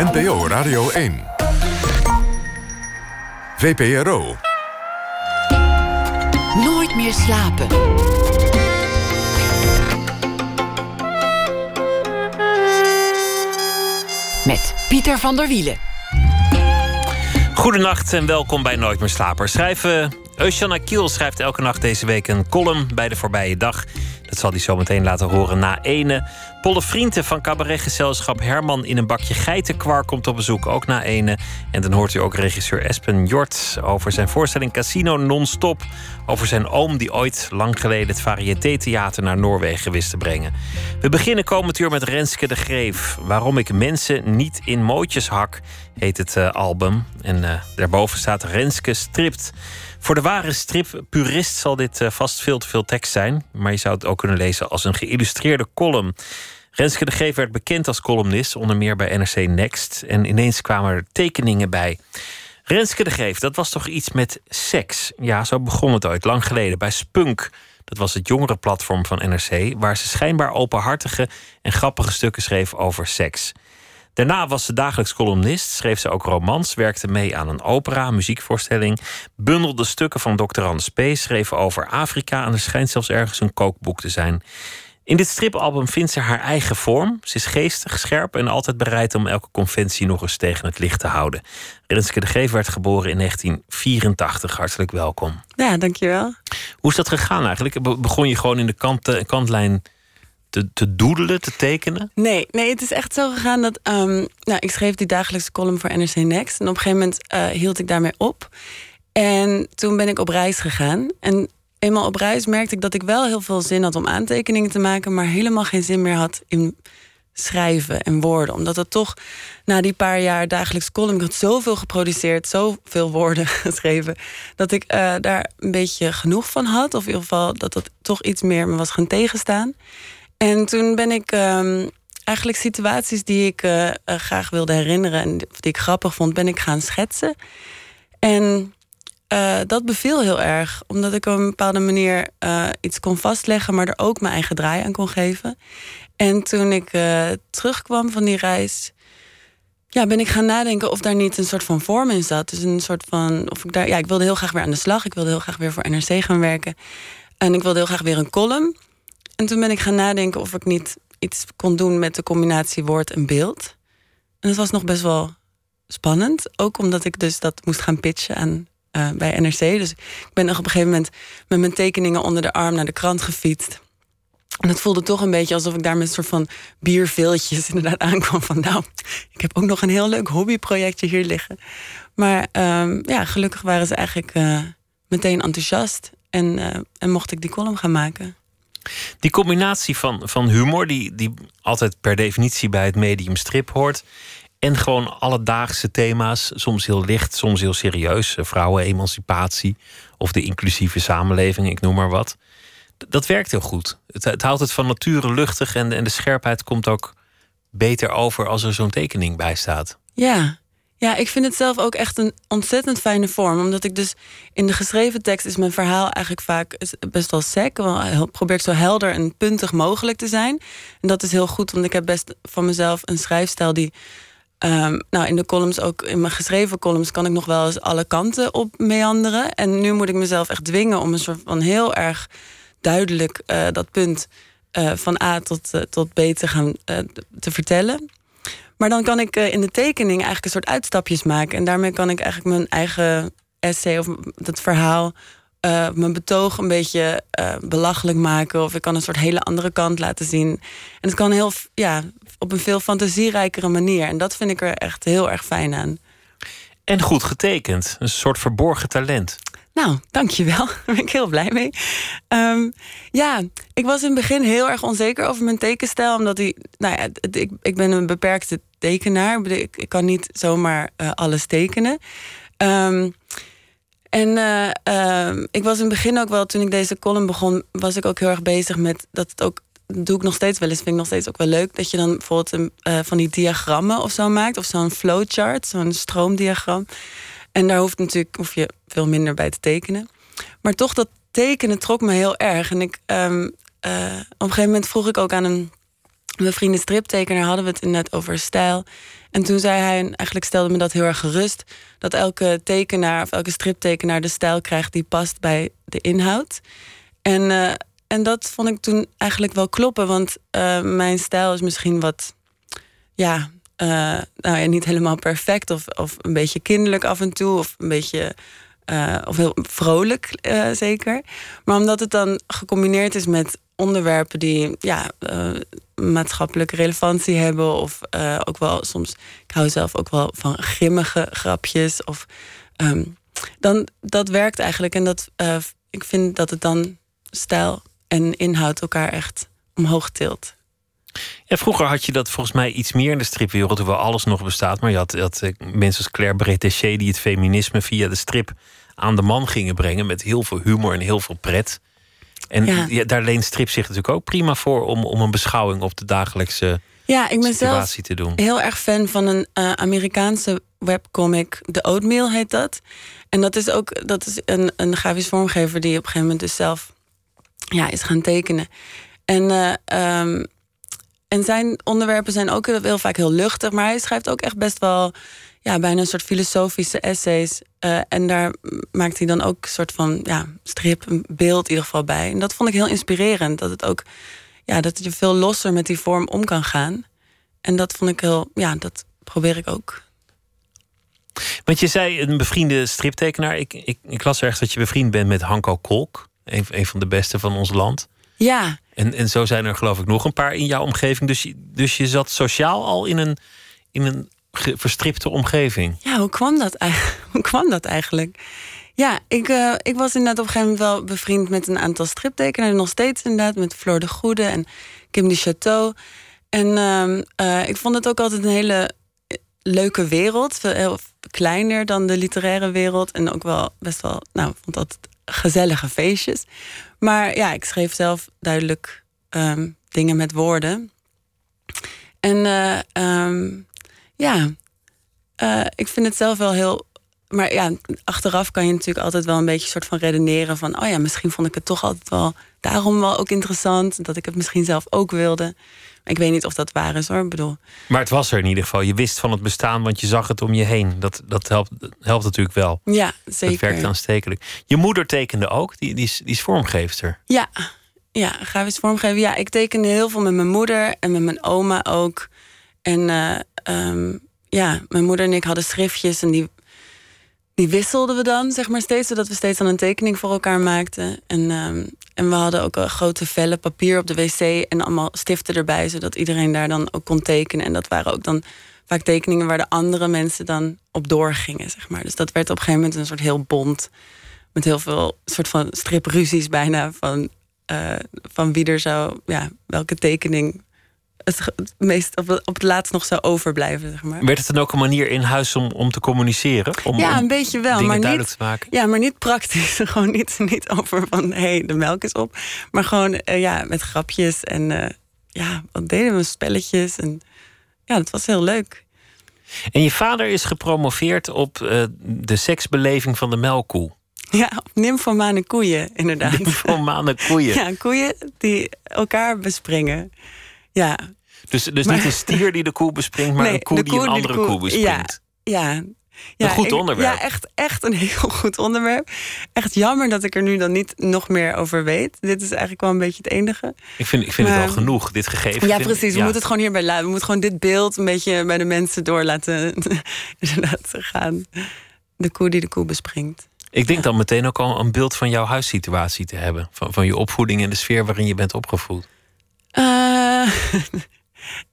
NPO Radio 1. VPRO. Nooit meer slapen. Met Pieter van der Wielen. Goedenacht en welkom bij Nooit meer slapen. Schrijven Eusjan Kiel schrijft elke nacht deze week een column bij de voorbije dag. Dat zal hij zo meteen laten horen na ene. Polle Vrienden van cabaretgezelschap Herman in een bakje geitenkwark komt op bezoek, ook na ene. En dan hoort u ook regisseur Espen Jort over zijn voorstelling Casino Non-Stop. Over zijn oom die ooit lang geleden het Variété-theater naar Noorwegen wist te brengen. We beginnen komend uur met Renske de Greef. Waarom ik mensen niet in mootjes hak, heet het uh, album. En uh, daarboven staat Renske stript. Voor de ware strippurist zal dit uh, vast veel te veel tekst zijn. Maar je zou het ook kunnen lezen als een geïllustreerde column. Renske de Geef werd bekend als columnist, onder meer bij NRC Next. En ineens kwamen er tekeningen bij. Renske de Geef, dat was toch iets met seks? Ja, zo begon het ooit, lang geleden, bij Spunk. Dat was het jongerenplatform van NRC, waar ze schijnbaar openhartige en grappige stukken schreef over seks. Daarna was ze dagelijks columnist, schreef ze ook romans, werkte mee aan een opera, muziekvoorstelling, bundelde stukken van Dr. P., schreef over Afrika en er schijnt zelfs ergens een kookboek te zijn. In dit stripalbum vindt ze haar eigen vorm. Ze is geestig, scherp en altijd bereid om elke conventie nog eens tegen het licht te houden. Renske de Geef werd geboren in 1984. Hartelijk welkom. Ja, dankjewel. Hoe is dat gegaan eigenlijk? Begon je gewoon in de kant, kantlijn te, te doedelen, te tekenen? Nee, nee, het is echt zo gegaan dat... Um, nou, ik schreef die dagelijkse column voor NRC Next. En op een gegeven moment uh, hield ik daarmee op. En toen ben ik op reis gegaan. En eenmaal op reis merkte ik dat ik wel heel veel zin had om aantekeningen te maken... maar helemaal geen zin meer had in schrijven en woorden. Omdat het toch na die paar jaar dagelijks column... ik had zoveel geproduceerd, zoveel woorden geschreven... dat ik uh, daar een beetje genoeg van had. Of in ieder geval dat dat toch iets meer me was gaan tegenstaan. En toen ben ik um, eigenlijk situaties die ik uh, uh, graag wilde herinneren... en die ik grappig vond, ben ik gaan schetsen. En uh, dat beviel heel erg. Omdat ik op een bepaalde manier iets kon vastleggen... maar er ook mijn eigen draai aan kon geven. En toen ik terugkwam van die reis... Ja, ben ik gaan nadenken of daar niet een soort van vorm in zat. Dus een soort van. Of ik daar. Ja, ik wilde heel graag weer aan de slag. Ik wilde heel graag weer voor NRC gaan werken. En ik wilde heel graag weer een column. En toen ben ik gaan nadenken of ik niet iets kon doen met de combinatie woord en beeld. En dat was nog best wel spannend. Ook omdat ik dus dat moest gaan pitchen aan, uh, bij NRC. Dus ik ben nog op een gegeven moment met mijn tekeningen onder de arm naar de krant gefietst. En het voelde toch een beetje alsof ik daar met een soort van bierveeltjes inderdaad aankwam. Van nou, ik heb ook nog een heel leuk hobbyprojectje hier liggen. Maar um, ja, gelukkig waren ze eigenlijk uh, meteen enthousiast. En, uh, en mocht ik die column gaan maken. Die combinatie van, van humor, die, die altijd per definitie bij het medium strip hoort. En gewoon alledaagse thema's, soms heel licht, soms heel serieus. Vrouwenemancipatie of de inclusieve samenleving, ik noem maar wat. Dat werkt heel goed. Het, het houdt het van nature luchtig en, en de scherpheid komt ook beter over als er zo'n tekening bij staat. Ja, ja, ik vind het zelf ook echt een ontzettend fijne vorm. Omdat ik dus in de geschreven tekst is mijn verhaal eigenlijk vaak best wel sec. Probeer ik zo helder en puntig mogelijk te zijn. En dat is heel goed, want ik heb best van mezelf een schrijfstijl die. Um, nou, in de columns, ook in mijn geschreven columns, kan ik nog wel eens alle kanten op meanderen. En nu moet ik mezelf echt dwingen om een soort van heel erg duidelijk uh, dat punt uh, van A tot, uh, tot B te gaan te vertellen. Maar dan kan ik in de tekening eigenlijk een soort uitstapjes maken. En daarmee kan ik eigenlijk mijn eigen essay of dat verhaal, uh, mijn betoog een beetje uh, belachelijk maken. Of ik kan een soort hele andere kant laten zien. En het kan heel, ja, op een veel fantasierijkere manier. En dat vind ik er echt heel erg fijn aan. En goed getekend. Een soort verborgen talent. Nou, dankjewel. Daar ben ik heel blij mee. Um, ja, ik was in het begin heel erg onzeker over mijn tekenstijl. Omdat die, nou ja, ik, ik ben een beperkte tekenaar. Ik, kan niet zomaar uh, alles tekenen. Um, en uh, uh, ik was in het begin ook wel, toen ik deze column begon, was ik ook heel erg bezig met dat het ook. Doe ik nog steeds wel eens, vind ik nog steeds ook wel leuk. Dat je dan bijvoorbeeld een, uh, van die diagrammen of zo maakt. Of zo'n flowchart, zo'n stroomdiagram. En daar hoeft natuurlijk hoef je veel minder bij te tekenen. Maar toch, dat tekenen trok me heel erg. En ik, um, op een gegeven moment vroeg ik ook aan een mijn vrienden striptekenaar hadden we het inderdaad over stijl. En toen zei hij, en eigenlijk stelde me dat heel erg gerust, dat elke tekenaar of elke striptekenaar de stijl krijgt die past bij de inhoud. En, uh, en dat vond ik toen eigenlijk wel kloppen, want uh, mijn stijl is misschien wat, ja, uh, nou ja, niet helemaal perfect of, of een beetje kinderlijk af en toe of een beetje. of heel vrolijk, zeker. Maar omdat het dan gecombineerd is met onderwerpen die ja, maatschappelijke relevantie hebben. Of ook wel soms, ik hou zelf ook wel van grimmige grapjes. Of, um, dan, dat werkt eigenlijk. En dat, ik vind dat het dan stijl en inhoud elkaar echt omhoog tilt. Ja, vroeger had je dat volgens mij iets meer in de stripwereld, hoewel alles nog bestaat. Maar je had, je had mensen als Claire Bretéché die het feminisme via de strip aan de man gingen brengen. Met heel veel humor en heel veel pret. En ja. daar leent strip zich natuurlijk ook prima voor om, om een beschouwing op de dagelijkse ja, ik ben situatie zelf te doen. Heel erg fan van een uh, Amerikaanse webcomic, The Oatmeal heet dat. En dat is ook dat is een, een grafisch vormgever die op een gegeven moment dus zelf ja, is gaan tekenen. En, uh, um, en zijn onderwerpen zijn ook heel vaak heel luchtig, maar hij schrijft ook echt best wel ja, bijna een soort filosofische essays. Uh, en daar maakt hij dan ook een soort van ja, strip, een beeld in ieder geval bij. En dat vond ik heel inspirerend. Dat het ook, ja, dat je veel losser met die vorm om kan gaan. En dat vond ik heel, ja, dat probeer ik ook. Want je zei een bevriende striptekenaar. Ik, ik, ik las ergens dat je bevriend bent met Hanko Kolk. Een, een van de beste van ons land. Ja. En, en zo zijn er geloof ik nog een paar in jouw omgeving. Dus, dus je zat sociaal al in een, in een verstripte omgeving. Ja, hoe kwam dat, eigenlijk? hoe kwam dat eigenlijk? Ja, ik, uh, ik was inderdaad op een gegeven moment wel bevriend met een aantal striptekenaars. Nog steeds inderdaad met Floor de Goede en Kim de Chateau. En uh, ik vond het ook altijd een hele leuke wereld. Heel kleiner dan de literaire wereld. En ook wel best wel, nou, vond dat gezellige feestjes. Maar ja, ik schreef zelf duidelijk um, dingen met woorden. En uh, um, ja, uh, ik vind het zelf wel heel. Maar ja, achteraf kan je natuurlijk altijd wel een beetje soort van redeneren van, oh ja, misschien vond ik het toch altijd wel daarom wel ook interessant, dat ik het misschien zelf ook wilde. Ik weet niet of dat waar is hoor. Ik bedoel. Maar het was er in ieder geval. Je wist van het bestaan, want je zag het om je heen. Dat, dat helpt, helpt natuurlijk wel. Ja, zeker. Dat werkt aanstekelijk. Je moeder tekende ook, die, die, is, die is vormgeefster. Ja, ja, grafisch vormgeven. Ja, ik tekende heel veel met mijn moeder en met mijn oma ook. En uh, um, ja, mijn moeder en ik hadden schriftjes en die, die wisselden we dan, zeg maar steeds, zodat we steeds dan een tekening voor elkaar maakten. En, um, en we hadden ook grote vellen papier op de wc en allemaal stiften erbij, zodat iedereen daar dan ook kon tekenen. En dat waren ook dan vaak tekeningen waar de andere mensen dan op doorgingen, zeg maar. Dus dat werd op een gegeven moment een soort heel bond, met heel veel soort van stripruzies bijna van, uh, van wie er zou, ja, welke tekening het, meest op, op het laatst nog zou overblijven. Zeg maar. Werd het dan ook een manier in huis om, om te communiceren? Om, ja, een beetje wel. maar niet, te maken? Ja, maar niet praktisch. gewoon niet, niet over van hé, hey, de melk is op. Maar gewoon uh, ja, met grapjes en uh, ja, wat deden we? Spelletjes. En ja, dat was heel leuk. En je vader is gepromoveerd op uh, de seksbeleving van de melkkoe. Ja, op nymphomane koeien, inderdaad. Nymphomane koeien. Ja, koeien die elkaar bespringen. Ja. Dus, dus niet een stier die de koe bespringt, maar een koe, die een andere koe, koe bespringt. Ja, ja. Ja, een goed onderwerp. Ja, echt, echt een heel goed onderwerp. Echt jammer dat ik er nu dan niet nog meer over weet. Dit is eigenlijk wel een beetje het enige. Ik vind, ik vind het wel genoeg, dit gegeven. Ja, precies. We moeten het gewoon hierbij laten. We moeten gewoon dit beeld een beetje bij de mensen door laten, laten gaan. De koe die de koe bespringt. Ik denk dan meteen ook al een beeld van jouw huissituatie te hebben. Van, van je opvoeding en de sfeer waarin je bent opgevoed. Uh,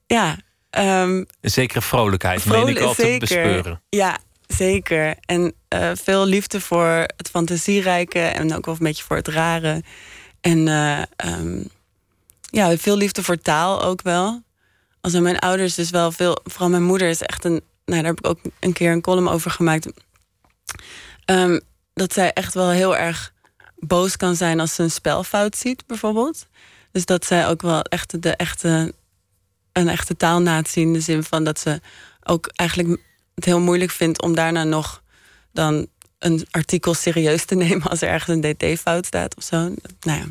ja. Um, een zekere vrolijkheid, vrolijk, meen ik altijd zeker. bespeuren. Ja, zeker. En uh, veel liefde voor het fantasierijke en ook wel een beetje voor het rare. En uh, um, ja, veel liefde voor taal ook wel. Als mijn ouders dus wel veel, vooral mijn moeder is echt een, nou daar heb ik ook een keer een column over gemaakt. Um, dat zij echt wel heel erg boos kan zijn als ze een spelfout ziet, bijvoorbeeld. Dus dat zij ook wel echt de echte, een echte taalnatie in de zin van dat ze ook eigenlijk het heel moeilijk vindt om daarna nog dan een artikel serieus te nemen als er ergens een dt-fout staat of zo. Nou ja.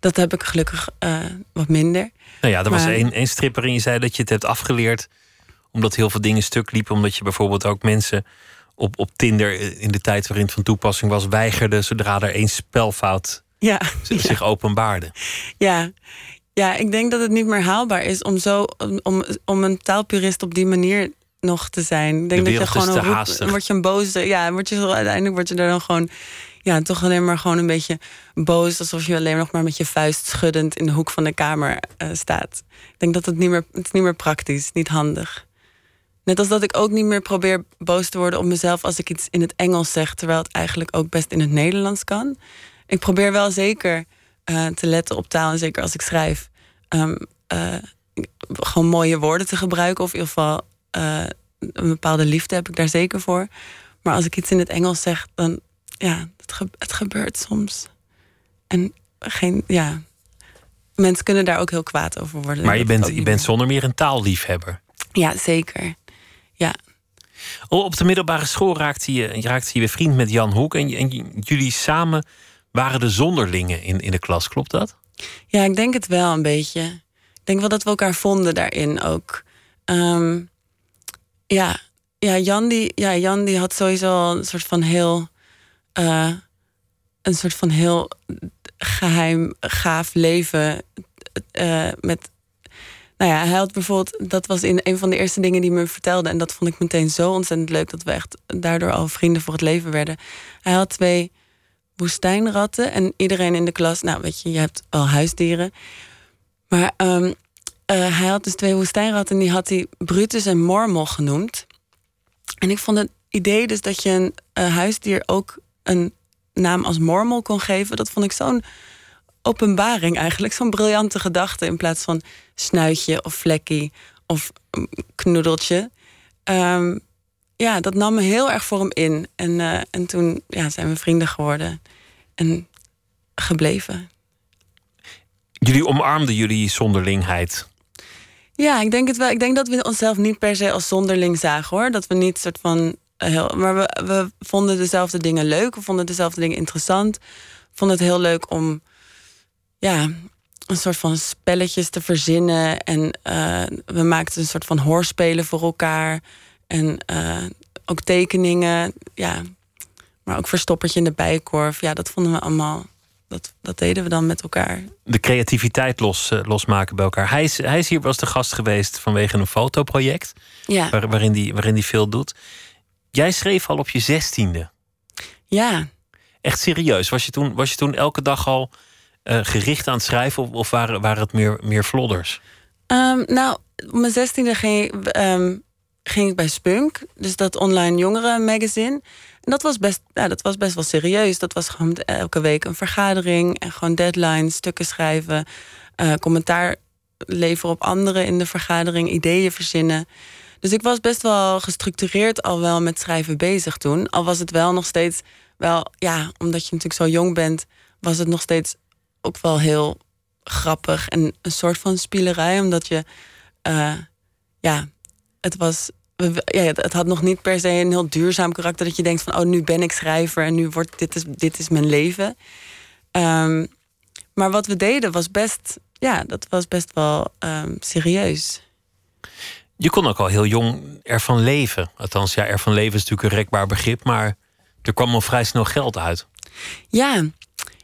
dat heb ik gelukkig uh, wat minder. Nou ja, er was één, één stripper en je zei dat je het hebt afgeleerd omdat heel veel dingen stuk liepen. Omdat je bijvoorbeeld ook mensen op, op Tinder in de tijd waarin het van toepassing was, weigerde zodra er één spelfout ja, zich openbaarde. Ja. ja, ik denk dat het niet meer haalbaar is om, zo, om, om een taalpurist op die manier nog te zijn. Ik denk dat je gewoon een roep, word je een boze. Ja, word je uiteindelijk word je er dan gewoon. Ja, toch alleen maar gewoon een beetje boos. Alsof je alleen nog maar met je vuist schuddend in de hoek van de kamer uh, staat. Ik denk dat het niet meer, het is niet meer praktisch, niet handig. Net als dat ik ook niet meer probeer boos te worden op mezelf als ik iets in het Engels zeg, terwijl het eigenlijk ook best in het Nederlands kan. Ik probeer wel zeker uh, te letten op taal en zeker als ik schrijf. Um, uh, gewoon mooie woorden te gebruiken, of in ieder geval uh, een bepaalde liefde heb ik daar zeker voor. Maar als ik iets in het Engels zeg, dan ja, het, ge het gebeurt soms. En geen, ja, mensen kunnen daar ook heel kwaad over worden. Maar je bent, je bent zonder meer een taalliefhebber. Ja, zeker. Ja. Op de middelbare school raakte je, raakte je weer vriend met Jan Hoek. En, en jullie samen waren de zonderlingen in, in de klas, klopt dat? Ja, ik denk het wel een beetje. Ik denk wel dat we elkaar vonden daarin ook. Um, ja, ja, Jan, die, ja, Jan die had sowieso een soort van heel. Uh, een soort van heel geheim, gaaf leven. Uh, met nou ja, hij had bijvoorbeeld, dat was in een van de eerste dingen die me vertelde. En dat vond ik meteen zo ontzettend leuk dat we echt daardoor al vrienden voor het leven werden. Hij had twee woestijnratten en iedereen in de klas, nou weet je, je hebt al huisdieren. Maar um, hij had dus twee woestijnratten en die had hij Brutus en Mormel genoemd. En ik vond het idee dus dat je een uh, huisdier ook een naam als Mormel kon geven, dat vond ik zo'n openbaring eigenlijk. Zo'n briljante gedachte in plaats van snuitje of vlekkie of mm, knoedeltje. Um, ja, dat nam me heel erg voor hem in. En, uh, en toen ja, zijn we vrienden geworden en gebleven. Jullie omarmden jullie zonderlingheid. Ja, ik denk het wel. Ik denk dat we onszelf niet per se als zonderling zagen hoor. Dat we niet soort van heel. Maar we, we vonden dezelfde dingen leuk. We vonden dezelfde dingen interessant. We vonden het heel leuk om ja, een soort van spelletjes te verzinnen. En uh, we maakten een soort van hoorspelen voor elkaar. En uh, ook tekeningen. Ja. Maar ook verstoppertje in de bijkorf. Ja, dat vonden we allemaal. Dat, dat deden we dan met elkaar. De creativiteit los, uh, losmaken bij elkaar. Hij is, hij is hier was de gast geweest vanwege een fotoproject. Ja. Waar, waarin hij waarin die veel doet. Jij schreef al op je zestiende. Ja. Echt serieus. Was je toen, was je toen elke dag al uh, gericht aan het schrijven of, of waren, waren het meer, meer vlodders? Um, nou, op mijn zestiende ging, um, ging ik bij Spunk, dus dat online jongeren magazine. En dat was, best, ja, dat was best wel serieus. Dat was gewoon elke week een vergadering en gewoon deadlines, stukken schrijven, uh, commentaar leveren op anderen in de vergadering, ideeën verzinnen. Dus ik was best wel gestructureerd al wel met schrijven bezig toen. Al was het wel nog steeds wel, ja, omdat je natuurlijk zo jong bent, was het nog steeds ook wel heel grappig en een soort van spielerij, omdat je, uh, ja, het was, ja, het had nog niet per se een heel duurzaam karakter dat je denkt van, oh, nu ben ik schrijver en nu wordt dit is, dit is mijn leven. Um, maar wat we deden was best, ja, dat was best wel um, serieus. Je kon ook al heel jong ervan leven. Althans, ja, ervan leven is natuurlijk een rekbaar begrip, maar er kwam al vrij snel geld uit. Ja,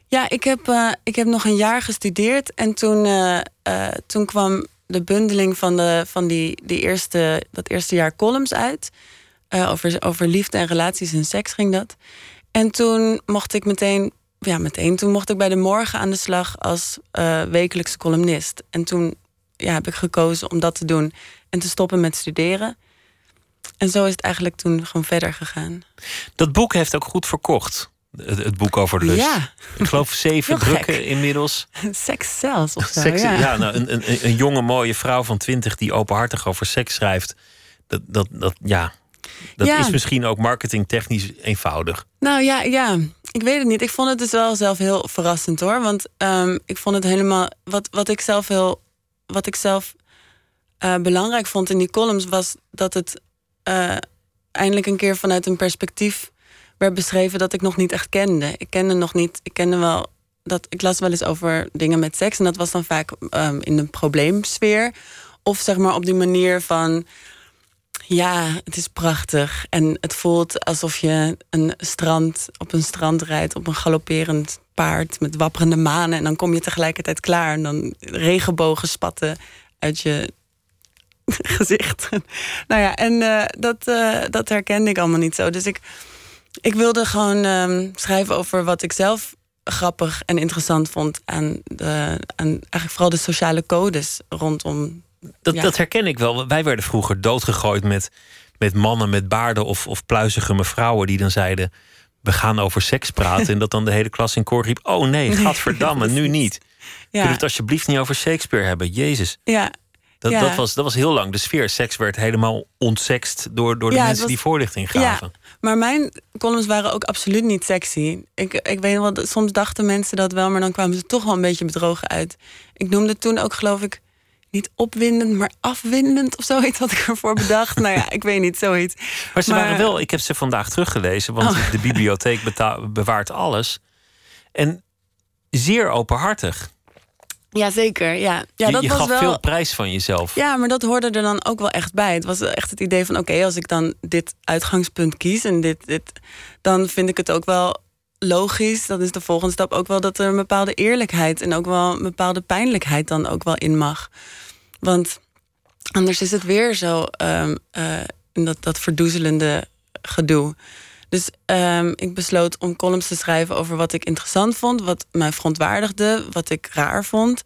ja, ik heb, uh, ik heb nog een jaar gestudeerd en toen, uh, uh, toen kwam de bundeling van, de, van die, die eerste, dat eerste jaar columns uit. over, over liefde en relaties en seks ging dat. En toen mocht ik meteen, ja, meteen, toen mocht ik bij de morgen aan de slag als wekelijkse columnist. En toen ja, heb ik gekozen om dat te doen en te stoppen met studeren. En zo is het eigenlijk toen gewoon verder gegaan. Dat boek heeft ook goed verkocht. Het, het, boek over lust. Ja. Ik geloof zeven drukken inmiddels. Seks zelfs of zo, seks, ja. ja nou, een, een, een, jonge mooie vrouw van twintig die openhartig over seks schrijft. Dat, dat, dat, ja, dat Ja. is misschien ook marketingtechnisch eenvoudig. Nou ja, ja, ik weet het niet. Ik vond het dus wel zelf heel verrassend hoor. Want ehm, ik vond het helemaal. Wat, wat ik zelf heel. Wat ik zelf eh, belangrijk vond in die columns was dat het eh, eindelijk een keer vanuit een perspectief werd beschreven dat ik nog niet echt kende. Ik kende nog niet. Ik kende wel dat ik las wel eens over dingen met seks. En dat was dan vaak ehm, in een probleemsfeer. Of zeg maar op die manier van. Ja, het is prachtig. En het voelt alsof je een strand, op een strand rijdt op een galopperend paard met wapperende manen. En dan kom je tegelijkertijd klaar. En dan regenbogen spatten uit je gezicht. nou ja, en uh, dat, uh, dat herkende ik allemaal niet zo. Dus ik, ik wilde gewoon um, schrijven over wat ik zelf grappig en interessant vond aan, de, aan eigenlijk vooral de sociale codes rondom. Dat, ja. dat herken ik wel. Wij werden vroeger doodgegooid met, met mannen met baarden of, of pluizige mevrouwen die dan zeiden: We gaan over seks praten. en dat dan de hele klas in koor riep: Oh nee, gadverdamme, nu niet. Ja. Kun je het alsjeblieft niet over Shakespeare hebben? Jezus. Ja, dat, dat, was, dat was heel lang de sfeer. Seks werd helemaal ontsext door, door de mensen die voorlichting gaven. Ja, maar mijn columns waren ook absoluut niet sexy. Ik, ik weet wel, soms dachten mensen dat wel, maar dan kwamen ze toch wel een beetje bedrogen uit. Ik noemde toen ook, geloof ik, niet opwindend, maar afwindend of zoiets had ik ervoor bedacht. nou ja, ik weet niet, zoiets. Maar ze waren wel, ik heb ze vandaag teruggelezen, want oh. de bibliotheek bewaart alles. En zeer openhartig. Jazeker, ja. ja je, dat je was gaf wel... veel prijs van jezelf. Ja, maar dat hoorde er dan ook wel echt bij. Het was echt het idee van: oké, als ik dan dit uitgangspunt kies en dit, dit, dan vind ik het ook wel logisch. Dat is de volgende stap ook wel dat er een bepaalde eerlijkheid en ook wel een bepaalde pijnlijkheid dan ook wel in mag. Want anders is het weer zo um, uh, dat, dat verdoezelende gedoe. Dus um, ik besloot om columns te schrijven over wat ik interessant vond, wat mij verontwaardigde, wat ik raar vond.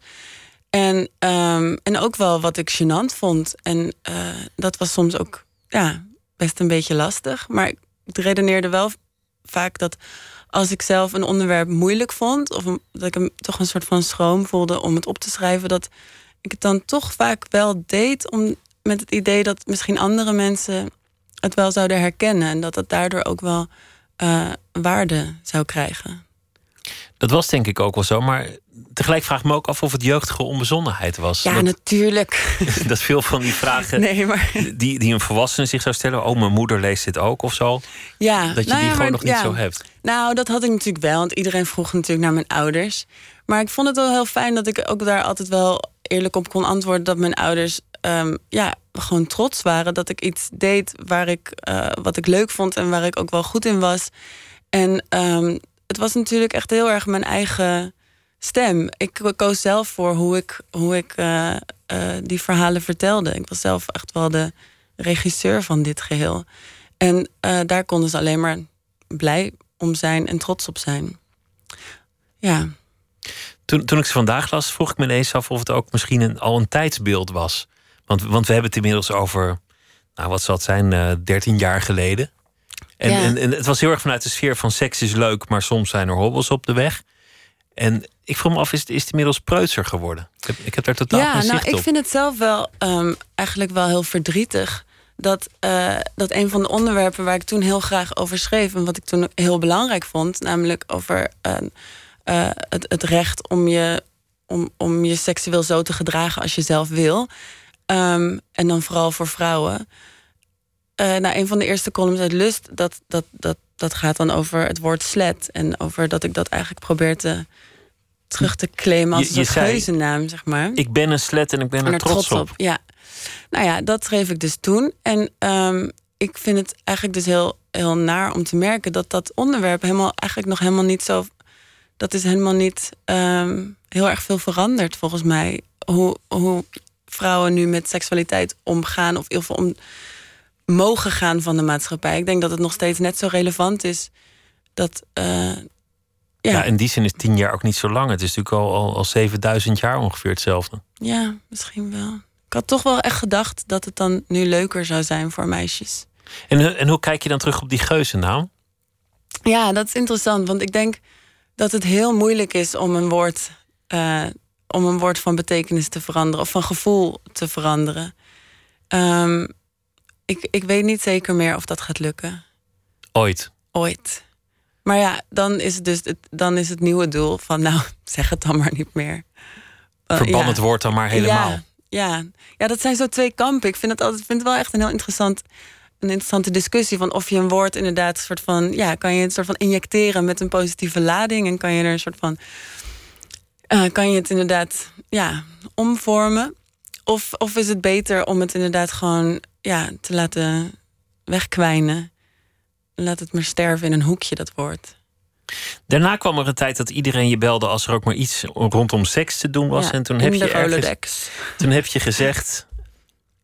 En, um, en ook wel wat ik gênant vond. En uh, dat was soms ook ja, best een beetje lastig. Maar ik redeneerde wel vaak dat als ik zelf een onderwerp moeilijk vond, of dat ik hem toch een soort van schroom voelde om het op te schrijven, dat ik het dan toch vaak wel deed om met het idee dat misschien andere mensen het wel zouden herkennen. En dat het daardoor ook wel uh, waarde zou krijgen. Dat was denk ik ook wel zo. Maar tegelijk vraag ik me ook af of het jeugdige onbezonnenheid was. Ja, natuurlijk. dat veel van die vragen nee, maar... die, die een volwassene zich zou stellen. Oh, mijn moeder leest dit ook of zo. Ja, dat je nou die ja, gewoon maar, nog niet ja. zo hebt. Nou, dat had ik natuurlijk wel. Want iedereen vroeg natuurlijk naar mijn ouders. Maar ik vond het wel heel fijn dat ik ook daar altijd wel eerlijk op kon antwoorden. Dat mijn ouders um, ja, gewoon trots waren dat ik iets deed waar ik, uh, wat ik leuk vond en waar ik ook wel goed in was. En um, het was natuurlijk echt heel erg mijn eigen stem. Ik koos zelf voor hoe ik, hoe ik uh, uh, die verhalen vertelde. Ik was zelf echt wel de regisseur van dit geheel. En daar konden ze alleen maar blij om zijn en trots op zijn. Ja. Toen, toen ik ze vandaag las, vroeg ik me ineens af of het ook misschien een, al een tijdsbeeld was. Want, want we hebben het inmiddels over, nou wat zal het zijn, uh, 13 jaar geleden. En, Ja. en, en het was heel erg vanuit de sfeer van seks is leuk, maar soms zijn er hobbels op de weg. En ik vroeg me af, is het, is het inmiddels preutser geworden? Ik heb, ik heb daar totaal ja, geen nou, zicht ik op. vind het zelf wel um, eigenlijk wel heel verdrietig. Dat, uh, dat een van de onderwerpen waar ik toen heel graag over schreef... en wat ik toen heel belangrijk vond... namelijk over uh, uh, het, het recht om je, om, om je seksueel zo te gedragen als je zelf wil... Um, en dan vooral voor vrouwen. Uh, nou, een van de eerste columns uit Lust, dat, dat, dat, dat gaat dan over het woord slet. En over dat ik dat eigenlijk probeer te terug te claimen als Je- je een geuzennaam, zeg maar. Ik ben een slet en ik ben er, trots, op. Ja. Nou ja, dat schreef ik dus toen. En um, ik vind het eigenlijk dus heel, heel naar om te merken dat dat onderwerp helemaal eigenlijk nog helemaal niet zo. Dat is helemaal niet um, heel erg veel veranderd volgens mij. Hoe, hoe vrouwen nu met seksualiteit omgaan, of in ieder geval om mogen gaan van de maatschappij. Ik denk dat het nog steeds net zo relevant is. Dat. Uh, Ja. ja, in die zin is tien jaar ook niet zo lang. Het is natuurlijk al, al, al 7000 jaar ongeveer hetzelfde. Ja, misschien wel. Ik had toch wel echt gedacht dat het dan nu leuker zou zijn voor meisjes. En, en hoe kijk je dan terug op die geuzennaam? Ja, dat is interessant. Want ik denk dat het heel moeilijk is om een woord, uh, om een woord van betekenis te veranderen of van gevoel te veranderen. Um, ik, ik weet niet zeker meer of dat gaat lukken. Ooit. Ooit. Maar ja, dan is het dus het, dan is het nieuwe doel van nou, zeg het dan maar niet meer. Uh, Verban ja. het woord dan maar helemaal. Ja, ja. ja, dat zijn zo twee kampen. Ik vind het altijd vind het wel echt een heel interessant, een interessante discussie van of je een woord inderdaad een soort van ja, kan je het soort van injecteren met een positieve lading en kan je er een soort van eh, kan je het inderdaad ja, omvormen. Of, of is het beter om het inderdaad gewoon ja, te laten wegkwijnen. Laat het maar sterven in een hoekje, dat woord. Daarna kwam er een tijd dat iedereen je belde als er ook maar iets rondom seks te doen was. Ja, en toen heb, je ergens, toen heb je gezegd: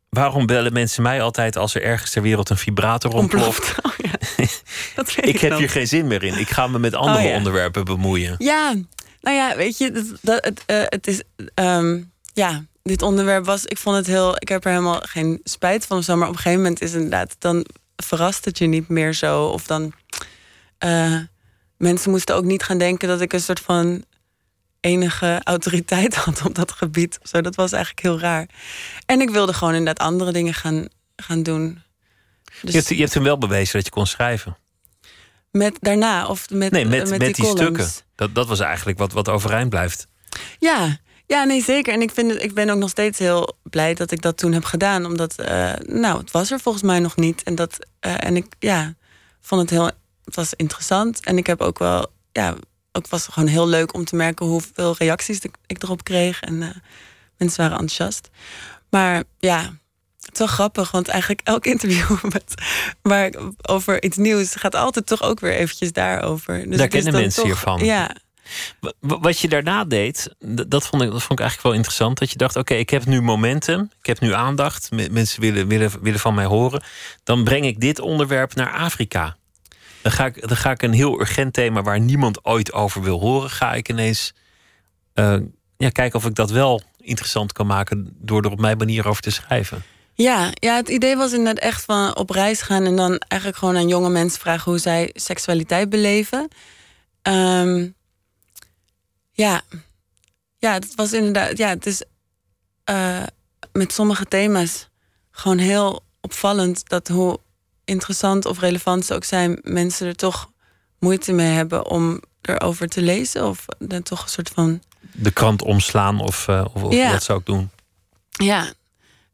waarom bellen mensen mij altijd als er ergens ter wereld een vibrator ontploft? Ontploft. Oh, ja. Dat weet Ik heb hier geen zin meer in. Ik ga me met andere Oh, ja. onderwerpen bemoeien. Ja, nou ja, weet je, het, eh, het is. ehm, ja, dit onderwerp was. Ik vond het heel. Ik heb er helemaal geen spijt van of zo. Maar op een gegeven moment is het inderdaad. Dan verrast het je niet meer zo. Of dan. eh, mensen moesten ook niet gaan denken dat ik een soort van enige autoriteit had op dat gebied. Zo, dat was eigenlijk heel raar. En ik wilde gewoon inderdaad andere dingen gaan, gaan doen. Dus Je, hebt, je hebt hem wel bewezen dat je kon schrijven. Met daarna of met, Nee, met, eh, met, met die, stukken. Dat, dat was eigenlijk wat, wat overeind blijft. Ja, ja, nee, zeker. En ik, vind het, ik ben ook nog steeds heel blij dat ik dat toen heb gedaan. Omdat, eh, nou, het was er volgens mij nog niet. En, dat, eh, en ik, ja, vond het heel, het was interessant. En ik heb ook wel, ja, ook was het gewoon heel leuk om te merken hoeveel reacties ik, ik erop kreeg. En mensen waren enthousiast. Maar ja, wel grappig, want eigenlijk elk interview met, waar ik over iets nieuws gaat altijd toch ook weer eventjes daarover. Dus Daar kennen mensen toch- hiervan. Ja, Wa- wa- Wat je daarna deed, dat vond ik, dat vond ik eigenlijk wel interessant. Dat je dacht, oké, ik heb nu momentum. Ik heb nu aandacht. me- Mensen willen, willen, willen van mij horen. Dan breng ik dit onderwerp naar Afrika. Dan ga, ik, dan ga ik een heel urgent thema waar niemand ooit over wil horen... ga ik ineens eh, ja, kijken of ik dat wel interessant kan maken... door er op mijn manier over te schrijven. Ja, ja, het idee was inderdaad echt van op reis gaan en dan eigenlijk gewoon aan jonge mensen vragen hoe zij seksualiteit beleven. Ehm, ja. ja, het was inderdaad, ja, het is eh, met sommige thema's gewoon heel opvallend dat hoe interessant of relevant ze ook zijn, mensen er toch moeite mee hebben om erover te lezen of dan toch een soort van De krant omslaan of, eh, of, of Ja. wat zou ik doen? Ja,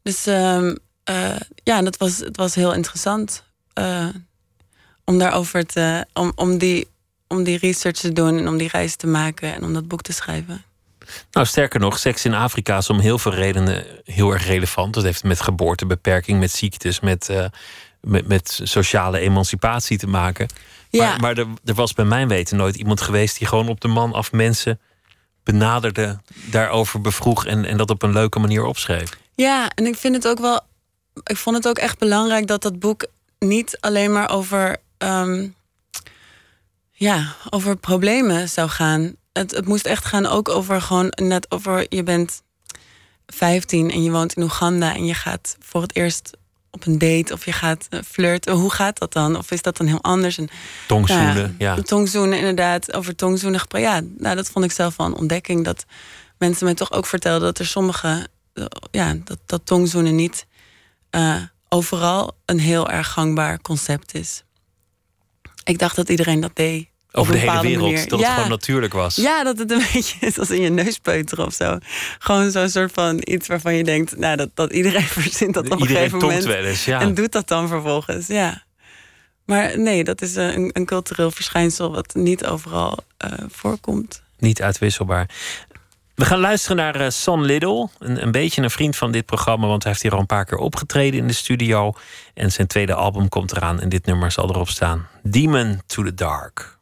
dus ehm, eh, ja, dat was, het was heel interessant eh, om daarover te, om, om, die, om die research te doen en om die reis te maken en om dat boek te schrijven. Nou, sterker nog, seks in Afrika is om heel veel redenen heel erg relevant. Dat heeft met geboortebeperking, met ziektes, met, eh, met, met sociale emancipatie te maken. Ja, Maar, maar er, er was bij mijn weten nooit iemand geweest die gewoon op de man af mensen benaderde, daarover bevroeg en, en dat op een leuke manier opschreef. Ja, en ik vind het ook wel, ik vond het ook echt belangrijk dat dat boek niet alleen maar over, ehm, ja, over problemen zou gaan. Het, het moest echt gaan ook over gewoon net over je bent 15 en je woont in Oeganda en je gaat voor het eerst op een date of je gaat eh, flirten. Hoe gaat dat dan? Of is dat dan heel anders? En, Tongzoenen, nou ja. Tongzoenen, inderdaad. Over tongzoenen. Ja, nou, dat vond ik zelf wel een ontdekking. Dat mensen mij toch ook vertelden dat er sommige... Ja, dat, dat tongzoenen niet eh, overal een heel erg gangbaar concept is. Ik dacht dat iedereen dat deed. Over de hele wereld, manier. dat het gewoon natuurlijk was. Ja, dat het een beetje is als in je neus peuteren of zo. Gewoon zo'n soort van iets waarvan je denkt... Nou, dat, dat iedereen verzint dat op een gegeven moment. wel eens, ja. En doet dat dan vervolgens, ja. Maar nee, dat is eh, een, een cultureel verschijnsel... wat niet overal eh, voorkomt. Niet uitwisselbaar. We gaan luisteren naar eh, Son Little. Een, een beetje een vriend van dit programma, want hij heeft hier al een paar keer opgetreden in de studio. En zijn tweede album komt eraan en dit nummer zal erop staan: Demon to the Dark.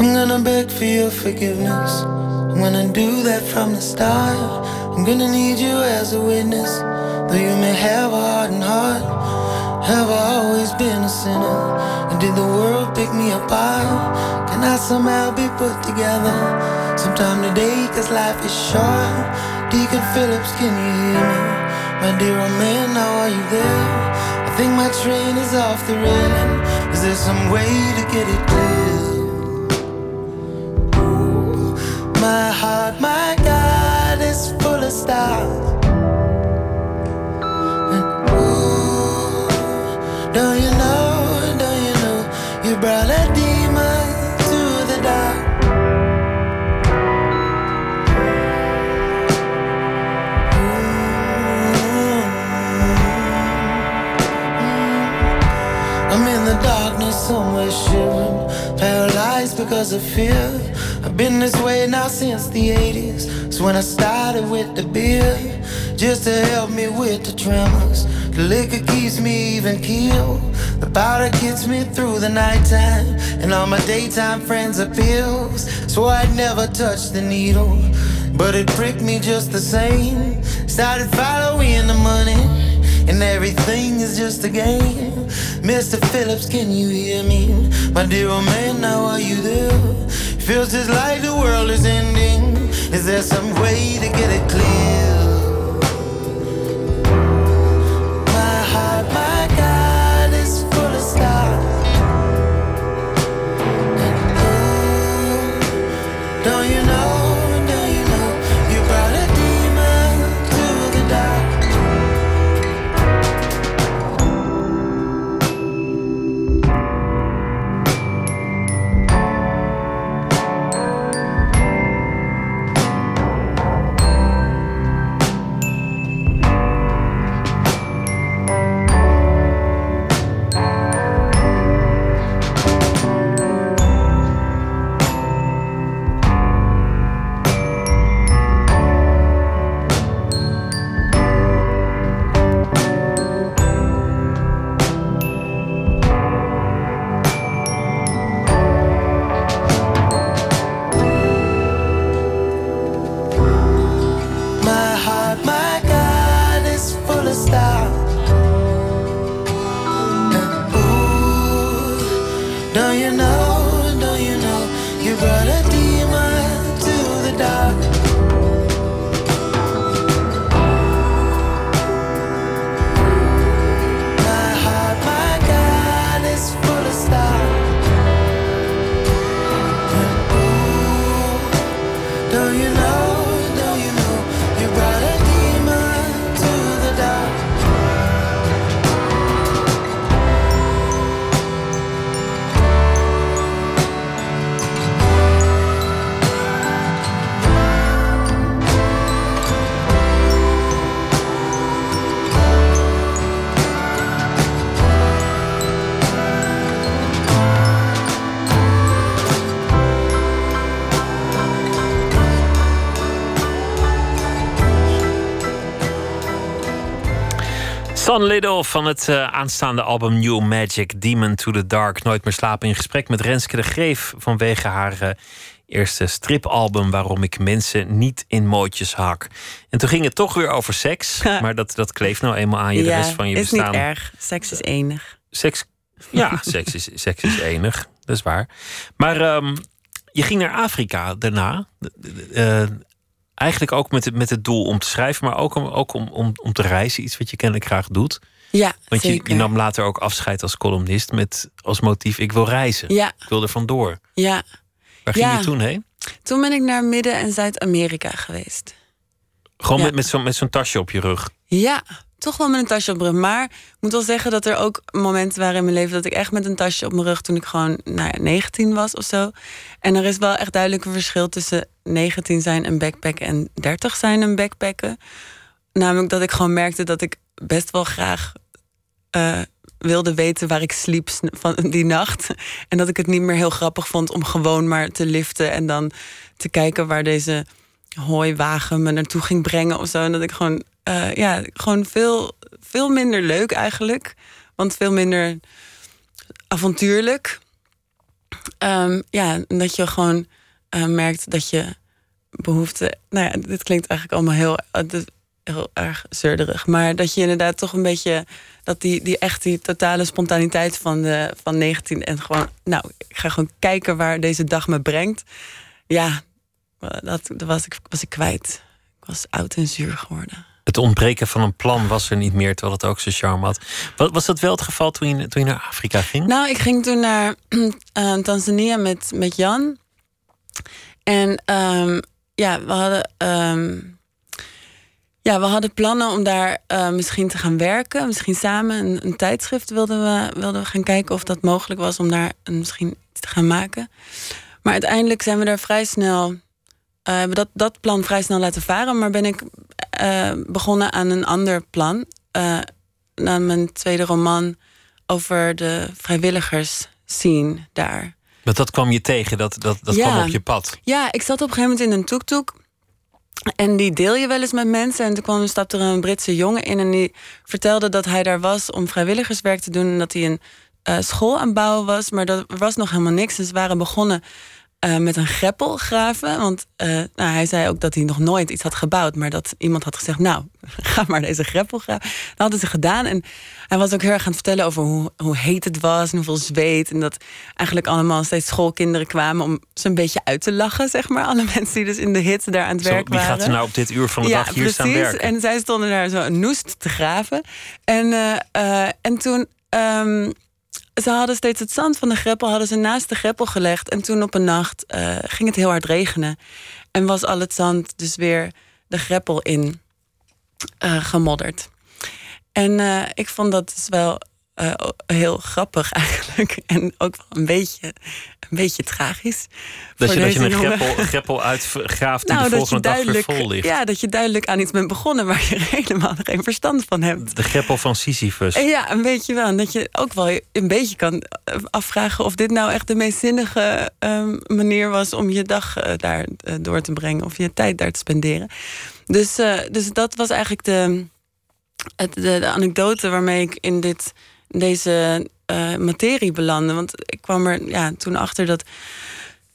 I'm gonna beg for your forgiveness. I'm gonna do that from the start. I'm gonna need you as a witness. Though you may have a hardened heart, have I always been a sinner? And did the world pick me apart? Can I somehow be put together? Sometime today, cause life is short. Deacon Phillips, can you hear me? My dear old man, now are you there? I think my train is off the railing. Is there some way to get it clear? My heart, my God, is full of stars. The darkness on because of fear. I've been this way now since the 80s. So when I started with the beer, just to help me with the tremors. The liquor keeps me even keel. The powder gets me through the nighttime. And all my daytime friends are pills. So I'd never touch the needle. But it pricked me just the same. Started following the money. And everything is just a game. Mr. Phillips, can you hear me? My dear old man, now are you there? Feels just like the world is ending. Is there some way to get it clear? Son Little van het uh, aanstaande album New Magic Demon to the Dark. Nooit meer slapen in gesprek met Renske de Greef vanwege haar uh, eerste stripalbum waarom ik mensen niet in mootjes hak. En toen ging het toch weer over seks, maar dat, dat kleeft nou eenmaal aan je de rest van je bestaan. Is niet erg. Seks is enig. Seks, ja, seks is, seks is enig. Dat is waar. Maar um, je ging naar Afrika daarna. Uh, eigenlijk ook met het, met het doel om te schrijven, maar ook, om, ook om, om, om te reizen. Iets wat je kennelijk graag doet. Ja, Want je, je, nam later ook afscheid als columnist met als motief: ik wil reizen. Ja. Ik wil er vandoor. Ja. Waar ging Ja. je toen heen? Toen ben ik naar Midden- en Zuid-Amerika geweest. Gewoon Ja. met, met zo'n met zo'n tasje op je rug. Ja, toch wel met een tasje op mijn rug. Maar ik moet wel zeggen dat er ook momenten waren in mijn leven dat ik echt met een tasje op mijn rug toen ik gewoon nou ja, 19 was of zo. En er is wel echt duidelijk een verschil tussen 19 zijn en backpacken en 30 zijn en backpacken. Namelijk dat ik gewoon merkte dat ik best wel graag eh, wilde weten waar ik sliep van die nacht. En dat ik het niet meer heel grappig vond om gewoon maar te liften en dan te kijken waar deze hooiwagen me naartoe ging brengen of zo. En dat ik gewoon, eh, ja, gewoon veel, veel minder leuk eigenlijk. Want veel minder avontuurlijk. Ehm, ja, dat je gewoon eh, merkt dat je behoefte. Nou ja, dit klinkt eigenlijk allemaal heel, eh, heel erg zeurderig. Maar dat je inderdaad toch een beetje. Dat die, die echt die totale spontaniteit van, de, van 19 en gewoon. Nou, ik ga gewoon kijken waar deze dag me brengt. Ja, dat, dat was, ik, was ik kwijt. Ik was oud en zuur geworden. Het ontbreken van een plan was er niet meer, terwijl het ook zijn charme had. Was, dat wel het geval toen je, toen je naar Afrika ging? Nou, ik ging toen naar eh, Tanzania met, met Jan. En ehm, ja, we hadden, ehm, ja, we hadden plannen om daar eh, misschien te gaan werken. Misschien samen een, een tijdschrift wilden we, wilden we gaan kijken of dat mogelijk was om daar een, misschien iets te gaan maken. Maar uiteindelijk zijn we daar vrij snel. Eh, hebben dat, dat plan vrij snel laten varen. Maar ben ik eh, begonnen aan een ander plan. eh na mijn tweede roman over de vrijwilligers scene daar. Want dat kwam je tegen, dat, dat, dat Ja. kwam op je pad. Ja, ik zat op een gegeven moment in een tuk-tuk. En die deel je wel eens met mensen. En toen kwam, stapte er een Britse jongen in. En die vertelde dat hij daar was om vrijwilligerswerk te doen. En dat hij een school aan het bouwen was. Maar dat, er was nog helemaal niks. En ze waren begonnen eh, met een greppel graven. Want eh, nou, hij zei ook dat hij nog nooit iets had gebouwd. Maar dat iemand had gezegd, nou, ga maar deze greppel graven. Dat hadden ze gedaan. En hij was ook heel erg aan het vertellen over hoe, hoe heet het was. En hoeveel zweet. En dat eigenlijk allemaal steeds schoolkinderen kwamen... om ze een beetje uit te lachen, zeg maar. Alle mensen die dus in de hitte daar aan het Zo, werk wie waren. gaat er nou op dit uur van de dag hier staan werken? En zij stonden daar zo een noest te graven. En, eh, en toen. ehm, ze hadden steeds het zand van de greppel hadden ze naast de greppel gelegd. En toen op een nacht eh, ging het heel hard regenen. En was al het zand dus weer de greppel in eh, gemodderd. En eh, ik vond dat dus wel eh, heel grappig eigenlijk. En ook wel een beetje, een beetje tragisch. Dat je, dat je een greppel, greppel uitgraaft die Nou, de dat je volgende dag weer vol ligt. ja, dat je duidelijk aan iets bent begonnen waar je helemaal geen verstand van hebt. De greppel van Sisyphus. En ja, een beetje wel. En dat je ook wel een beetje kan eh, afvragen of dit nou echt de meest zinnige ehm, manier was om je dag eh, daar eh, door te brengen of je tijd daar te spenderen. Dus, eh, dus dat was eigenlijk de, het, de, de anekdote waarmee ik in dit, deze eh, materie belandde. Want ik kwam er ja, toen achter dat.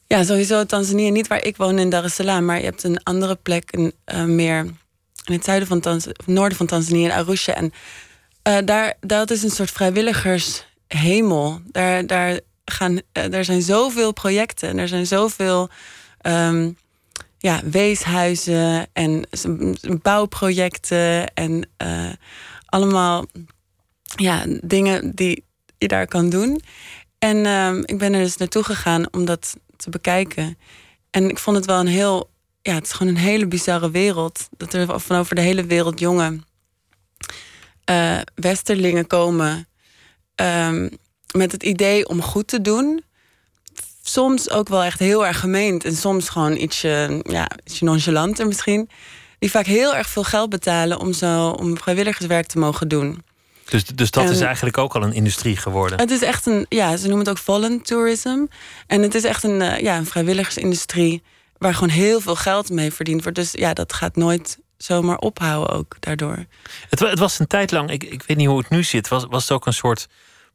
Ja, sowieso Tanzania, niet waar ik woon in Dar es Salaam, maar je hebt een andere plek, een, eh, meer in het zuiden van Tanz of noorden van Tanzania, in Arusha. En eh, daar, dat is een soort vrijwilligershemel. Daar, daar, gaan, daar zijn zoveel projecten en er zijn zoveel ehm, ja, weeshuizen en bouwprojecten en allemaal ja, dingen die je daar kan doen. En ehm, ik ben er dus naartoe gegaan om dat te bekijken. En ik vond het wel een heel, ja, het is gewoon een hele bizarre wereld. Dat er van over de hele wereld jonge eh, westerlingen komen ehm, met het idee om goed te doen. Soms ook wel echt heel erg gemeend en soms gewoon ietsje, ja, ietsje nonchalanter misschien. Die vaak heel erg veel geld betalen om, zo, om vrijwilligerswerk te mogen doen. Dus, dus dat En- is eigenlijk ook al een industrie geworden. Het is echt een, ja, ze noemen het ook voluntourism. En het is echt een, eh, ja, een vrijwilligersindustrie waar gewoon heel veel geld mee verdiend wordt. Dus ja, dat gaat nooit zomaar ophouden ook daardoor. Het, het was een tijd lang, ik, ik weet niet hoe het nu zit, was, was het ook een soort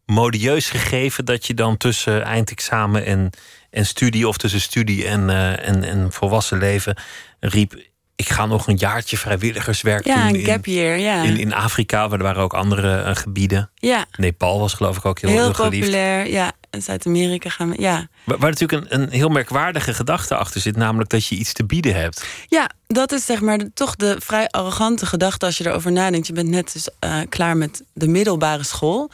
modieus gegeven dat je dan tussen eindexamen en, en studie of tussen studie en, eh, en, en volwassen leven riep: Ik ga nog een jaartje vrijwilligerswerk Ja, doen een gap in, ja. in, in Afrika, waar er waren ook andere eh, gebieden. ja, Nepal was geloof ik ook heel, heel, heel geliefd. populair. Ja, in Zuid-Amerika gaan we, ja. Waar, waar natuurlijk een, een heel merkwaardige gedachte achter zit, namelijk dat je iets te bieden hebt. Ja, dat is zeg maar de- toch de vrij arrogante gedachte als je erover nadenkt. Je bent net dus eh, klaar met de middelbare school.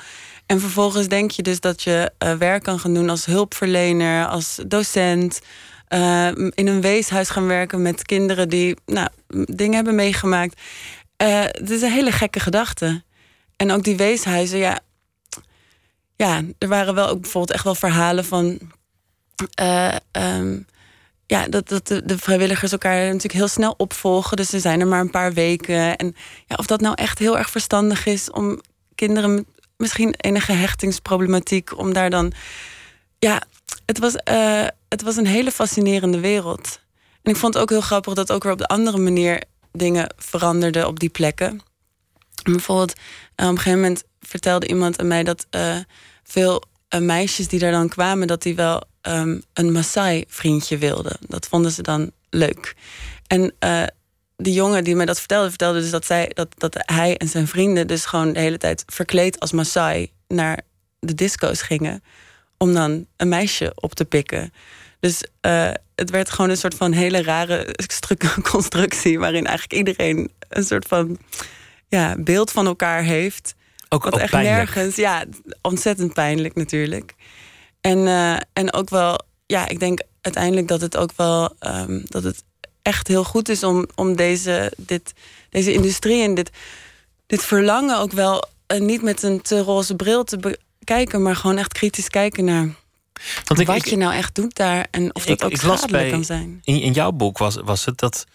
En vervolgens denk je dus dat je eh, werk kan gaan doen als hulpverlener, als docent. Eh, in een weeshuis gaan werken met kinderen die nou, dingen hebben meegemaakt. Eh, Het is een hele gekke gedachte. En ook die weeshuizen, ja. Ja, er waren wel ook bijvoorbeeld echt wel verhalen van. eh, ehm, ja, dat, dat de, vrijwilligers elkaar natuurlijk heel snel opvolgen. Dus ze zijn er maar een paar weken. En ja, of dat nou echt heel erg verstandig is om kinderen misschien enige hechtingsproblematiek, om daar dan. Ja, het was, het was een hele fascinerende wereld. En ik vond het ook heel grappig dat ook weer op de andere manier dingen veranderden op die plekken. Bijvoorbeeld, eh, op een gegeven moment vertelde iemand aan mij dat eh, veel eh, meisjes die daar dan kwamen, dat die wel ehm, een Maasai-vriendje wilden. Dat vonden ze dan leuk. En eh, die jongen die mij dat vertelde, vertelde dus dat, zij, dat, dat hij en zijn vrienden dus gewoon de hele tijd verkleed als Maasai naar de disco's gingen. Om dan een meisje op te pikken. Dus eh, het werd gewoon een soort van hele rare stru- constructie. waarin eigenlijk iedereen een soort van ja, beeld van elkaar heeft. Ook, Wat ook echt pijnlijk. nergens. Ja, ontzettend pijnlijk natuurlijk. En, eh, en ook wel, ja, ik denk uiteindelijk dat het ook wel ehm, dat het echt heel goed is om, om deze, dit, deze industrie en dit, dit verlangen ook wel eh, niet met een te roze bril te bekijken, maar gewoon echt kritisch kijken naar Want ik, wat ik, je nou echt doet daar en of dat Ik- ook schadelijk bij- kan zijn. In, in jouw boek was, was het dat,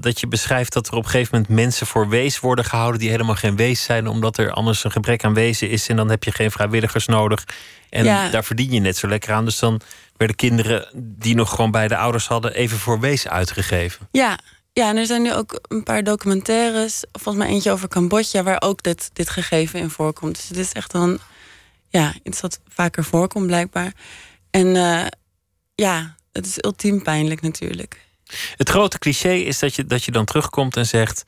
dat, je beschrijft dat er op een gegeven moment mensen voor wees worden gehouden die helemaal geen wees zijn, omdat er anders een gebrek aan wezen is en dan heb je geen vrijwilligers nodig. En Ja. daar verdien je net zo lekker aan. Dus dan werden kinderen die nog gewoon bij de ouders hadden even voor wees uitgegeven. Ja, ja, en er zijn nu ook een paar documentaires. Volgens mij eentje over Cambodja, waar ook dit, dit gegeven in voorkomt. Dus het is echt dan ja, iets wat vaker voorkomt, blijkbaar. En uh, ja, het is ultiem pijnlijk natuurlijk. Het grote cliché is dat je, dat je dan terugkomt en zegt.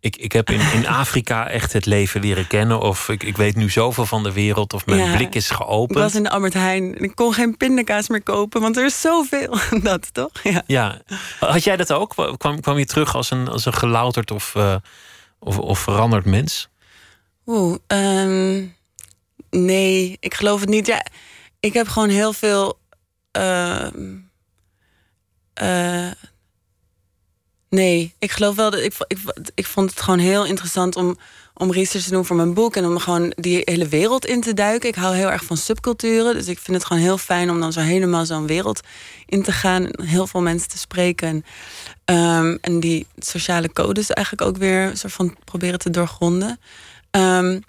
Ik, ik heb in, in Afrika echt het leven leren kennen. Of ik, ik weet nu zoveel van de wereld. Of mijn blik is geopend. Ik was in de Albert Heijn ik kon geen pindakaas meer kopen. Want er is zoveel. Dat toch? Ja. ja. Had jij dat ook? Kwam, kwam je terug als een, als een gelouterd of, uh, of, of veranderd mens? Oeh, um, nee, ik geloof het niet. Ja, ik heb gewoon heel veel. Uh, uh, Nee, ik geloof wel dat ik, ik, ik vond het gewoon heel interessant om, om research te doen voor mijn boek. En om gewoon die hele wereld in te duiken. Ik hou heel erg van subculturen. Dus ik vind het gewoon heel fijn om dan zo helemaal zo'n wereld in te gaan. Heel veel mensen te spreken. En, um, en die sociale codes eigenlijk ook weer soort van proberen te doorgronden. Um,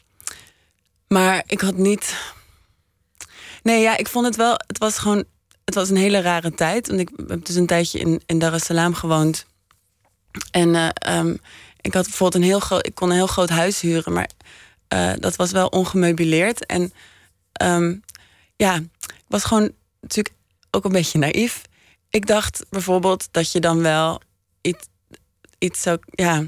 maar ik had niet. Nee, ja, ik vond het wel. Het was gewoon. Het was een hele rare tijd. Want ik heb dus een tijdje in, in Dar es Salaam gewoond. En uh, um, ik had bijvoorbeeld een heel groot, ik kon een heel groot huis huren, maar uh, dat was wel ongemeubileerd. En um, ja, ik was gewoon natuurlijk ook een beetje naïef. Ik dacht bijvoorbeeld dat je dan wel iets, iets zou, ja,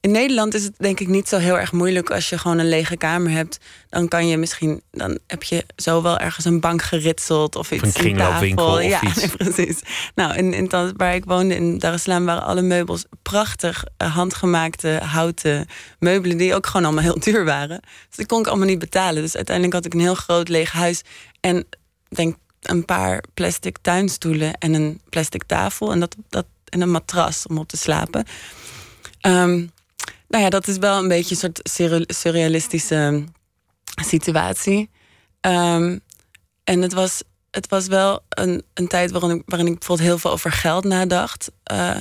in Nederland is het denk ik niet zo heel erg moeilijk als je gewoon een lege kamer hebt. Dan kan je misschien, dan heb je zo wel ergens een bank geritseld of iets. Of een kringloopwinkel of ja, iets. precies. Nou, in, in waar ik woonde in Dar es Salaam waren alle meubels prachtig uh, handgemaakte houten meubelen die ook gewoon allemaal heel duur waren. Dus die kon ik allemaal niet betalen. Dus uiteindelijk had ik een heel groot leeg huis en denk een paar plastic tuinstoelen en een plastic tafel en dat, dat en een matras om op te slapen. Um, nou ja, dat is wel een beetje een soort surrealistische situatie. Um, en het was, het was wel een, een tijd waarin ik, waarin ik bijvoorbeeld heel veel over geld nadacht. Uh,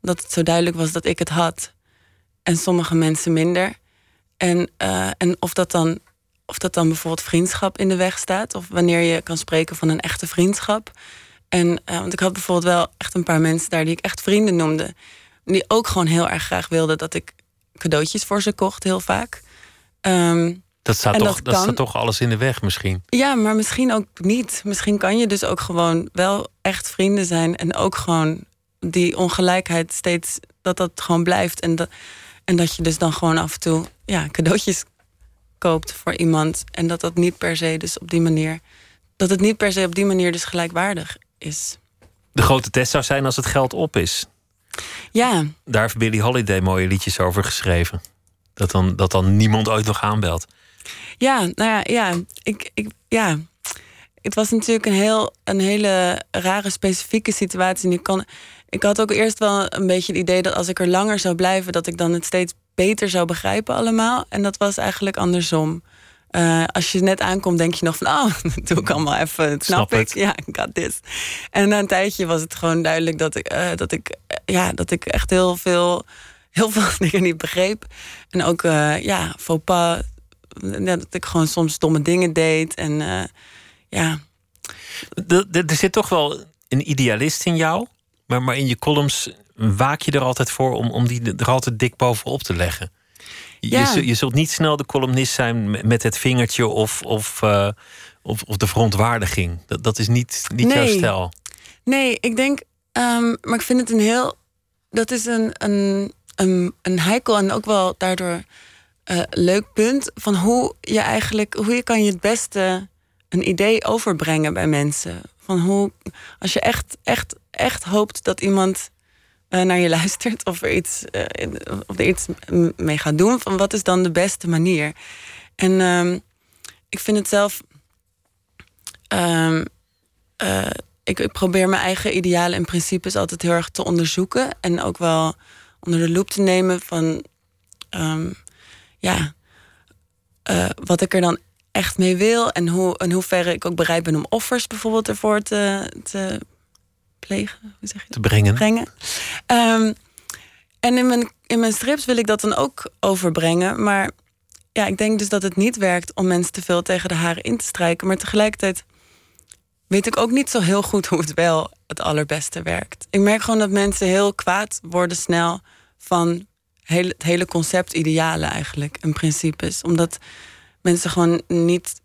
omdat het zo duidelijk was dat ik het had en sommige mensen minder. En, uh, en of, dat dan, of dat dan bijvoorbeeld vriendschap in de weg staat. Of wanneer je kan spreken van een echte vriendschap. En, uh, want ik had bijvoorbeeld wel echt een paar mensen daar die ik echt vrienden noemde. Die ook gewoon heel erg graag wilden dat ik cadeautjes voor ze kocht, heel vaak. Um, dat staat, toch, dat, dat staat toch alles in de weg misschien? Ja, maar misschien ook niet. Misschien kan je dus ook gewoon wel echt vrienden zijn. En ook gewoon die ongelijkheid steeds, dat dat gewoon blijft. En dat, en dat je dus dan gewoon af en toe ja, cadeautjes koopt voor iemand. En dat dat niet per se dus op die manier... dat het niet per se op die manier dus gelijkwaardig is. De grote test zou zijn als het geld op is. Ja. Daar heeft Billie Holiday mooie liedjes over geschreven. Dat dan, dat dan niemand ooit nog aanbelt. Ja, nou ja, ja. Ik, ik, ja. Het was natuurlijk een, heel, een hele rare, specifieke situatie. En ik, kan, ik had ook eerst wel een beetje het idee dat als ik er langer zou blijven, dat ik dan het steeds beter zou begrijpen allemaal. En dat was eigenlijk andersom. Uh, als je net aankomt, denk je nog van, oh, doe ik allemaal even, snap, snap ik. Het. Ja, ik got this. En na een tijdje was het gewoon duidelijk dat ik, uh, dat ik, uh, ja, dat ik echt heel veel, heel veel dingen niet begreep. En ook, ja, faux pas. Dat ik gewoon soms domme dingen deed. En ja. Er zit toch wel een idealist in jou, maar, maar in je columns waak je er altijd voor om, om die er altijd dik bovenop te leggen. Ja. Je, je, zult niet snel de columnist zijn met het vingertje of, of, uh, of, of, de verontwaardiging. Dat, dat is niet, niet nee. jouw stijl. Nee, ik denk, um, maar ik vind het een heel. Dat is een, een, een, een heikel en ook wel daardoor uh, leuk punt van hoe je eigenlijk, hoe je kan je het beste een idee overbrengen bij mensen. Van hoe, als je echt, echt, echt hoopt dat iemand naar je luistert of er, iets, uh, of er iets mee gaat doen. Van wat is dan de beste manier? En um, ik vind het zelf. Um, uh, ik, ik, probeer mijn eigen idealen en principes altijd heel erg te onderzoeken. En ook wel onder de loep te nemen van. Um, ja, wat ik er dan echt mee wil. En hoe, in hoeverre ik ook bereid ben om offers bijvoorbeeld ervoor te, te plegen, hoe zeg je Te brengen. brengen. Um, en in mijn, in mijn strips wil ik dat dan ook overbrengen. Maar ja, ik denk dus dat het niet werkt om mensen te veel tegen de haren in te strijken. Maar tegelijkertijd weet ik ook niet zo heel goed hoe het wel het allerbeste werkt. Ik merk gewoon dat mensen heel kwaad worden snel van het hele concept idealen eigenlijk en principes. Omdat mensen gewoon niet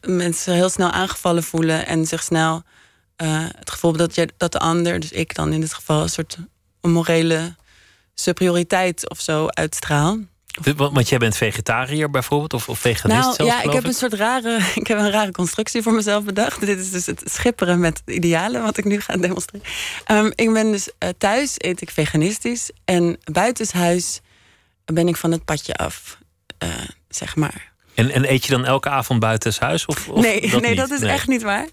mensen heel snel aangevallen voelen en zich snel uh, het gevoel dat, je, dat de ander, dus ik dan in dit geval, een soort morele superioriteit of zo uitstraal. Want jij bent vegetariër bijvoorbeeld, of, of veganist nou, zelfs, Ja, ik heb een soort rare, ik heb een rare constructie voor mezelf bedacht. Dit is dus het schipperen met idealen, wat ik nu ga demonstreren. Um, ik ben dus uh, thuis, eet ik veganistisch. En buitenshuis ben ik van het padje af, uh, zeg maar. En, en, eet je dan elke avond buitenshuis? Of, of nee, dat, nee, dat is echt niet waar.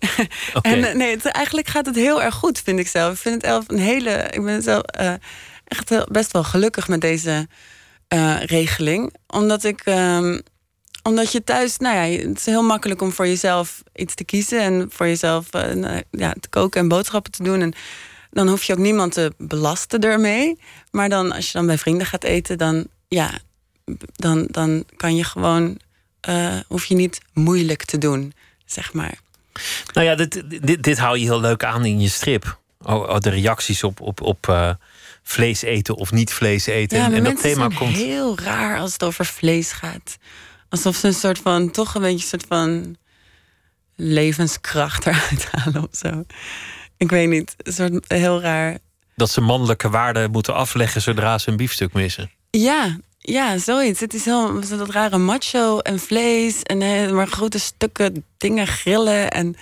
Okay. En nee, het, eigenlijk gaat het heel erg goed, vind ik zelf. Ik vind het een hele. Ik ben zelf uh, echt heel, best wel gelukkig met deze uh, regeling. Omdat ik. Um, omdat je thuis, nou ja, het is heel makkelijk om voor jezelf iets te kiezen en voor jezelf uh, ja, te koken en boodschappen te doen. En dan hoef je ook niemand te belasten ermee. Maar dan, als je dan bij vrienden gaat eten, dan, ja, dan, dan kan je gewoon uh, hoef je niet moeilijk te doen, zeg maar. Nou ja, dit, dit, dit hou je heel leuk aan in je strip. Oh, oh de reacties op, op, op uh, vlees eten of niet vlees eten. Ja, en, dat thema komt. heel raar als het over vlees gaat. Alsof ze een soort van, toch een beetje een soort van levenskracht eruit halen of zo. Ik weet niet, een soort heel raar. Dat ze mannelijke waarden moeten afleggen zodra ze een biefstuk missen. Ja, ja, zoiets. Het is heel dat rare macho en vlees en eh, maar grote stukken dingen grillen. En,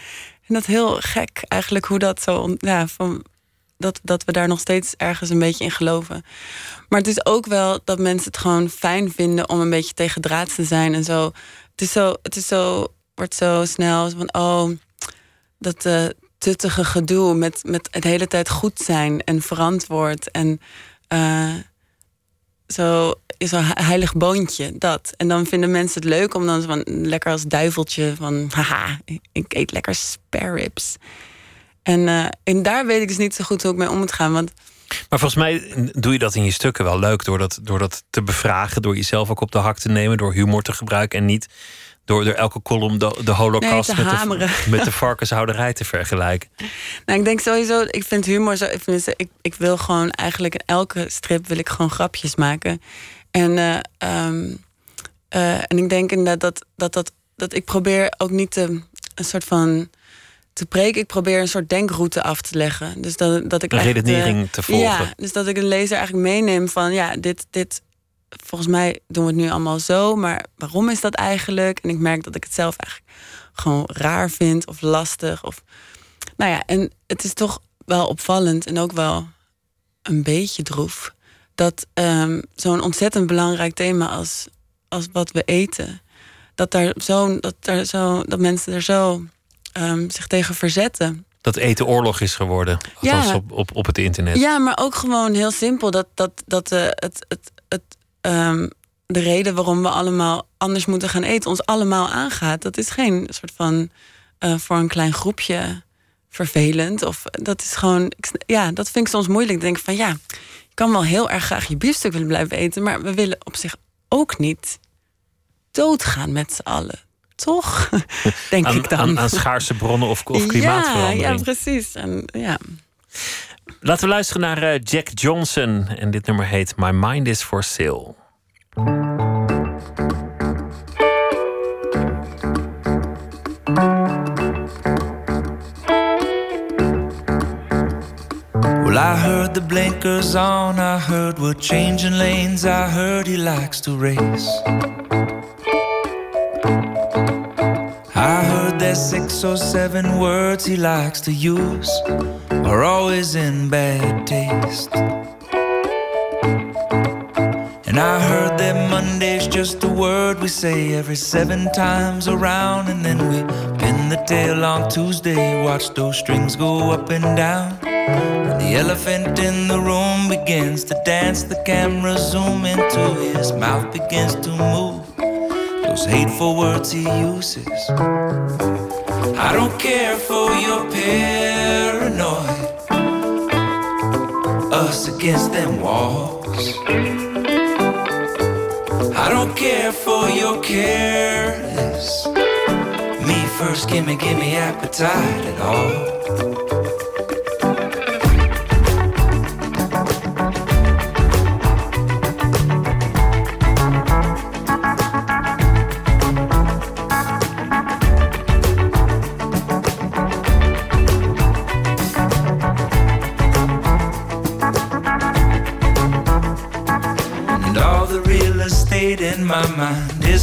en dat heel gek eigenlijk hoe dat zo. Ja, van, dat, dat we daar nog steeds ergens een beetje in geloven. Maar het is ook wel dat mensen het gewoon fijn vinden om een beetje tegen draad te zijn en zo. Het is zo, het is zo, wordt zo snel van oh, dat uh, tuttige gedoe met, met het hele tijd goed zijn en verantwoord en uh, zo een heilig boontje, dat. En dan vinden mensen het leuk om dan van lekker als duiveltje van haha, ik eet lekker spare ribs. En, uh, en daar weet ik dus niet zo goed hoe ik mee om moet gaan. Want maar volgens mij doe je dat in je stukken wel leuk door dat, door dat te bevragen, door jezelf ook op de hak te nemen, door humor te gebruiken en niet door, door elke column de, de holocaust nee, met, de, met de varkenshouderij te vergelijken. Nou, ik denk sowieso, ik vind humor zo. Ik, ik wil gewoon eigenlijk in elke strip wil ik gewoon grapjes maken. En, uh, um, uh, en ik denk inderdaad dat, dat, dat, dat ik probeer ook niet te, een soort van te preken. Ik probeer een soort denkroute af te leggen. Dus dat, dat ik een redenering uh, te volgen. Ja, dus dat ik een lezer eigenlijk meeneem van ja, dit, dit, volgens mij doen we het nu allemaal zo, maar waarom is dat eigenlijk? En ik merk dat ik het zelf eigenlijk gewoon raar vind of lastig. Of, nou ja, en het is toch wel opvallend en ook wel een beetje droef dat um, zo'n ontzettend belangrijk thema als, als wat we eten, dat, daar zo, dat, daar zo, dat mensen er zo um, zich tegen verzetten. Dat eten oorlog is geworden, althans ja. op, op, op het internet. Ja, maar ook gewoon heel simpel dat, dat, dat uh, het, het, het, um, de reden waarom we allemaal anders moeten gaan eten ons allemaal aangaat. Dat is geen soort van uh, voor een klein groepje vervelend. Of dat is gewoon, ja, dat vind ik soms moeilijk. Denk van ja, kan wel heel erg graag je biefstuk willen blijven eten, maar we willen op zich ook niet doodgaan met z'n allen. Toch? Denk aan, ik dan. Aan, aan, schaarse bronnen of, of klimaatverandering. Ja, ja precies. En, ja. Laten we luisteren naar uh, Jack Johnson. En dit nummer heet My Mind is for Sale. Well, I heard the blinkers on, I heard we're changing lanes, I heard he likes to race. I heard there's six or seven words he likes to use, are always in bad taste. And I heard that Monday's just a word we say every seven times around, and then we pin the tail on Tuesday, watch those strings go up and down. When the elephant in the room begins to dance, the camera zoom into his mouth begins to move. Those hateful words he uses. I don't care for your paranoid. Us against them walls. I don't care for your careless. Me first gimme, gimme appetite at all.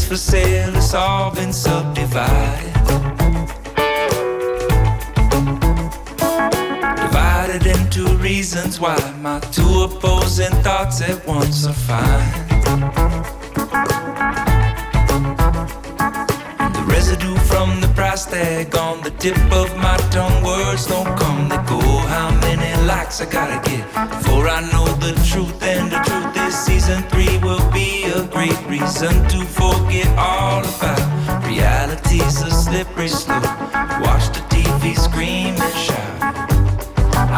For sale, it's all been subdivided. Divided into reasons why my two opposing thoughts at once are fine. The residue from the price tag on the tip of my tongue, words don't come, they go. How many likes I gotta reason to forget all about reality's a slippery slope. Watch the TV scream and shout.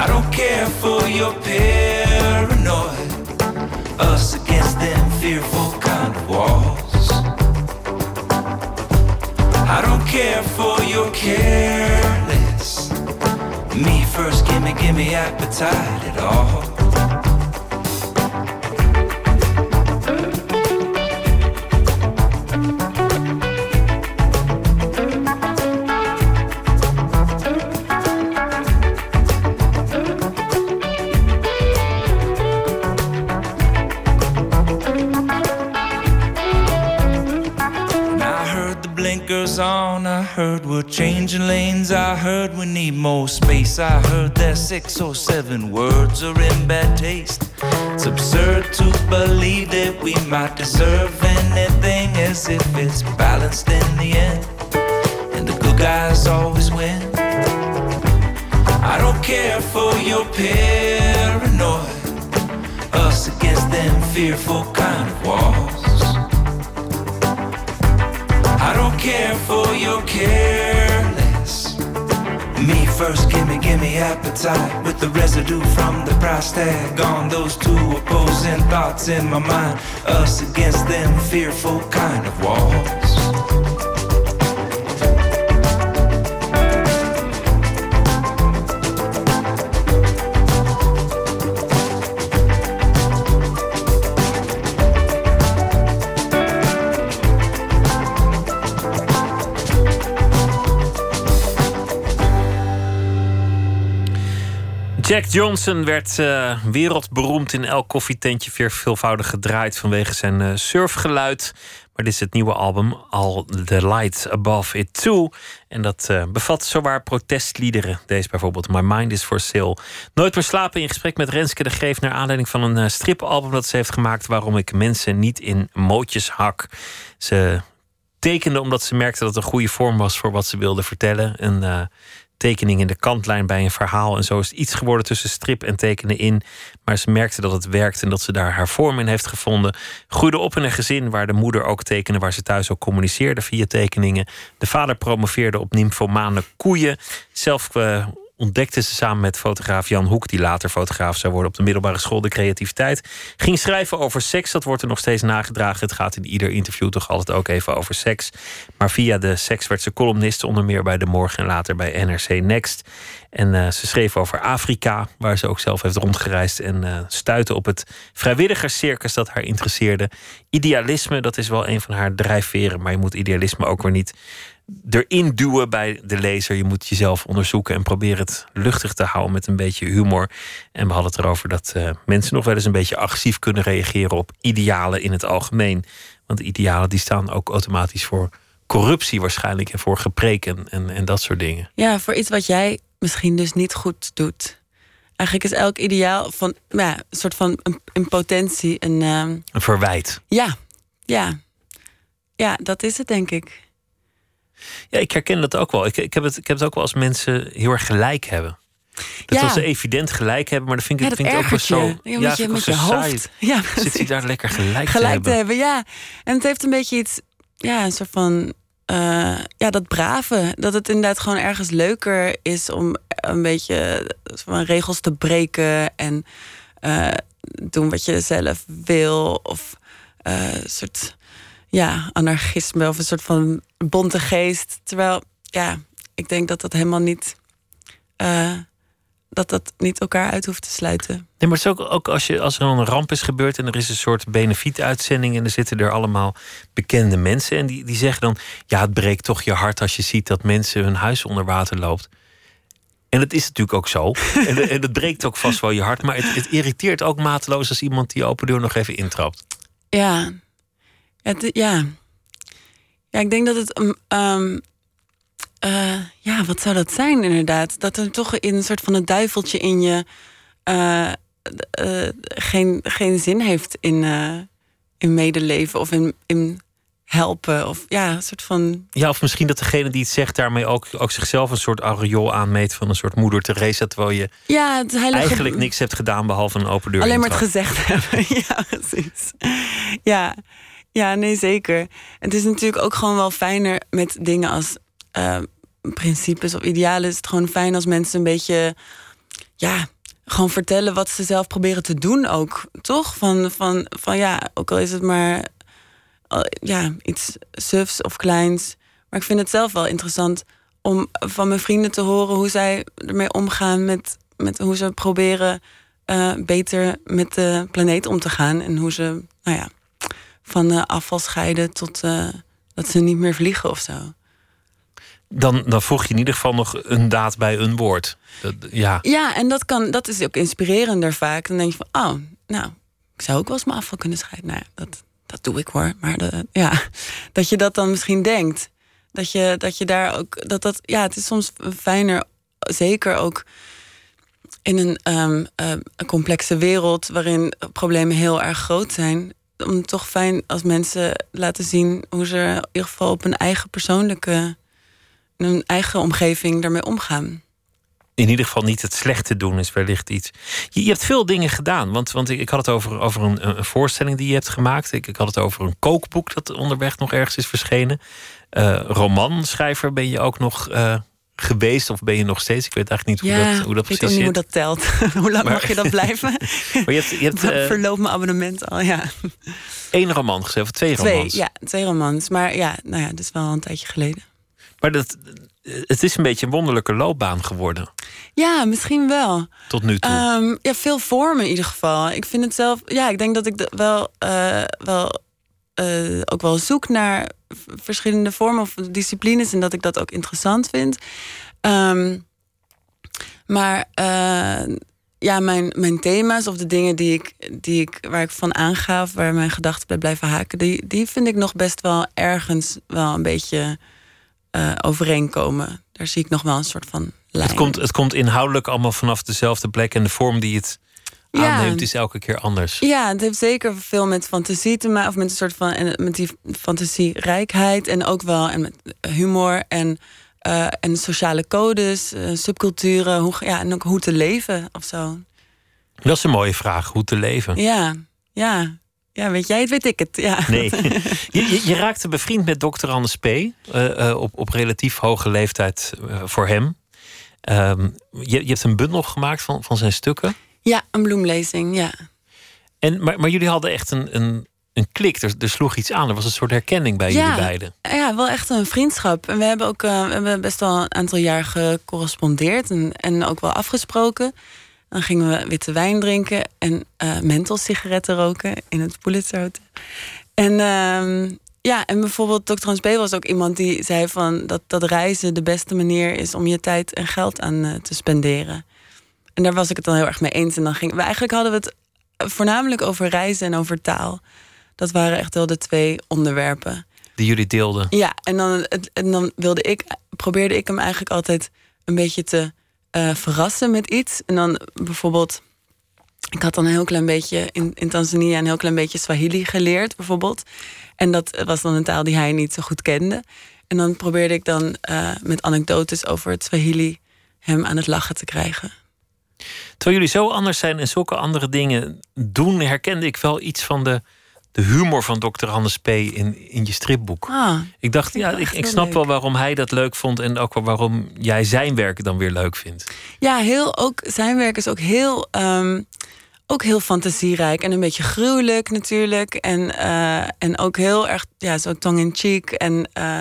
I don't care for your paranoid, us against them fearful kind of walls. I don't care for your careless. Me first, gimme, gimme appetite at all. I heard that six or seven words are in bad taste. It's absurd to believe that we might deserve the price on those two opposing thoughts in my mind. Us against them fearful kind of walls. Johnson werd uh, wereldberoemd in elk koffietentje, veelvoudig gedraaid vanwege zijn uh, surfgeluid. Maar dit is het nieuwe album, All the Light Above It Too. En dat uh, bevat zowaar protestliederen. Deze bijvoorbeeld My Mind is for Sale. Nooit meer slapen in gesprek met Renske de Greef... naar aanleiding van een stripalbum dat ze heeft gemaakt... waarom ik mensen niet in mootjes hak. Ze tekende omdat ze merkte dat het een goede vorm was... voor wat ze wilde vertellen. Een tekening in de kantlijn bij een verhaal. En zo is iets geworden tussen strip en tekenen in. Maar ze merkte dat het werkte en dat ze daar haar vorm in heeft gevonden. Groeide op in een gezin waar de moeder ook tekende, waar ze thuis ook communiceerde via tekeningen. De vader promoveerde op nymphomane koeien. Zelf uh, ontdekte ze samen met fotograaf Jan Hoek, die later fotograaf zou worden op de middelbare school, de creativiteit. Ging schrijven over seks, dat wordt er nog steeds nagedragen. Het gaat in ieder interview toch altijd ook even over seks. Maar via de seks werd ze columnist, onder meer bij De Morgen en later bij NRC Next. En uh, ze schreef over Afrika, waar ze ook zelf heeft rondgereisd. En uh, stuitte op het vrijwilligerscircus dat haar interesseerde. Idealisme, dat is wel een van haar drijfveren. Maar je moet idealisme ook weer niet erin duwen bij de lezer. Je moet jezelf onderzoeken en proberen het luchtig te houden met een beetje humor. En we hadden het erover dat uh, mensen nog wel eens een beetje agressief kunnen reageren op idealen in het algemeen. Want idealen die staan ook automatisch voor corruptie waarschijnlijk en voor gepreken en, en dat soort dingen. Ja, voor iets wat jij misschien dus niet goed doet. Eigenlijk is elk ideaal van ja, een soort van een, potentie een, uh... een verwijt. Ja, ja, ja, dat is het denk ik. Ja, ik herken dat ook wel. Ik, ik, heb het, ik heb het ook wel als mensen heel erg gelijk hebben. Dat ja. ze evident gelijk hebben, maar dan vind ik, ja, vind ik ook wel zo. Ja, met je, met je hoofd. Ja, Zit hij daar lekker gelijk, gelijk te, hebben. te hebben? Ja, en het heeft een beetje iets, ja, een soort van. Uh, ja, dat brave. Dat het inderdaad gewoon ergens leuker is om een beetje van regels te breken en uh, doen wat je zelf wil. Of uh, soort ja, anarchisme of een soort van bonte geest. Terwijl ja, ik denk dat dat helemaal niet. eh, dat dat niet elkaar uit hoeft te sluiten. Nee, maar het is ook, ook als, je, als er een ramp is gebeurd en er is een soort benefietuitzending en er zitten er allemaal bekende mensen en die, die zeggen dan: Ja, het breekt toch je hart als je ziet dat mensen hun huis onder water loopt. En dat is natuurlijk ook zo. en, en dat breekt ook vast wel je hart. Maar het, het irriteert ook mateloos als iemand die open deur nog even intrapt. Ja. Ja, het- ja. ja, ik denk dat het. um, um, eh, ja, wat zou dat zijn inderdaad? Dat er toch in een soort van een duiveltje in je. eh, eh, geen, geen zin heeft in, in medeleven of in, in helpen. Of ja, een soort van. Ja, of misschien dat degene die het zegt daarmee ook, ook zichzelf een soort aureool aanmeet van een soort moeder Teresa. Terwijl je Ja, het heilige, eigenlijk niks hebt gedaan behalve een open deur. Alleen maar het gezegd hebben. ja, precies. Ja. Ja, nee, zeker. Het is natuurlijk ook gewoon wel fijner met dingen als eh, principes of idealen. Is het gewoon fijn als mensen een beetje, ja, gewoon vertellen wat ze zelf proberen te doen ook. Toch? Van, van, van ja, ook al is het maar ja, iets sufs of kleins. Maar ik vind het zelf wel interessant om van mijn vrienden te horen hoe zij ermee omgaan met, met hoe ze proberen eh, beter met de planeet om te gaan. En hoe ze, nou ja, van eh, afval scheiden tot eh, dat ze niet meer vliegen of zo. Dan, dan voeg je in ieder geval nog een daad bij een woord. Dat, ja. Ja, en dat, kan, dat is ook inspirerender vaak. Dan denk je van, oh, nou, ik zou ook wel eens mijn afval kunnen scheiden. Nou, dat, dat doe ik hoor. Maar de, ja, dat je dat dan misschien denkt. Dat je, dat je daar ook, dat dat, ja, het is soms fijner, zeker ook in een, ehm, eh, een complexe wereld waarin problemen heel erg groot zijn. Om toch fijn als mensen laten zien hoe ze in ieder geval op hun eigen persoonlijke, hun eigen omgeving daarmee omgaan. in ieder geval niet het slechte doen is wellicht iets. Je, je hebt veel dingen gedaan. Want, want ik, ik had het over, over een, een voorstelling die je hebt gemaakt. Ik, ik had het over een kookboek dat onderweg nog ergens is verschenen. Eh, romanschrijver ben je ook nog eh, geweest of ben je nog steeds? Ik weet eigenlijk niet hoe dat, hoe dat ik weet precies ook niet hoe dat telt. hoe lang Maar- mag je dat blijven? Maar je hebt, je hebt eh, Verloop mijn abonnement al, ja. één roman geschreven, of twee, Twee, romans. ja, twee romans. Maar ja, nou ja, dat is wel een tijdje geleden. Maar dat, het is een beetje een wonderlijke loopbaan geworden Ja, misschien wel. tot nu toe. Ehm, ja, veel vormen in ieder geval. Ik vind het zelf, ja, ik denk dat ik wel, eh, wel eh, ook wel zoek naar verschillende vormen of disciplines en dat ik dat ook interessant vind. Ehm, maar eh, ja, mijn, mijn thema's of de dingen die ik, die ik, waar ik van aanga of waar mijn gedachten bij blijven haken, die, die vind ik nog best wel ergens wel een beetje eh, overeenkomen. Daar zie ik nog wel een soort van lijn. het, komt, het komt inhoudelijk allemaal vanaf dezelfde plek en de vorm die het. Aanneemt is elke keer anders. Ja, het heeft zeker veel met fantasie te maken. Of met een soort van. En met die fantasierijkheid. En ook wel. En met humor. En, eh, en sociale codes. eh, subculturen. Hoe, ja, en ook hoe te leven of zo. Dat is een mooie vraag, hoe te leven. Ja, ja. Ja, weet jij het, weet ik het. Ja. Nee. Je, je, raakte bevriend met dokter Anders P. eh, op, op relatief hoge leeftijd voor hem. Ehm, je, je hebt een bundel gemaakt van, van zijn stukken. Ja, een bloemlezing, ja. En, maar, maar jullie hadden echt een, een, een klik. Er, er sloeg iets aan. Er was een soort herkenning bij Ja. jullie beiden. Ja, wel echt een vriendschap. En we hebben ook eh, we hebben best wel een aantal jaar gecorrespondeerd en, en ook wel afgesproken. Dan gingen we witte wijn drinken en eh menthol-sigaretten roken in het Pulitzer Hotel. En ehm, ja, en bijvoorbeeld Dr. Hans B. was ook iemand die zei van dat, dat reizen de beste manier is om je tijd en geld aan eh, te spenderen. En daar was ik het dan heel erg mee eens. En dan gingen we eigenlijk hadden we het voornamelijk over reizen en over taal. Dat waren echt wel de twee onderwerpen. Die jullie deelden. Ja, en dan, en dan wilde ik, probeerde ik hem eigenlijk altijd een beetje te eh, verrassen met iets. En dan bijvoorbeeld, ik had dan een heel klein beetje in, in Tanzania een heel klein beetje Swahili geleerd, bijvoorbeeld. En dat was dan een taal die hij niet zo goed kende. En dan probeerde ik dan eh, met anekdotes over het Swahili hem aan het lachen te krijgen. Terwijl jullie zo anders zijn en zulke andere dingen doen, herkende ik wel iets van de, de humor van dokter Anders P. in, in je stripboek. Ah, Ik dacht, ja, ik, ik snap leuk. wel waarom hij dat leuk vond en ook wel waarom jij zijn werk dan weer leuk vindt. Ja, heel, ook, zijn werk is ook heel, ehm, ook heel fantasierijk en een beetje gruwelijk natuurlijk. En, eh, en ook heel erg ja, zo tong in cheek. En eh,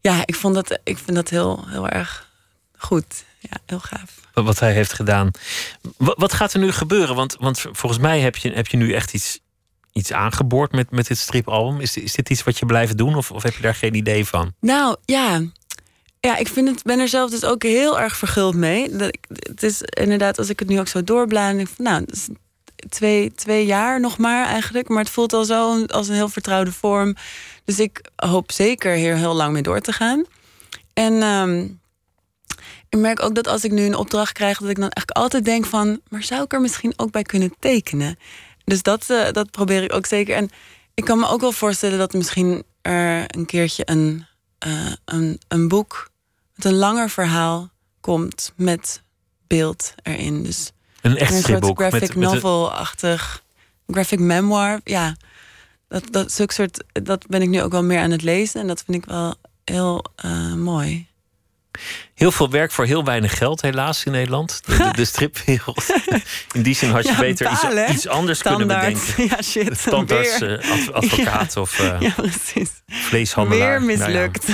ja, ik, vond dat, ik vind dat heel, heel erg goed. Ja, heel gaaf. Wat hij heeft gedaan. Wat gaat er nu gebeuren? Want, want volgens mij heb je, heb je nu echt iets, iets aangeboord met, met dit stripalbum. Is, is dit iets wat je blijft doen of, of heb je daar geen idee van? Nou ja, ja, ik vind het, ben er zelf dus ook heel erg verguld mee. Dat het is inderdaad, als ik het nu ook zo doorblaan, nou, twee, twee jaar nog maar eigenlijk. Maar het voelt al zo als een heel vertrouwde vorm. Dus ik hoop zeker hier heel lang mee door te gaan. En um, ik merk ook dat als ik nu een opdracht krijg, dat ik dan eigenlijk altijd denk van, maar zou ik er misschien ook bij kunnen tekenen? Dus dat, uh, dat probeer ik ook zeker. En ik kan me ook wel voorstellen dat misschien er een keertje een, uh, een, een boek met een langer verhaal komt met beeld erin. Dus een echt. Een graphic novel-achtig, graphic memoir. Ja, dat, dat, zulke soort, dat ben ik nu ook wel meer aan het lezen. En dat vind ik wel heel uh, mooi. Heel veel werk voor heel weinig geld, helaas, in Nederland. De, de, de stripwereld. In die zin had je Ja, beter iets, anders Standaard. kunnen bedenken. Ja, shit. Eh, adv- advocaat of eh, Ja, vleeshandelaar. Weer Nou ja. mislukt.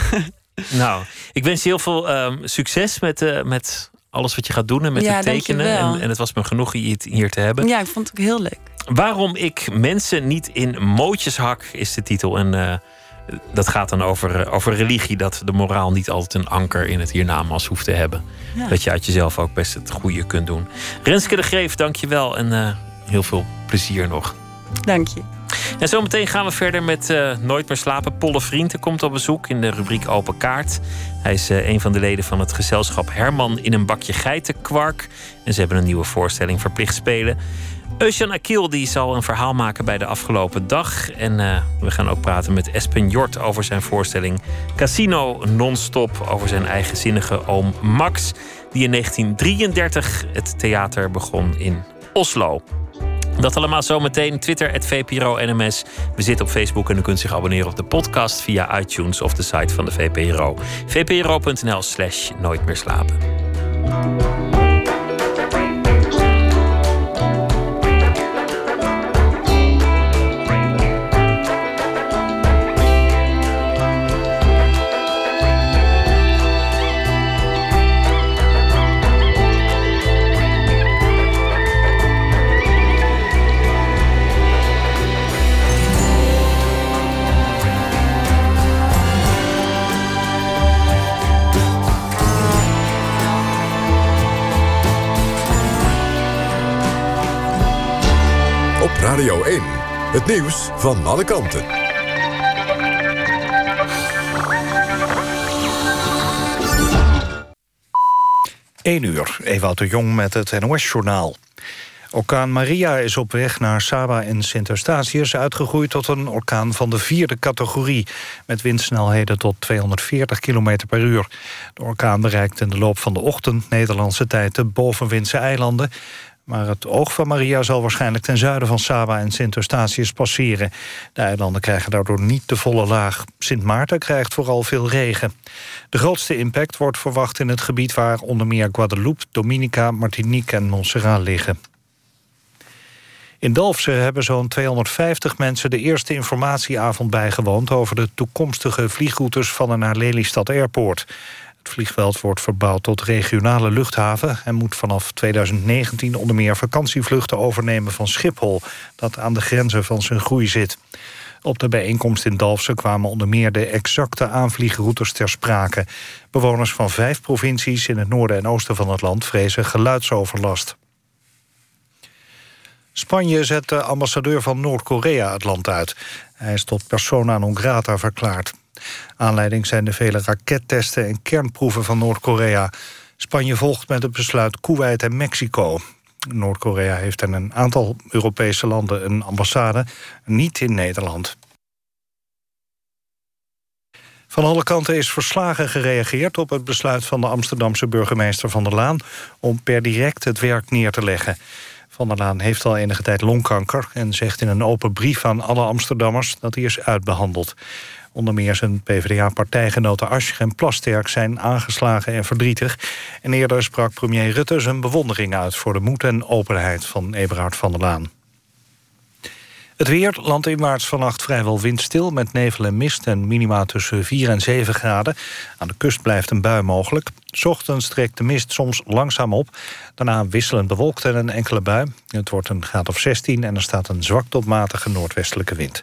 Nou, ik wens je heel veel ehm, succes met, eh, met alles wat je gaat doen en met het tekenen. En, en het was me genoeg hier, hier te hebben. Ja, ik vond het ook heel leuk. Waarom ik mensen niet in mootjes hak, is de titel. En dat gaat dan over, eh, over religie. Dat de moraal niet altijd een anker in het hiernamaals hoeft te hebben. Ja. Dat je uit jezelf ook best het goede kunt doen. Renske de Greef, dank je wel. En eh, heel veel plezier nog. Dank je. En zometeen gaan we verder met eh, Nooit meer slapen. Polle Vrienden komt op bezoek in de rubriek Open Kaart. Hij is een van de leden van het gezelschap Herman in een bakje geitenkwark. En ze hebben een nieuwe voorstelling verplicht spelen. Eusjan Akil die zal een verhaal maken bij de afgelopen dag. En eh, we gaan ook praten met Espen Jort over zijn voorstelling Casino Non-Stop. Over zijn eigenzinnige oom Max, die in 1933 het theater begon in Oslo. Dat allemaal zometeen. Twitter, het VPRO NMS. We zitten op Facebook en u kunt zich abonneren op de podcast via iTunes of de site van de VPRO. vpro.nl slash nooit meer slapen. Radio 1. Het nieuws van alle kanten. 1 uur, Ewout de Jong met het NOS-journaal. Orkaan Maria is op weg naar Saba en Sint Eustatius uitgegroeid tot een orkaan van de vierde categorie, met windsnelheden tot 240 km per uur. De orkaan bereikt in de loop van de ochtend Nederlandse tijd de bovenwindse eilanden, maar het oog van Maria zal waarschijnlijk ten zuiden van Saba en Sint Eustatius passeren. De eilanden krijgen daardoor niet de volle laag. Sint Maarten krijgt vooral veel regen. De grootste impact wordt verwacht in het gebied waar onder meer Guadeloupe, Dominica, Martinique en Montserrat liggen. In Dalfsen hebben zo'n 250 mensen de eerste informatieavond bijgewoond... over de toekomstige vliegroutes van en naar Lelystad Airport. Het vliegveld wordt verbouwd tot regionale luchthaven... en moet vanaf 2019 onder meer vakantievluchten overnemen van Schiphol... dat aan de grenzen van zijn groei zit. Op de bijeenkomst in Dalfsen kwamen onder meer de exacte aanvliegroutes ter sprake. Bewoners van vijf provincies in het noorden en oosten van het land vrezen geluidsoverlast. Spanje zet de ambassadeur van Noord-Korea het land uit. Hij is tot persona non grata verklaard. Aanleiding zijn de vele rakettesten en kernproeven van Noord-Korea. Spanje volgt met het besluit Kuwait en Mexico. Noord-Korea heeft in een aantal Europese landen een ambassade, niet in Nederland. Van alle kanten is verslagen gereageerd op het besluit van de Amsterdamse burgemeester Van der Laan om per direct het werk neer te leggen. Van der Laan heeft al enige tijd longkanker en zegt in een open brief aan alle Amsterdammers dat hij is uitbehandeld. Onder meer zijn PvdA-partijgenoten Ascher en Plasterk zijn aangeslagen en verdrietig. En eerder sprak premier Rutte zijn bewondering uit voor de moed en openheid van Eberhard van der Laan. Het weer, landinwaarts vannacht vrijwel windstil... met nevel en mist en minima tussen 4 en 7 graden. Aan de kust blijft een bui mogelijk. Ochtends trekt de mist soms langzaam op. Daarna wisselend bewolkt en een enkele bui. Het wordt een graad of 16 en er staat een zwak tot matige noordwestelijke wind.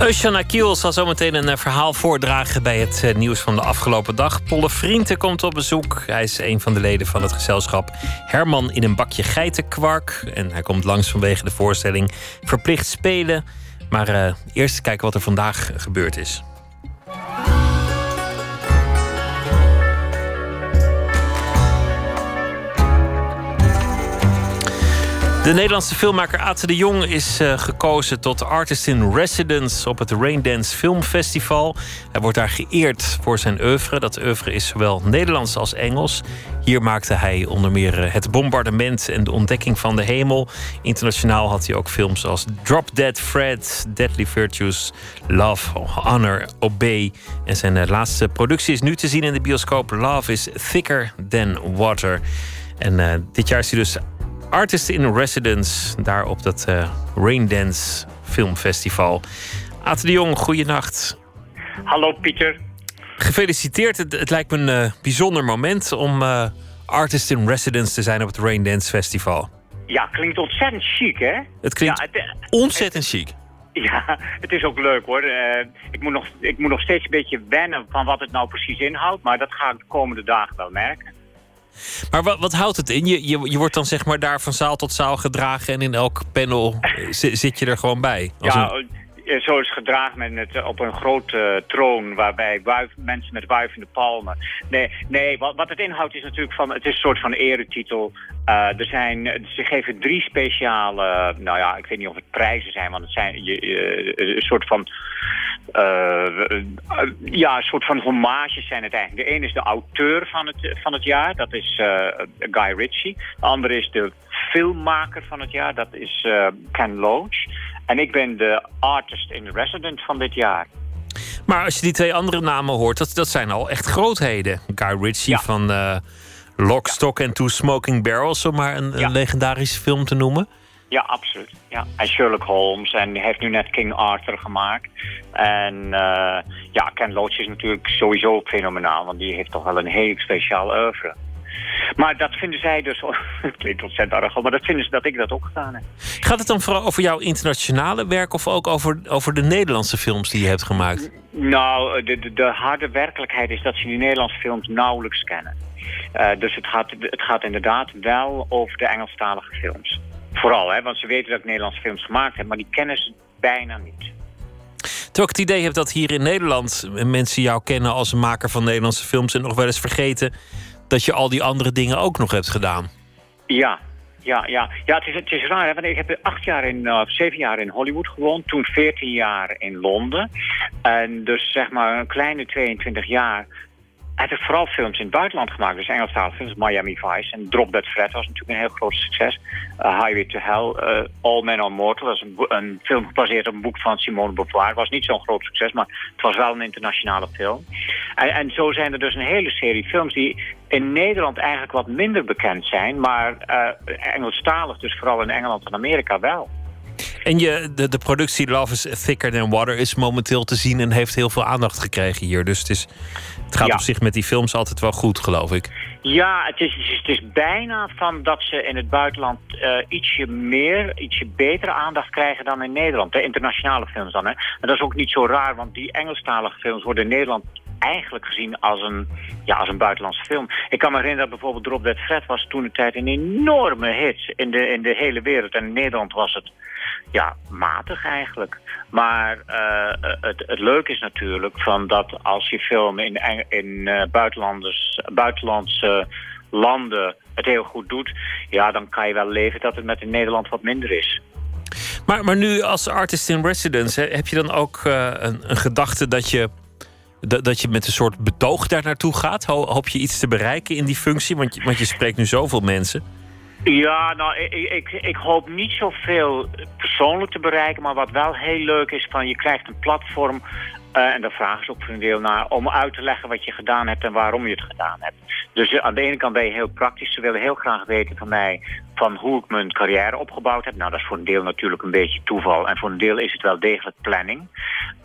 Eusjan Akiel zal zometeen een eh, verhaal voordragen bij het eh, nieuws van de afgelopen dag. Polle Vrienden komt op bezoek. Hij is een van de leden van het gezelschap Herman in een bakje geitenkwark. En hij komt langs vanwege de voorstelling Verplicht Spelen. Maar uh, eerst kijken wat er vandaag gebeurd is. De Nederlandse filmmaker Ate de Jong is uh, gekozen tot Artist in Residence op het Raindance Filmfestival. Hij wordt daar geëerd voor zijn oeuvre. Dat oeuvre is zowel Nederlands als Engels. Hier maakte hij onder meer uh, Het Bombardement en De Ontdekking van de Hemel. Internationaal had hij ook films als Drop Dead Fred, Deadly Virtues, Love, Honor, Obey. En zijn uh, laatste productie is nu te zien in de bioscoop. Love is Thicker Than Water. En dit jaar is hij dus Artist in Residence, daar op dat uh, Raindance Filmfestival. Ate de Jong, goeienacht. Hallo Pieter. Gefeliciteerd. Het, het lijkt me een uh, bijzonder moment om uh, Artist in Residence te zijn op het Raindance Festival. Ja, klinkt ontzettend chic, hè? Het klinkt ja, het, ontzettend chic. Ja, het is ook leuk hoor. ik, moet nog, ik moet nog steeds een beetje wennen van wat het nou precies inhoudt. Maar dat ga ik de komende dagen wel merken. Maar wat, wat houdt het in? Je, je, je wordt dan zeg maar daar van zaal tot zaal gedragen en in elk panel zit je er gewoon bij. ja, een... zo is gedragen men het op een grote troon waarbij wuif, mensen met wuivende palmen. Nee, nee wat, wat het inhoudt is natuurlijk van, het is een soort van eretitel. Uh, er zijn, ze geven drie speciale, nou ja, ik weet niet of het prijzen zijn, want het zijn je, je, een soort van uh, ja, een soort van hommages zijn het eigenlijk. De ene is de auteur van het, van het jaar, dat is uh, Guy Ritchie. De andere is de filmmaker van het jaar, dat is uh, Ken Loach. En ik ben de artist in resident van dit jaar. Maar als je die twee andere namen hoort, dat, dat zijn al echt grootheden. Guy Ritchie ja. van Lock, Stock and Two Smoking Barrels, om maar een, ja. een legendarische film te noemen. Ja, absoluut. Ja. En Sherlock Holmes. En hij heeft nu net King Arthur gemaakt. En uh, ja, Ken Loach is natuurlijk sowieso fenomenaal. Want die heeft toch wel een heel speciaal oeuvre. Maar dat vinden zij dus... Het klinkt ontzettend erg, maar dat vinden ze dat ik dat ook gedaan heb. Gaat het dan vooral over jouw internationale werk... of ook over, over de Nederlandse films die je hebt gemaakt? Nou, de, de, de harde werkelijkheid is dat ze die Nederlandse films nauwelijks kennen. Uh, dus het gaat, het gaat inderdaad wel over de Engelstalige films. Vooral, hè, want ze weten dat ik Nederlandse films gemaakt heb, maar die kennen ze bijna niet. Terwijl ik het idee heb dat hier in Nederland mensen jou kennen als een maker van Nederlandse films en nog wel eens vergeten dat je al die andere dingen ook nog hebt gedaan. Ja, ja, ja. ja het, is, het is raar, hè? want ik heb acht jaar in, uh, zeven jaar in Hollywood gewoond, toen veertien jaar in Londen. En dus zeg maar een kleine 22 jaar hij heeft vooral films in het buitenland gemaakt. Dus Engelstalige films, Miami Vice en Drop Dead Fred was natuurlijk een heel groot succes. Uh, Highway to Hell, uh, All Men Are Mortal, dat is een, een, film gebaseerd op een boek van Simone Beauvoir. was niet zo'n groot succes, maar het was wel een internationale film. En, en, zo zijn er dus een hele serie films die in Nederland eigenlijk wat minder bekend zijn, maar uh, Engelstalig, dus vooral in Engeland en Amerika wel. En je, de, de productie Love is Thicker Than Water is momenteel te zien en heeft heel veel aandacht gekregen hier. Dus het, is, het gaat op zich met die films altijd wel goed, geloof ik. Ja, het is, het is bijna van dat ze in het buitenland uh, ietsje meer, ietsje betere aandacht krijgen dan in Nederland. De internationale films dan. Hè. En dat is ook niet zo raar, want die Engelstalige films worden in Nederland eigenlijk gezien als een, ja, als een buitenlandse film. Ik kan me herinneren dat bijvoorbeeld Drop Dead Fred was toen de tijd een enorme hit in de, in de hele wereld. En in Nederland was het ja, matig eigenlijk. Maar uh, het, het leuke is natuurlijk van dat als je film in, in uh, buitenlandse landen het heel goed doet... ja, dan kan je wel leven dat het met in Nederland wat minder is. Maar, maar nu als artist in residence, heb je dan ook een, een gedachte dat je dat, dat je met een soort betoog daar naartoe gaat? Hoop je iets te bereiken in die functie? Want want je spreekt nu zoveel mensen. Ja, nou, ik, ik, ik hoop niet zoveel persoonlijk te bereiken. Maar wat wel heel leuk is, van je krijgt een platform uh, en daar vragen ze ook voor een deel naar om uit te leggen wat je gedaan hebt en waarom je het gedaan hebt. Dus uh, aan de ene kant ben je heel praktisch. Ze willen heel graag weten van mij van hoe ik mijn carrière opgebouwd heb. Nou, dat is voor een deel natuurlijk een beetje toeval. En voor een deel is het wel degelijk planning.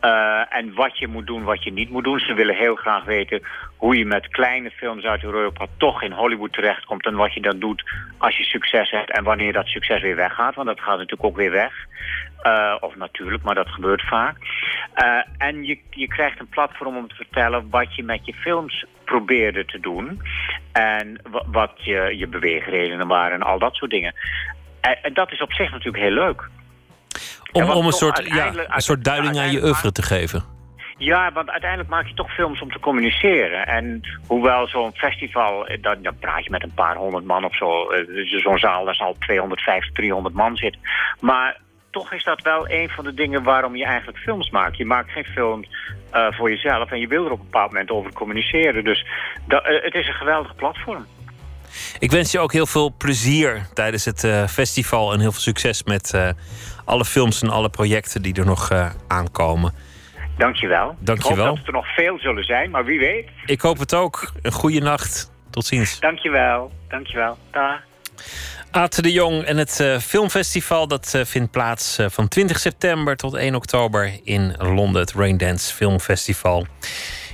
Uh, en wat je moet doen, wat je niet moet doen. Ze willen heel graag weten hoe je met kleine films uit Europa toch in Hollywood terechtkomt. En wat je dan doet als je succes hebt en wanneer dat succes weer weggaat. Want dat gaat natuurlijk ook weer weg. Uh, of natuurlijk, maar dat gebeurt vaak. Uh, en je, je krijgt een platform om te vertellen wat je met je films probeerde te doen. En wat je, je beweegredenen waren en al dat soort dingen. En, en dat is op zich natuurlijk heel leuk. Om, om een, soort, ja, een soort duiding aan je oeuvre te geven. Ja, want uiteindelijk maak je toch films om te communiceren. En hoewel zo'n festival, eh, dan, dan praat je met een paar honderd man of zo. Zo'n zaal, daar zal 250, 300 man zitten. Maar toch is dat wel een van de dingen waarom je eigenlijk films maakt. Je maakt geen films uh, voor jezelf en je wil er op een bepaald moment over communiceren. Dus dat, uh, het is een geweldig platform. Ik wens je ook heel veel plezier tijdens het uh, festival en heel veel succes met alle films en alle projecten die er nog aankomen. Dankjewel. Dankjewel. Ik hoop dat er nog veel zullen zijn, maar wie weet. Ik hoop het ook. Een goede nacht. Tot ziens. Dankjewel. Dankjewel. Dag. Aad de Jong en het uh, filmfestival dat uh, vindt plaats uh, van 20 september tot 1 oktober in Londen, het Raindance Filmfestival.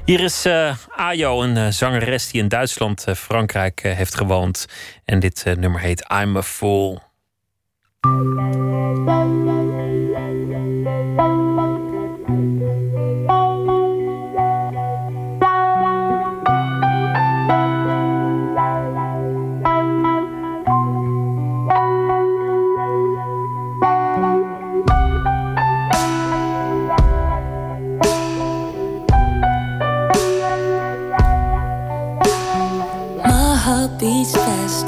Hier is Ajo, een zangeres die in Duitsland, Frankrijk heeft gewoond. En dit nummer heet I'm a Fool.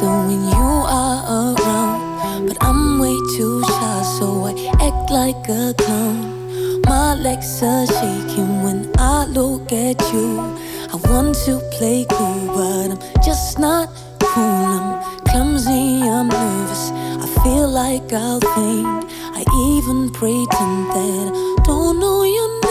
Faster when you are around. But I'm way too shy, so I act like a clown. My legs are shaking when I look at you. I want to play cool, but I'm just not cool. I'm clumsy, I'm nervous. I feel like I'll faint. I even pretend that I don't know your name.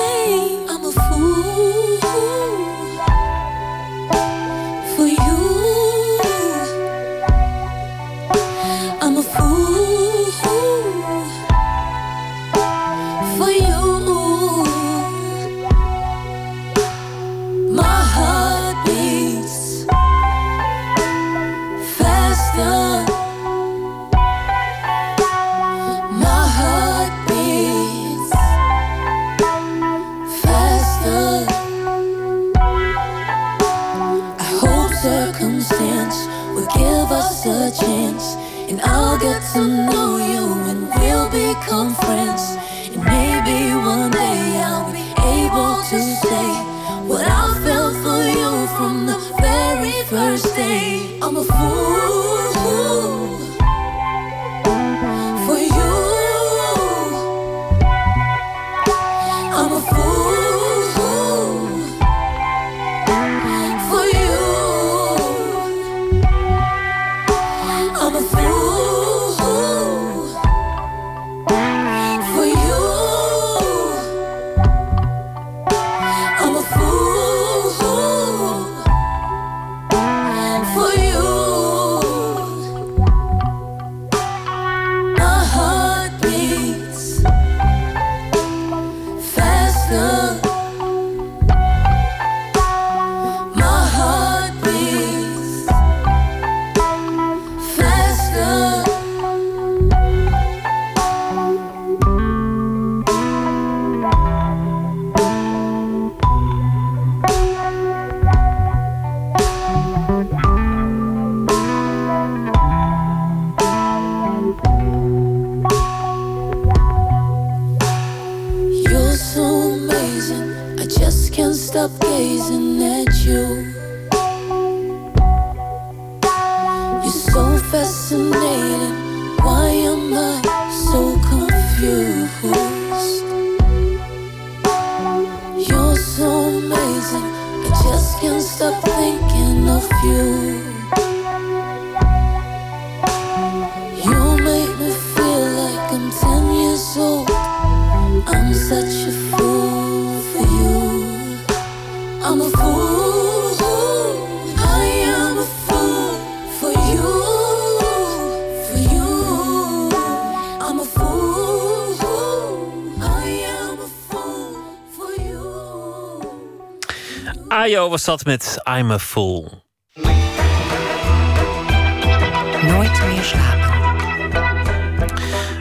Ayo was dat met I'm a Fool.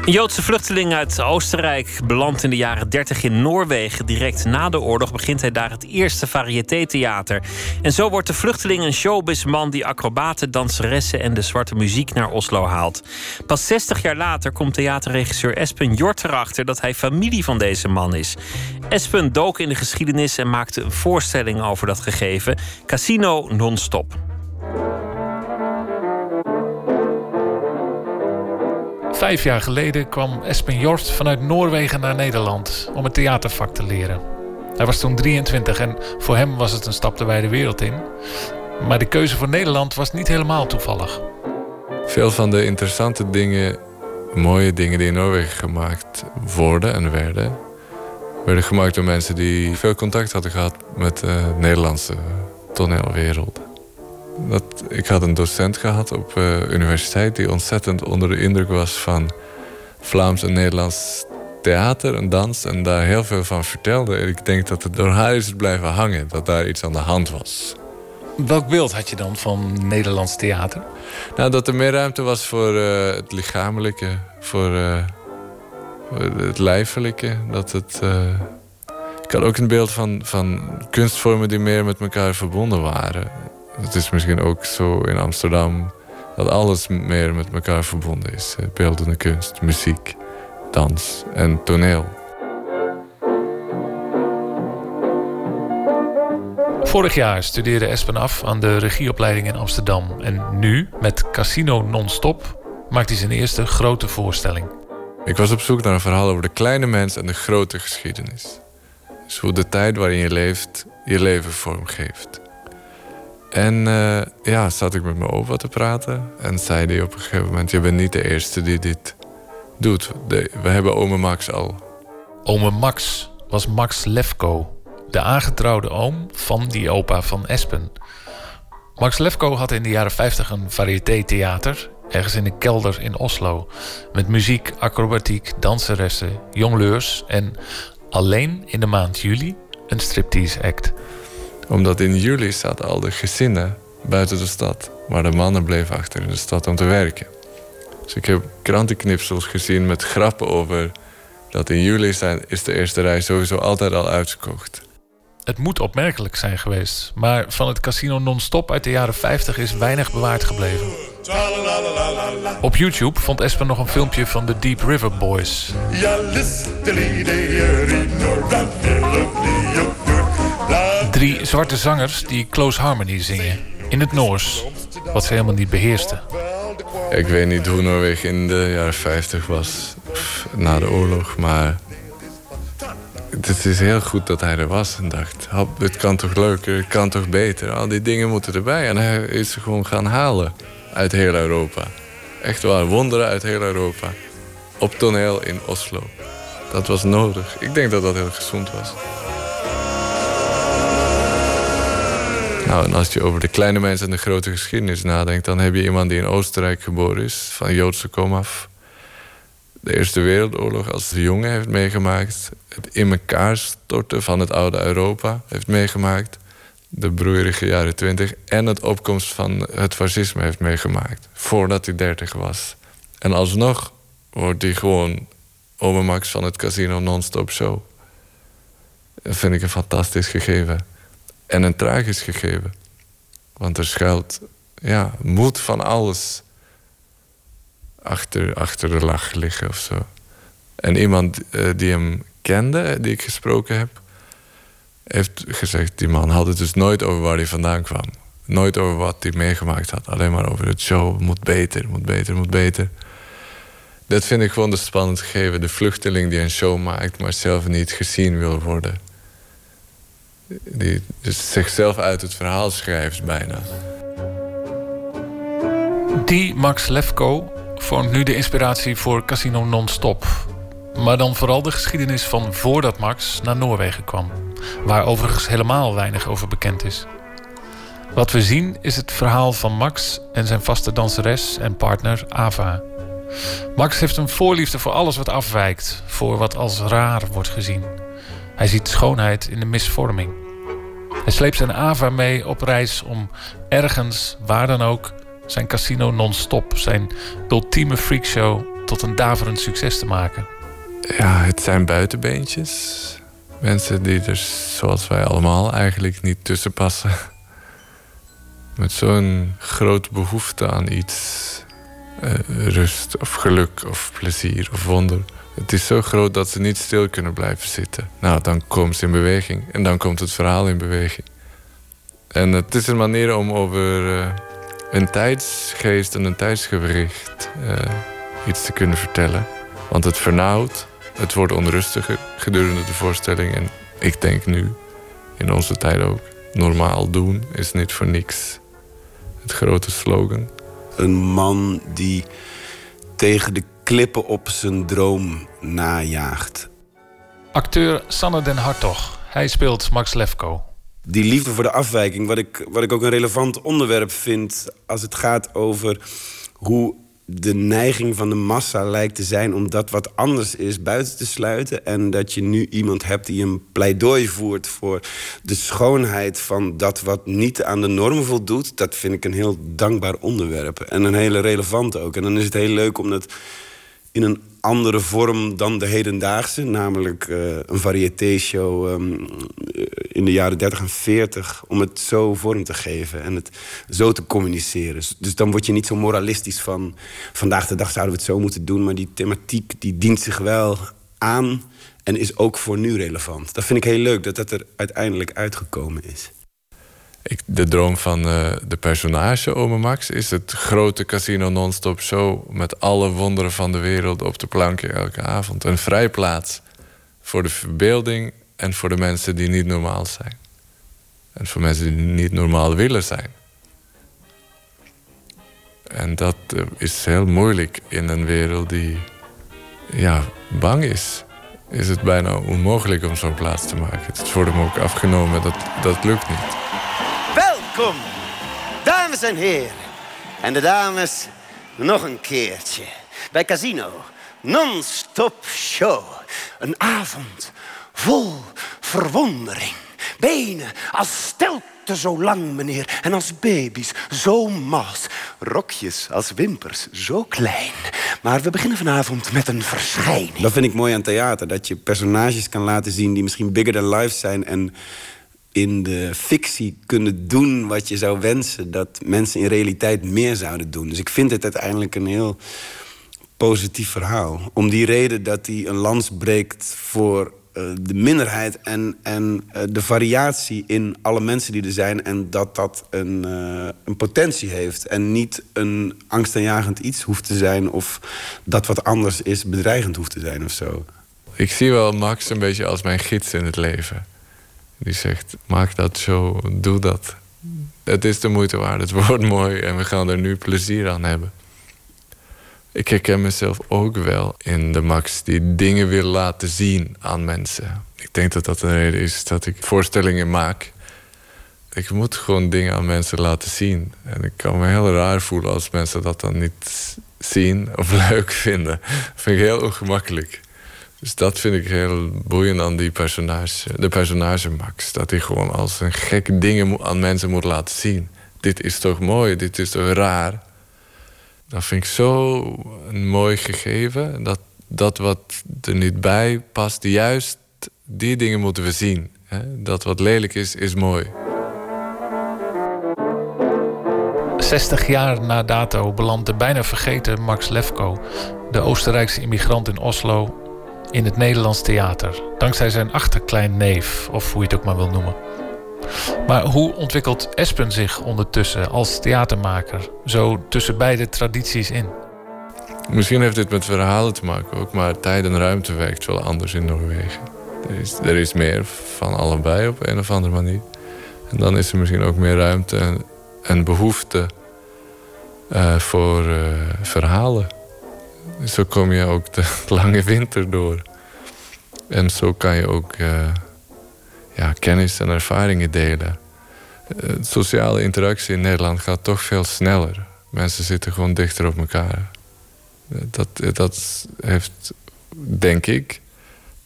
Een Joodse vluchteling uit Oostenrijk belandt in de jaren 30 in Noorwegen. Direct na de oorlog begint hij daar het eerste variété-theater. En zo wordt de vluchteling een showbizman die acrobaten, danseressen en de zwarte muziek naar Oslo haalt. Pas 60 jaar later komt theaterregisseur Espen Jort erachter dat hij familie van deze man is. Espen dook in de geschiedenis en maakte een voorstelling over dat gegeven: Casino non-stop. Vijf jaar geleden kwam Espen Jort vanuit Noorwegen naar Nederland om het theatervak te leren. Hij was toen 23 en voor hem was het een stap de wijde wereld in. Maar de keuze voor Nederland was niet helemaal toevallig. Veel van de interessante dingen, mooie dingen die in Noorwegen gemaakt worden en werden, werden gemaakt door mensen die veel contact hadden gehad met de Nederlandse toneelwereld. Dat, ik had een docent gehad op uh, universiteit die ontzettend onder de indruk was van Vlaams en Nederlands theater en dans en daar heel veel van vertelde. En ik denk dat het door haar is blijven hangen, dat daar iets aan de hand was. Welk beeld had je dan van Nederlands theater? Nou, dat er meer ruimte was voor uh, het lichamelijke, voor, uh, het lijfelijke. Dat het, ik had ook een beeld van, van kunstvormen die meer met elkaar verbonden waren. Het is misschien ook zo in Amsterdam dat alles meer met elkaar verbonden is. Beeldende kunst, muziek, dans en toneel. Vorig jaar studeerde Espen af aan de regieopleiding in Amsterdam. En nu, met Casino Non-Stop, maakt hij zijn eerste grote voorstelling. Ik was op zoek naar een verhaal over de kleine mens en de grote geschiedenis. Dus hoe de tijd waarin je leeft je leven vormgeeft. En uh, ja, zat ik met mijn opa te praten. En zei hij op een gegeven moment... je bent niet de eerste die dit doet. We hebben ome Max al. Ome Max was Max Lefko. De aangetrouwde oom van die opa van Espen. Max Lefko had in de jaren 50 een variété-theater... ergens in een kelder in Oslo. Met muziek, acrobatiek, danseressen, jongleurs... en alleen in de maand juli een striptease act omdat in juli zaten al de gezinnen buiten de stad. Maar de mannen bleven achter in de stad om te werken. Dus ik heb krantenknipsels gezien met grappen over... dat in juli zijn, is de eerste rij sowieso altijd al uitgekocht. Het moet opmerkelijk zijn geweest. Maar van het casino non-stop uit de jaren 50 is weinig bewaard gebleven. Op YouTube vond Espen nog een filmpje van de Deep River Boys. Drie zwarte zangers die Close Harmony zingen. In het Noors. Wat ze helemaal niet beheersten. Ik weet niet hoe Noorwegen in de jaren 50 was. Na de oorlog. Maar het is heel goed dat hij er was en dacht... het kan toch leuker, het kan toch beter. Al die dingen moeten erbij. En hij is ze gewoon gaan halen uit heel Europa. Echt waar, wonderen uit heel Europa. Op toneel in Oslo. Dat was nodig. Ik denk dat dat heel gezond was. Nou, en als je over de kleine mensen en de grote geschiedenis nadenkt... dan heb je iemand die in Oostenrijk geboren is, van Joodse komaf. De Eerste Wereldoorlog als jongen heeft meegemaakt. Het in elkaar storten van het oude Europa heeft meegemaakt. De broeierige jaren twintig. En het opkomst van het fascisme heeft meegemaakt. Voordat hij dertig was. En alsnog wordt hij gewoon ome Max van het casino non-stop show. Dat vind ik een fantastisch gegeven. En een tragisch gegeven. Want er schuilt ja, moed van alles achter, achter de lach liggen of zo. En iemand uh, die hem kende, die ik gesproken heb, heeft gezegd: die man had het dus nooit over waar hij vandaan kwam. Nooit over wat hij meegemaakt had. Alleen maar over het show. Moet beter, moet beter, moet beter. Dat vind ik gewoon de spannend gegeven. De vluchteling die een show maakt, maar zelf niet gezien wil worden die dus zichzelf uit het verhaal schrijft bijna. Die Max Lefko vormt nu de inspiratie voor Casino Non-Stop. Maar dan vooral de geschiedenis van voordat Max naar Noorwegen kwam. Waar overigens helemaal weinig over bekend is. Wat we zien is het verhaal van Max en zijn vaste danseres en partner Ava. Max heeft een voorliefde voor alles wat afwijkt, voor wat als raar wordt gezien. Hij ziet schoonheid in de misvorming. Hij sleept zijn Ava mee op reis om ergens, waar dan ook, zijn casino non-stop, zijn ultieme freakshow tot een daverend succes te maken. Ja, het zijn buitenbeentjes. Mensen die er, zoals wij allemaal, eigenlijk niet tussen passen. Met zo'n grote behoefte aan iets. Uh, rust of geluk of plezier of wonder. Het is zo groot dat ze niet stil kunnen blijven zitten. Nou, dan komen ze in beweging. En dan komt het verhaal in beweging. En het is een manier om over uh, een tijdsgeest en een tijdsgewricht uh, iets te kunnen vertellen. Want het vernauwt, het wordt onrustiger gedurende de voorstelling. En ik denk nu, in onze tijd ook, normaal doen is niet voor niks. Het grote slogan. Een man die tegen de klippen op zijn droom najaagt. Acteur Sanne den Hartog. Hij speelt Max Lefko. Die liefde voor de afwijking, wat ik, wat ik ook een relevant onderwerp vind als het gaat over hoe de neiging van de massa lijkt te zijn om dat wat anders is buiten te sluiten. En dat je nu iemand hebt die een pleidooi voert voor de schoonheid van dat wat niet aan de norm voldoet. Dat vind ik een heel dankbaar onderwerp. En een hele relevant ook. En dan is het heel leuk om dat in een andere vorm dan de hedendaagse. Namelijk uh, een variété-show um, in de jaren 30 en 40. Om het zo vorm te geven en het zo te communiceren. Dus dan word je niet zo moralistisch van... vandaag de dag zouden we het zo moeten doen. Maar die thematiek die dient zich wel aan en is ook voor nu relevant. Dat vind ik heel leuk dat dat er uiteindelijk uitgekomen is. De droom van uh, de personage Ome Max is het grote casino non-stop show met alle wonderen van de wereld op de plankje elke avond. Een vrijplaats voor de verbeelding en voor de mensen die niet normaal zijn. En voor mensen die niet normaal willen zijn. En dat uh, is heel moeilijk in een wereld die ja, bang is. Is het bijna onmogelijk om zo'n plaats te maken. Het wordt hem ook afgenomen, dat, dat lukt niet. Welkom, dames en heren. En de dames nog een keertje. Bij Casino, non-stop show. Een avond vol verwondering. Benen als stelten zo lang, meneer. En als baby's zo mas. Rokjes als wimpers zo klein. Maar we beginnen vanavond met een verschijning. Dat vind ik mooi aan theater. Dat je personages kan laten zien die misschien bigger than life zijn... en in de fictie kunnen doen wat je zou wensen dat mensen in realiteit meer zouden doen. Dus ik vind het uiteindelijk een heel positief verhaal. Om die reden dat hij een lans breekt voor uh, de minderheid en, en uh, de variatie in alle mensen die er zijn. En dat dat een, uh, een potentie heeft. En niet een angstaanjagend iets hoeft te zijn. Of dat wat anders is bedreigend hoeft te zijn of zo. Ik zie wel Max een beetje als mijn gids in het leven. Die zegt, maak dat zo, doe dat. Het is de moeite waard, het wordt mooi en we gaan er nu plezier aan hebben. Ik herken mezelf ook wel in de Max die dingen wil laten zien aan mensen. Ik denk dat dat een reden is dat ik voorstellingen maak. Ik moet gewoon dingen aan mensen laten zien. En ik kan me heel raar voelen als mensen dat dan niet zien of leuk vinden. Dat vind ik heel ongemakkelijk. Dus dat vind ik heel boeiend aan die personage, de personage Max. Dat hij gewoon als een gekke dingen aan mensen moet laten zien. Dit is toch mooi, dit is toch raar. Dat vind ik zo een mooi gegeven. Dat, dat wat er niet bij past, juist die dingen moeten we zien. Dat wat lelijk is, is mooi. 60 jaar na dato belandt de bijna vergeten Max Lefko, de Oostenrijkse immigrant in Oslo, in het Nederlands theater. Dankzij zijn achterklein neef, of hoe je het ook maar wil noemen. Maar hoe ontwikkelt Espen zich ondertussen als theatermaker, zo tussen beide tradities in? Misschien heeft dit met verhalen te maken ook, maar tijd en ruimte werkt wel anders in Noorwegen. Er is, er is meer van allebei op een of andere manier. En dan is er misschien ook meer ruimte en, behoefte uh, voor uh, verhalen. Zo kom je ook de lange winter door. En zo kan je ook uh, ja, kennis en ervaringen delen. Uh, sociale interactie in Nederland gaat toch veel sneller. Mensen zitten gewoon dichter op elkaar. Dat, dat heeft, denk ik,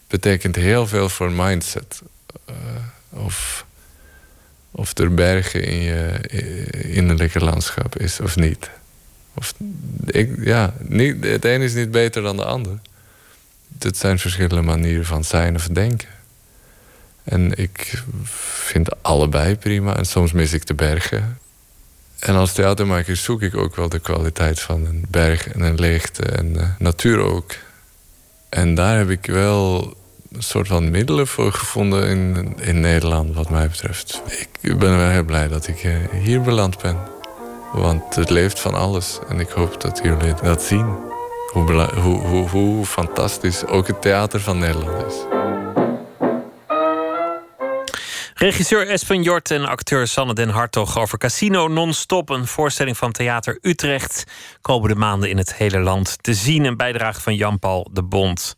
betekent heel veel voor mindset. Of Of er bergen in je innerlijke landschap is of niet. Of, ja, het een is niet beter dan de ander. Het zijn verschillende manieren van zijn of denken. En ik vind allebei prima. En soms mis ik de bergen. En als theatermaker zoek ik ook wel de kwaliteit van een berg en een leegte en uh, natuur ook. En daar heb ik wel een soort van middelen voor gevonden in, in Nederland, wat mij betreft. Ik ben wel heel blij dat ik uh, hier beland ben. Want het leeft van alles. En ik hoop dat jullie dat zien. Hoe, hoe, hoe, fantastisch ook het theater van Nederland is. Regisseur Espen Jort en acteur Sanne den Hartog over Casino Non-Stop. Een voorstelling van Theater Utrecht. Komende maanden in het hele land te zien. Een bijdrage van Jan-Paul de Bond.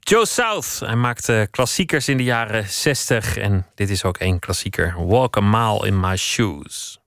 Joe South. Hij maakte klassiekers in de jaren 60. En dit is ook één klassieker. Walk a mile in my shoes.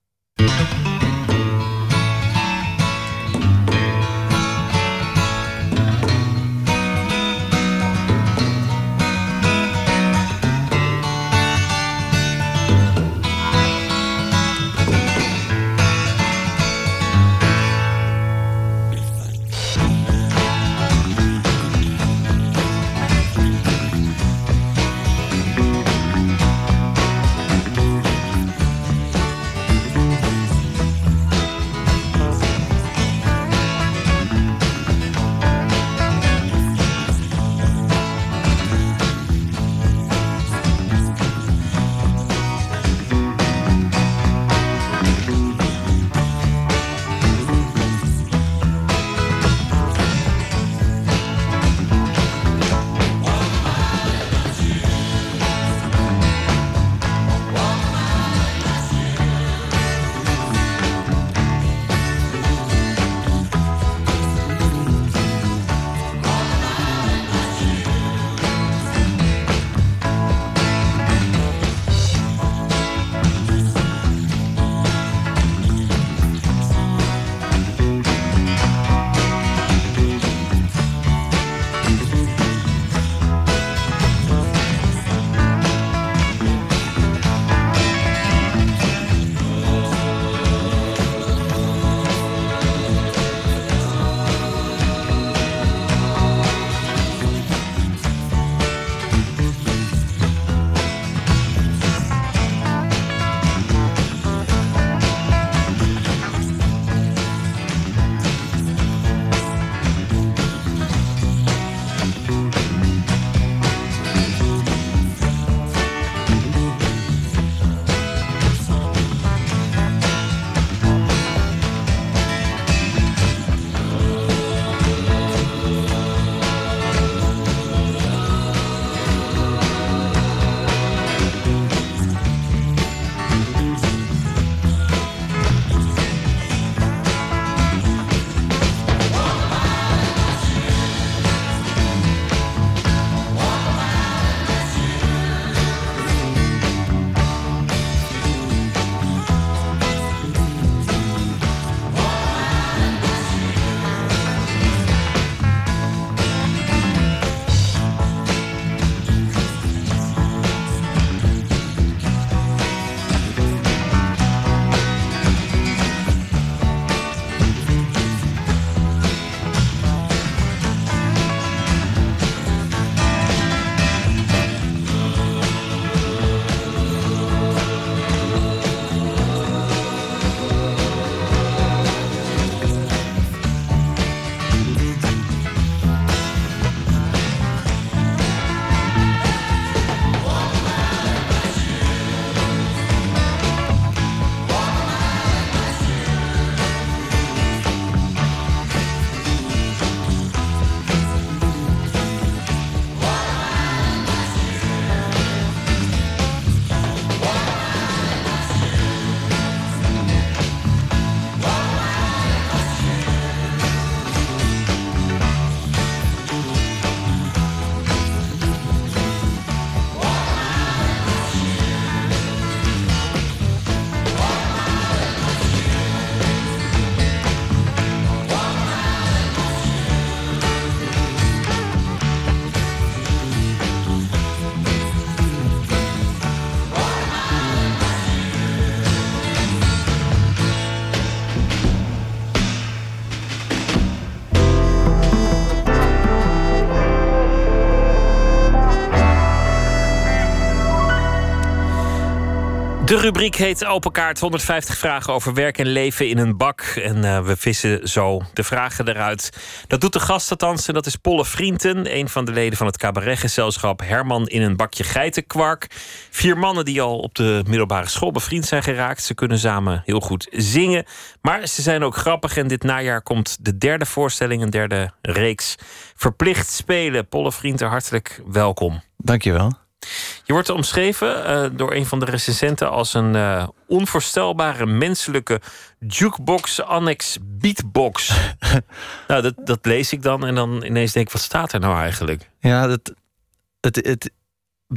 Rubriek heet Open Kaart. 150 vragen over werk en leven in een bak. En uh, we vissen zo de vragen eruit. Dat doet de gast. En dat is Polle Vrienden. Een van de leden van het cabaretgezelschap Herman in een bakje geitenkwark. Vier mannen die al op de middelbare school bevriend zijn geraakt. Ze kunnen samen heel goed zingen. Maar ze zijn ook grappig. En dit najaar komt de derde voorstelling, een derde reeks. Verplicht spelen. Polle Vrienden, hartelijk welkom. Dankjewel. Je wordt omschreven uh, door een van de recensenten als een uh, onvoorstelbare menselijke jukebox annex beatbox. nou, dat, dat lees ik dan en dan ineens denk ik, wat staat er nou eigenlijk? Ja, dat, het, het,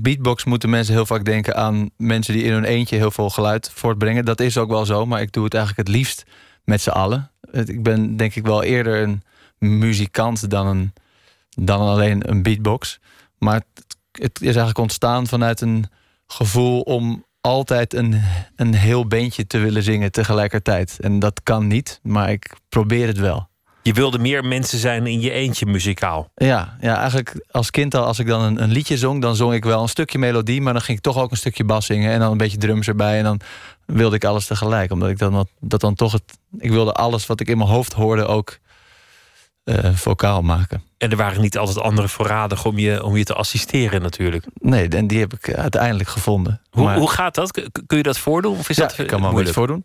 beatbox moeten mensen heel vaak denken aan mensen die in hun eentje heel veel geluid voortbrengen. Dat is ook wel zo, maar ik doe het eigenlijk het liefst met z'n allen. Ik ben denk ik wel eerder een muzikant dan, een, dan alleen een beatbox. Maar het is eigenlijk ontstaan vanuit een gevoel om altijd een, een heel beentje te willen zingen tegelijkertijd. En dat kan niet, maar ik probeer het wel. Je wilde meer mensen zijn in je eentje muzikaal. Ja, ja eigenlijk als kind al, als ik dan een, een, liedje zong, dan zong ik wel een stukje melodie, maar dan ging ik toch ook een stukje bas zingen en dan een beetje drums erbij. En dan wilde ik alles tegelijk, omdat ik dan dat dan toch het. Ik wilde alles wat ik in mijn hoofd hoorde ook vocaal maken. En er waren niet altijd andere voorradig om je, om je te assisteren natuurlijk. Nee, en die heb ik uiteindelijk gevonden. Hoe, maar... hoe gaat dat? Kun je dat voordoen? Of is ja, dat ik kan wel moeilijk? voordoen.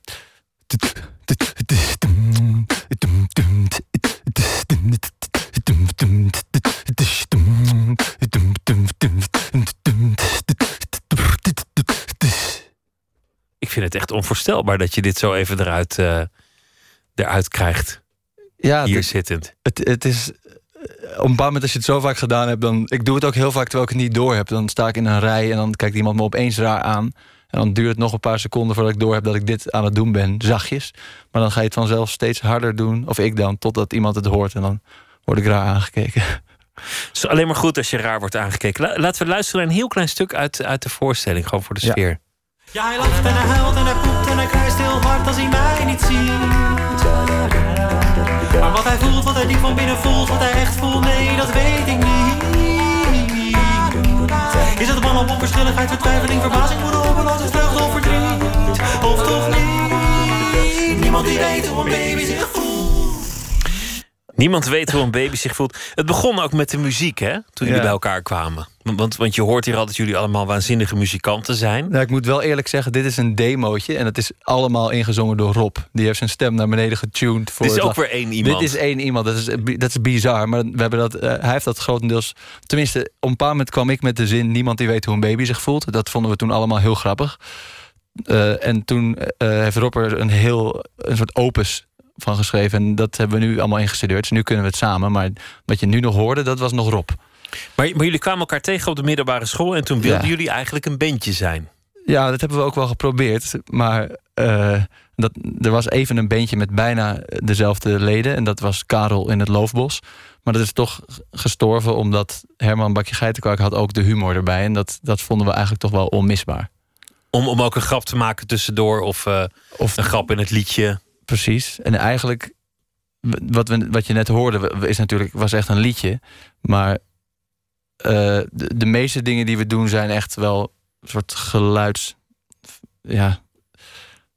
Ik vind het echt onvoorstelbaar dat je dit zo even eruit, uh, eruit krijgt. Ja, hier het, zittend. Het, het is op een bepaald moment als je het zo vaak gedaan hebt, dan. Ik doe het ook heel vaak terwijl ik het niet door heb. Dan sta ik in een rij en dan kijkt iemand me opeens raar aan. En dan duurt het nog een paar seconden voordat ik door heb dat ik dit aan het doen ben, zachtjes. Maar dan ga je het vanzelf steeds harder doen, of ik dan, totdat iemand het hoort en dan word ik raar aangekeken. Het is alleen maar goed als je raar wordt aangekeken. Laten we luisteren naar een heel klein stuk uit, uit de voorstelling, gewoon voor de sfeer. Ja, hij lacht en hij huilt en hij poept en hij krijst heel hard als hij mij niet ziet. Maar wat hij voelt, wat hij diep van binnen voelt, wat hij echt voelt, nee, dat weet ik niet. Is het man op onverschilligheid, vertwijfeling, verbazing, woede, hopeloos, vreugde of verdriet? Of toch niet? Niemand die weet hoe een baby zich voelt. Niemand weet hoe een baby zich voelt. Het begon ook met de muziek, hè? Toen jullie Ja. bij elkaar kwamen. Want, want je hoort hier altijd dat jullie allemaal waanzinnige muzikanten zijn. Nou, ik moet wel eerlijk zeggen, dit is een demootje. En het is allemaal ingezongen door Rob. Die heeft zijn stem naar beneden getuned. Voor Dit is ook weer één iemand. Dit is één iemand. Dat is, dat is bizar. Maar we hebben dat, eh, hij heeft dat grotendeels... Tenminste, op een paar moment kwam ik met de zin... niemand die weet hoe een baby zich voelt. Dat vonden we toen allemaal heel grappig. Eh, en toen eh, heeft Rob er een heel... een soort opus van geschreven. En dat hebben we nu allemaal ingestudeerd. Dus nu kunnen we het samen. Maar wat je nu nog hoorde, dat was nog Rob. Maar, maar jullie kwamen elkaar tegen op de middelbare school... en toen wilden Ja. jullie eigenlijk een bandje zijn. Ja, dat hebben we ook wel geprobeerd. Maar eh, dat, er was even een beentje met bijna dezelfde leden. En dat was Karel in het Loofbos. Maar dat is toch gestorven omdat Herman Bakje Geitenkwark had ook de humor erbij. En dat, dat vonden we eigenlijk toch wel onmisbaar. Om, om ook een grap te maken tussendoor of, eh, Of een grap in het liedje. Precies. En eigenlijk, wat, we, wat je net hoorde, is natuurlijk, was echt een liedje. Maar eh, de, de meeste dingen die we doen zijn echt wel een soort geluids. Ja.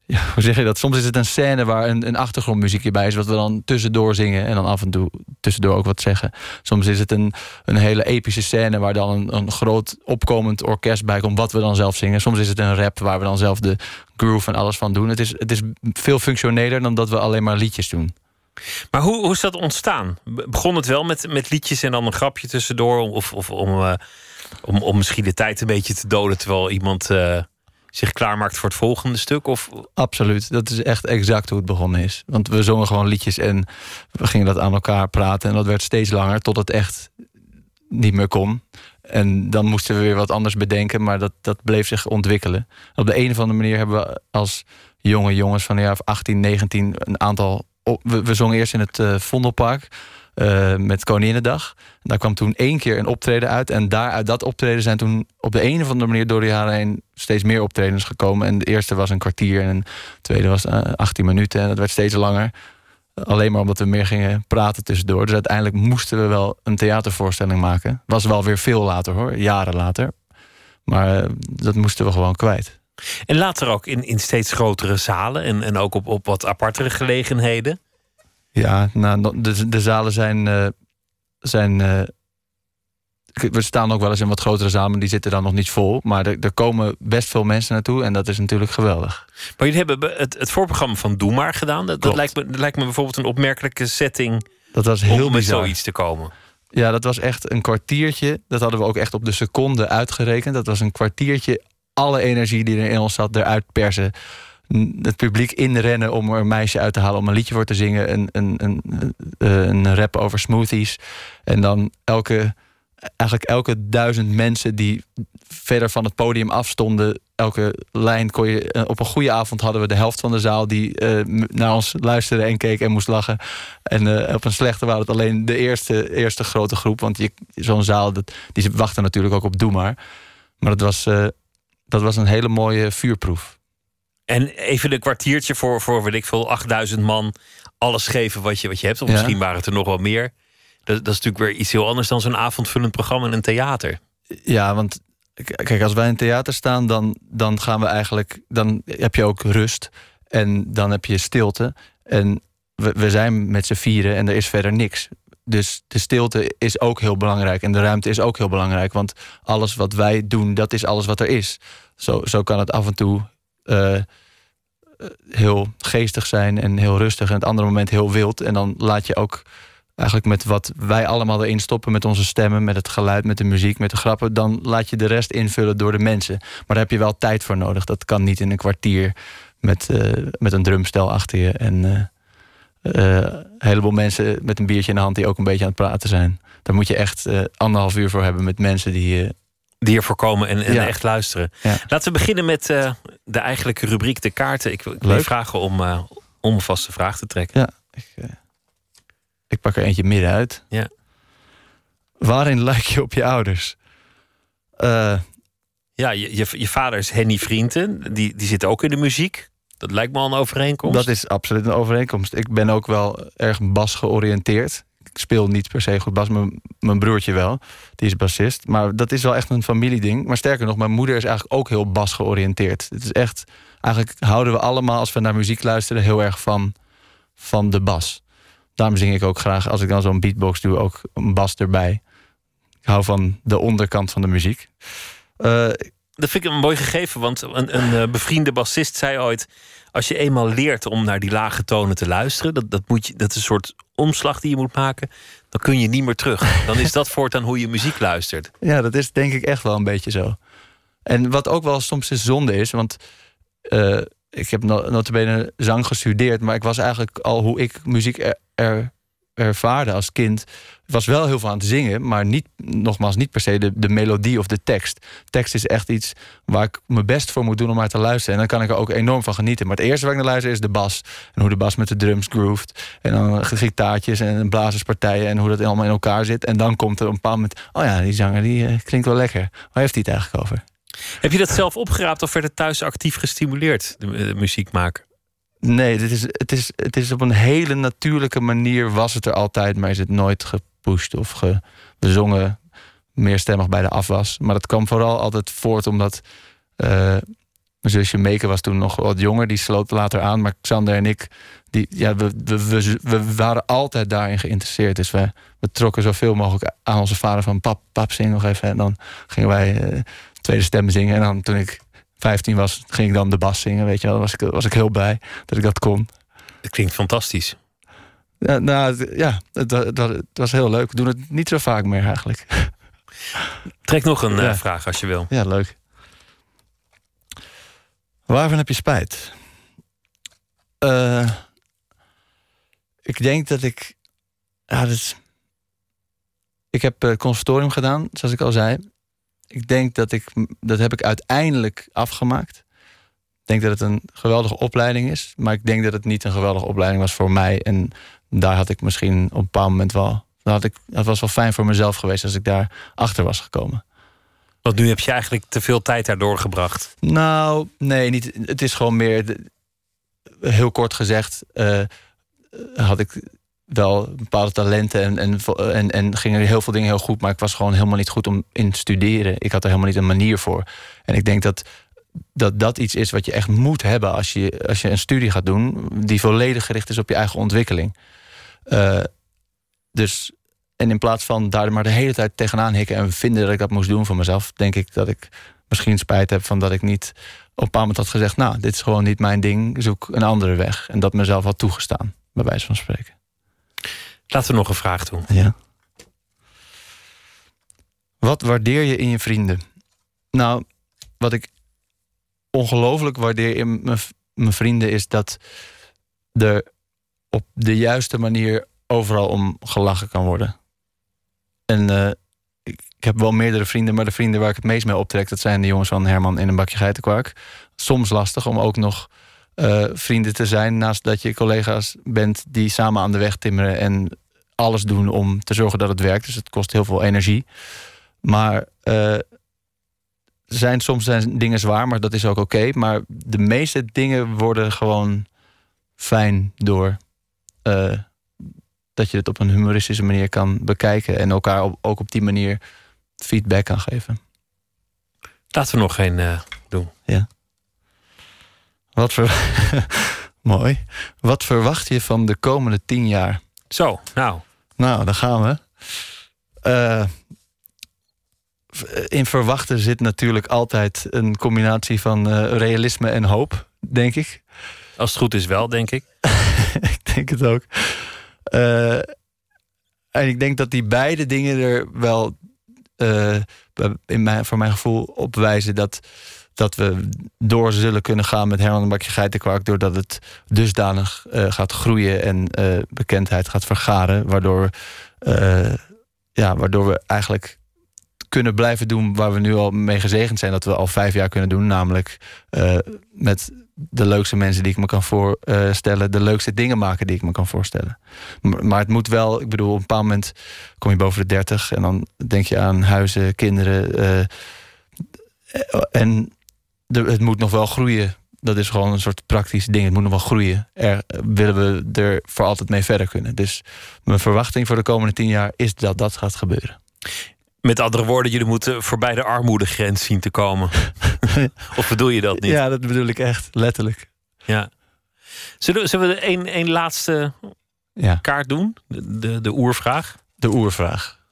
Ja, hoe zeg je dat? Soms is het een scène waar een, een achtergrondmuziekje bij is, wat we dan tussendoor zingen en dan af en toe tussendoor ook wat zeggen. Soms is het een, een hele epische scène waar dan een, een groot opkomend orkest bij komt, wat we dan zelf zingen. Soms is het een rap waar we dan zelf de groove en alles van doen. Het is, het is veel functioneler dan dat we alleen maar liedjes doen. Maar hoe, hoe is dat ontstaan? Be- Begon het wel met, met liedjes en dan een grapje tussendoor? Of, of om, eh, om, om misschien de tijd een beetje te doden... terwijl iemand eh, zich klaarmaakt voor het volgende stuk? Of, Absoluut, dat is echt exact hoe het begonnen is. Want we zongen gewoon liedjes en we gingen dat aan elkaar praten. En dat werd steeds langer tot het echt niet meer kon. En dan moesten we weer wat anders bedenken, maar dat, dat bleef zich ontwikkelen. Op de een of andere manier hebben we als jonge jongens van de jaar of 18, 19 een aantal. We, we zongen eerst in het eh, Vondelpark eh, met Koninginnedag. Daar kwam toen één keer een optreden uit. En daar uit dat optreden zijn toen op de een of andere manier door de jaren heen steeds meer optredens gekomen. En de eerste was een kwartier en de tweede was eh, 18 minuten. En dat werd steeds langer. Alleen maar omdat we meer gingen praten tussendoor. Dus uiteindelijk moesten we wel een theatervoorstelling maken. Was wel weer veel later hoor, jaren later. Maar eh, dat moesten we gewoon kwijt. En later ook in, in steeds grotere zalen en, en ook op, op wat apartere gelegenheden. Ja, nou, de, de zalen zijn. eh, zijn eh, we staan ook wel eens in wat grotere zalen, die zitten dan nog niet vol. Maar er, er komen best veel mensen naartoe en dat is natuurlijk geweldig. Maar jullie hebben be- het, het voorprogramma van Doe Maar gedaan. Dat, dat, lijkt me, dat lijkt me bijvoorbeeld een opmerkelijke setting Dat was heel om met bizar. zoiets te komen. Ja, dat was echt een kwartiertje. Dat hadden we ook echt op de seconde uitgerekend. Dat was een kwartiertje alle energie die er in ons zat eruit persen. Het publiek inrennen om er een meisje uit te halen om een liedje voor te zingen. Een, een, een, een rap over smoothies. En dan elke, eigenlijk elke duizend mensen die verder van het podium afstonden. Elke lijn kon je. eh, Op een goede avond hadden we de helft van de zaal die eh, naar ons luisterde en keek en moest lachen. En eh, op een slechte waren het alleen de eerste, eerste grote groep. Want zo'n zaal, dat, die wachten natuurlijk ook op Doe maar. Maar dat was, dat was een hele mooie vuurproef. En even een kwartiertje voor, voor weet ik veel, 8000 man. Alles geven wat je, wat je hebt. Of Ja. misschien waren het er nog wel meer. Dat, dat is natuurlijk weer iets heel anders dan zo'n avondvullend programma in een theater. Ja, want kijk, als wij in theater staan, dan, dan gaan we eigenlijk. Dan heb je ook rust. En dan heb je stilte. En we, we zijn met z'n vieren en er is verder niks. Dus de stilte is ook heel belangrijk. En de ruimte is ook heel belangrijk. Want alles wat wij doen, dat is alles wat er is. Zo, zo kan het af en toe eh, eh, heel geestig zijn en heel rustig. En het andere moment heel wild. En dan laat je ook eigenlijk met wat wij allemaal erin stoppen, met onze stemmen, met het geluid, met de muziek, met de grappen, dan laat je de rest invullen door de mensen. Maar daar heb je wel tijd voor nodig. Dat kan niet in een kwartier met, eh, met een drumstel achter je en eh, een heleboel mensen met een biertje in de hand die ook een beetje aan het praten zijn. Daar moet je echt anderhalf uur voor hebben met mensen die. Eh, Die ervoor komen en, en Ja. echt luisteren. Ja. Laten we beginnen met eh, de eigenlijke rubriek, de kaarten. Ik, wil- je vragen om, eh, om een vaste vraag te trekken. Ja, ik, eh, ik pak er eentje midden uit. Ja. Waarin lijk je op je ouders? Ja, je, je, je vader is Henny Vrienden. Die, die zit ook in de muziek. Dat lijkt me al een overeenkomst. Dat is absoluut een overeenkomst. Ik ben ook wel erg bas georiënteerd. Speel niet per se goed bas. Mijn, mijn broertje wel. Die is bassist. Maar dat is wel echt een familieding. Maar sterker nog, mijn moeder is eigenlijk ook heel bas georiënteerd. Het is echt... Eigenlijk houden we allemaal, als we naar muziek luisteren... heel erg van, van de bas. Daarom zing ik ook graag, als ik dan zo'n beatbox doe... ook een bas erbij. Ik hou van de onderkant van de muziek. Eh, Dat vind ik een mooi gegeven, want een, een eh, bevriende bassist zei ooit... als je eenmaal leert om naar die lage tonen te luisteren... Dat, dat, moet je, dat is een soort omslag die je moet maken... dan kun je niet meer terug. Dan is dat voortaan hoe je muziek luistert. Ja, dat is denk ik echt wel een beetje zo. En wat ook wel soms een zonde is, want eh, ik heb no- notabene zang gestudeerd, maar ik was eigenlijk al hoe ik muziek er, er- ervaarde als kind. Was wel heel veel aan het zingen, maar niet, nogmaals, niet per se de, de melodie of de tekst. Tekst is echt iets waar ik mijn best voor moet doen om naar te luisteren. En dan kan ik er ook enorm van genieten. Maar het eerste waar ik naar luister is de bas. En hoe de bas met de drums groeft. En dan gitaartjes en blazerspartijen en hoe dat allemaal in elkaar zit. En dan komt er een bepaald moment... oh ja, die zanger die eh, klinkt wel lekker. Waar heeft hij het eigenlijk over? Heb je dat zelf opgeraapt of werd het thuis actief gestimuleerd, de, de muziek maken? Nee, dit is, het, is, het is op een hele natuurlijke manier was het er altijd, maar is het nooit gepusht of ge, gezongen meerstemmig bij de afwas. Maar dat kwam vooral altijd voort omdat eh, mijn zusje Meke was toen nog wat jonger, die sloot later aan. Maar Xander en ik, die, ja, we, we, we, we waren altijd daarin geïnteresseerd. Dus we, we trokken zoveel mogelijk aan onze vader van pap, pap, zing nog even. En dan gingen wij eh, tweede stemmen zingen. En dan toen ik 15 was, ging ik dan de bas zingen. Weet je wel, was ik, was ik heel blij dat ik dat kon. Het klinkt fantastisch. Ja, nou, ja het, wa- het, wa- het was heel leuk. We doen het niet zo vaak meer eigenlijk. Trek nog een eh, vraag als je wil. Ja, leuk. Waarvan heb je spijt? Eh, ik denk dat ik. Ja, dat is, ik heb conservatorium gedaan, zoals ik al zei. Ik denk dat ik. Dat heb ik uiteindelijk afgemaakt. Ik denk dat het een geweldige opleiding is. Maar ik denk dat het niet een geweldige opleiding was voor mij. En daar had ik misschien op een bepaald moment wel. Had ik, het was wel fijn voor mezelf geweest als ik daar achter was gekomen. Want nu heb je eigenlijk te veel tijd daar doorgebracht. Nou, nee, niet. Het is gewoon meer. heel kort gezegd, eh, had ik wel bepaalde talenten en, en, en, en gingen heel veel dingen heel goed, maar ik was gewoon helemaal niet goed om in te studeren. Ik had er helemaal niet een manier voor. En ik denk dat dat dat iets is wat je echt moet hebben als je, als je een studie gaat doen, die volledig gericht is op je eigen ontwikkeling. Uh, dus, en in plaats van daar maar de hele tijd tegenaan hikken en vinden dat ik dat moest doen voor mezelf, denk ik dat ik misschien spijt heb van dat ik niet op een bepaald moment had gezegd: Nou, dit is gewoon niet mijn ding, zoek een andere weg. En dat mezelf had toegestaan, bij wijze van spreken. Laten we nog een vraag doen. Ja. Wat waardeer je in je vrienden? Nou, wat ik ongelooflijk waardeer in mijn vrienden is dat er op de juiste manier overal om gelachen kan worden. En uh, ik, heb wel meerdere vrienden, maar de vrienden waar ik het meest mee optrek, dat zijn de jongens van Herman in een bakje geitenkwark. Soms lastig om ook nog uh, vrienden te zijn, naast dat je collega's bent die samen aan de weg timmeren en alles doen om te zorgen dat het werkt. Dus het kost heel veel energie. Maar uh, zijn, soms zijn dingen zwaar, maar dat is ook oké. Maar de meeste dingen worden gewoon fijn door uh, dat je het op een humoristische manier kan bekijken en elkaar ook op die manier feedback kan geven. Laten we nog geen uh, doen. Ja. Wat ver... Mooi. Wat verwacht je van de komende tien jaar? Zo, nou. Nou, dan gaan we. Uh, in verwachten zit natuurlijk altijd een combinatie van uh, realisme en hoop, denk ik. Als het goed is wel, denk ik. ik denk het ook. Uh, en ik denk dat die beide dingen er wel in mijn, voor mijn gevoel op wijzen dat, dat we door zullen kunnen gaan met Herman bakje geitenkwark. Doordat het dusdanig uh, gaat groeien en bekendheid gaat vergaren. Waardoor, ja, waardoor we eigenlijk kunnen blijven doen waar we nu al mee gezegend zijn. Dat we al vijf jaar kunnen doen. Namelijk met de leukste mensen die ik me kan voorstellen, de leukste dingen maken die ik me kan voorstellen. Maar het moet wel, ik bedoel, op een bepaald moment kom je boven de 30 en dan denk je aan huizen, kinderen. En de, het moet nog wel groeien. Dat is gewoon een soort praktisch ding. Het moet nog wel groeien. Er willen we er voor altijd mee verder kunnen. Dus mijn verwachting voor de komende tien jaar is dat dat gaat gebeuren. Met andere woorden, jullie moeten voorbij de armoedegrens zien te komen. of bedoel je dat niet? Ja, dat bedoel ik echt, letterlijk. Ja. Zullen, zullen we een, een laatste ja. kaart doen? De, de, de oervraag? De oervraag.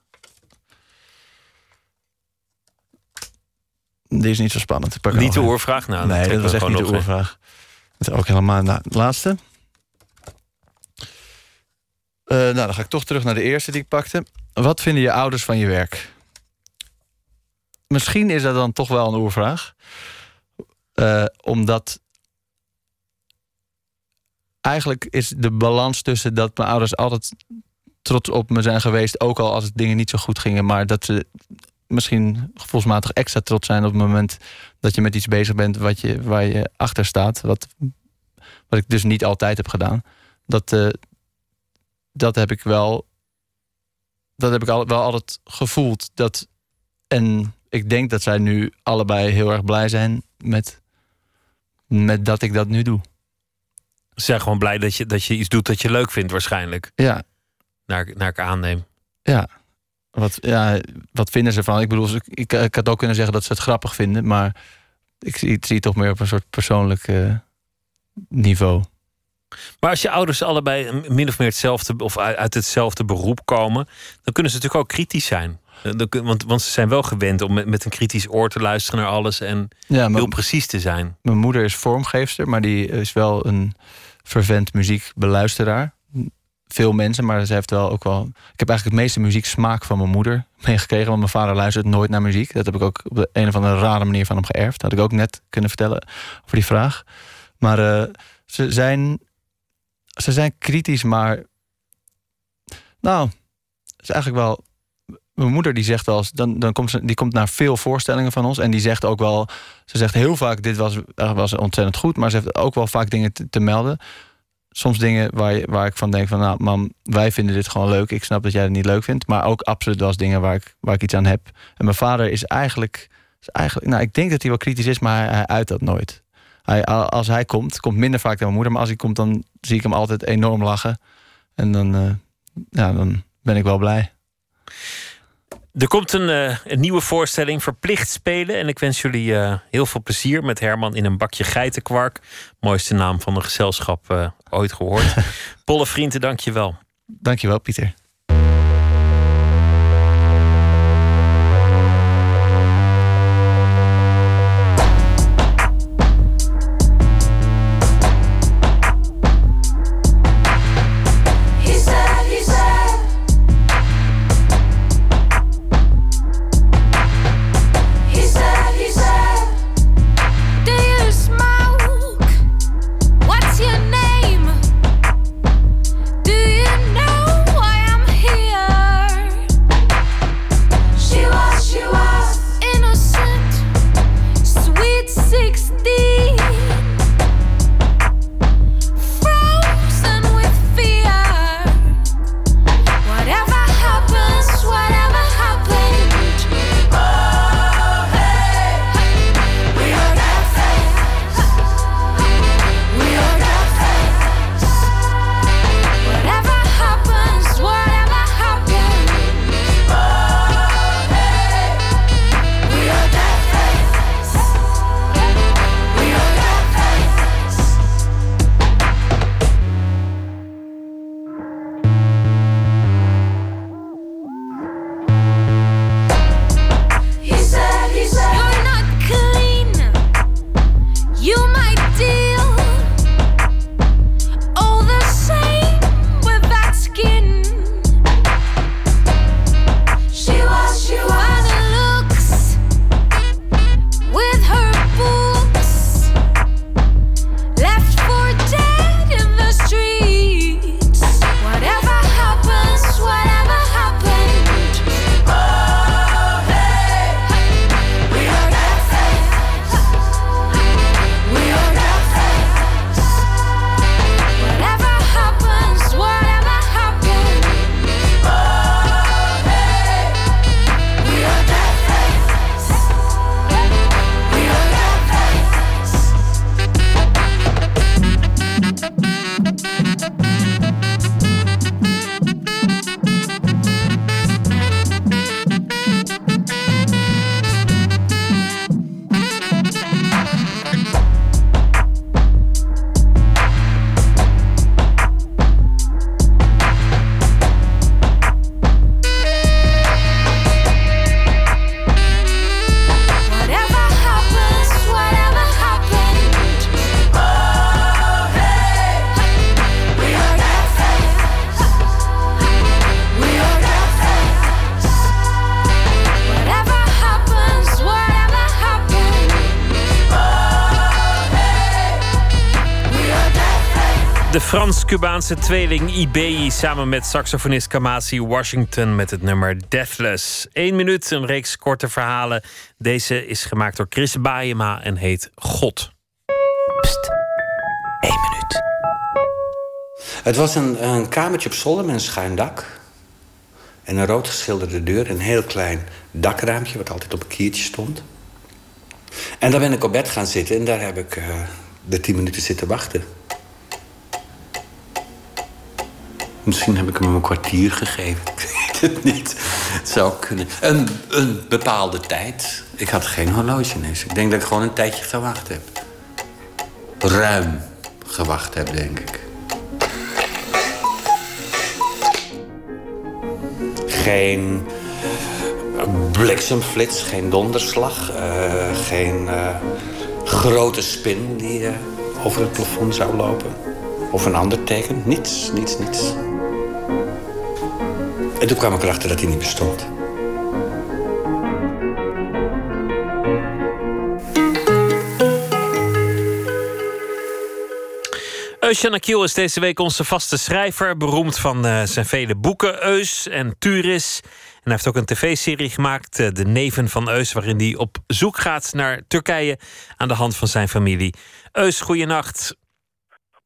Die is niet zo spannend. Ik niet de oervraag? Nou, nee, dat was echt niet de oervraag. Dat is ook helemaal na, de laatste. Uh, nou, dan ga ik toch terug naar de eerste die ik pakte. Wat vinden je ouders van je werk? Misschien is dat dan toch wel een oervraag. Uh, omdat eigenlijk is de balans tussen dat mijn ouders altijd trots op me zijn geweest, ook al als het dingen niet zo goed gingen, maar dat ze misschien gevoelsmatig extra trots zijn op het moment dat je met iets bezig bent wat je, waar je achter staat. Wat, wat ik dus niet altijd heb gedaan. Dat, uh, dat heb ik wel. Dat heb ik al, wel altijd gevoeld. Dat, en ik denk dat zij nu allebei heel erg blij zijn met, met dat ik dat nu doe. Ze zijn gewoon blij dat je, dat je iets doet dat je leuk vindt, waarschijnlijk. Ja. Naar, naar ik aanneem. Ja. Wat, ja, wat vinden ze van? Ik bedoel, ik, ik had ook kunnen zeggen dat ze het grappig vinden, maar ik zie, het toch meer op een soort persoonlijk uh, niveau. Maar als je ouders allebei min of meer hetzelfde of uit hetzelfde beroep komen, dan kunnen ze natuurlijk ook kritisch zijn. Want, want ze zijn wel gewend om met, met een kritisch oor te luisteren naar alles en ja, heel precies te zijn. Mijn moeder is vormgeefster, maar die is wel een vervent muziekbeluisteraar. Veel mensen, maar ze heeft wel ook wel. Ik heb eigenlijk het meeste muzieksmaak van mijn moeder meegekregen. Want mijn vader luistert nooit naar muziek. Dat heb ik ook op de een of andere rare manier van hem geërfd. Dat had ik ook net kunnen vertellen over die vraag. Maar uh, ze zijn. Ze zijn kritisch, maar. Nou, het is eigenlijk wel mijn moeder die zegt wel dan, dan komt ze, die komt naar veel voorstellingen van ons. En die zegt ook wel, ze zegt heel vaak, dit was, was ontzettend goed. Maar ze heeft ook wel vaak dingen te, melden. Soms dingen waar, waar ik van denk van, nou mam, wij vinden dit gewoon leuk. Ik snap dat jij het niet leuk vindt. Maar ook absoluut wel dingen waar ik, waar ik iets aan heb. En mijn vader is eigenlijk, is eigenlijk nou ik denk dat hij wel kritisch is, maar hij, uit dat nooit. Hij, als hij komt, komt minder vaak dan mijn moeder. Maar als hij komt, dan zie ik hem altijd enorm lachen. En dan, uh, ja, dan ben ik wel blij. Er komt een, eh, een nieuwe voorstelling, Verplicht Spelen. En ik wens jullie eh, heel veel plezier met Herman in een bakje geitenkwark. Mooiste naam van een gezelschap eh, ooit gehoord. Polle Vrienden, dank je wel. Dank je wel, Pieter. Frans-Cubaanse tweeling Ibei samen met saxofonist Kamasi Washington met het nummer Deathless. Eén minuut, een reeks korte verhalen. Deze is gemaakt door Chris Baayema en heet God. Het was een, een kamertje op zolder met een schuin dak. En een rood geschilderde deur. Een heel klein dakraampje wat altijd op een kiertje stond. En daar ben ik op bed gaan zitten en daar heb ik eh, de tien minuten zitten wachten. Misschien heb ik hem een kwartier gegeven. Ik weet het niet. Het zou kunnen. Een, een bepaalde tijd. Ik had geen horloge ineens. Ik denk dat ik gewoon een tijdje gewacht heb. Ruim gewacht heb, denk ik. Geen bliksemflits, geen donderslag, eh, geen eh, grote spin die eh, over het plafond zou lopen. Of een ander teken. Niets, niets, niets. En toen kwam ik erachter dat hij niet bestond. Eusjan Akiel is deze week onze vaste schrijver. Beroemd van eh, zijn vele boeken, Eus en Turis. En hij heeft ook een tv-serie gemaakt, eh, De Neven van Eus... waarin hij op zoek gaat naar Turkije aan de hand van zijn familie. Eus, goeienacht.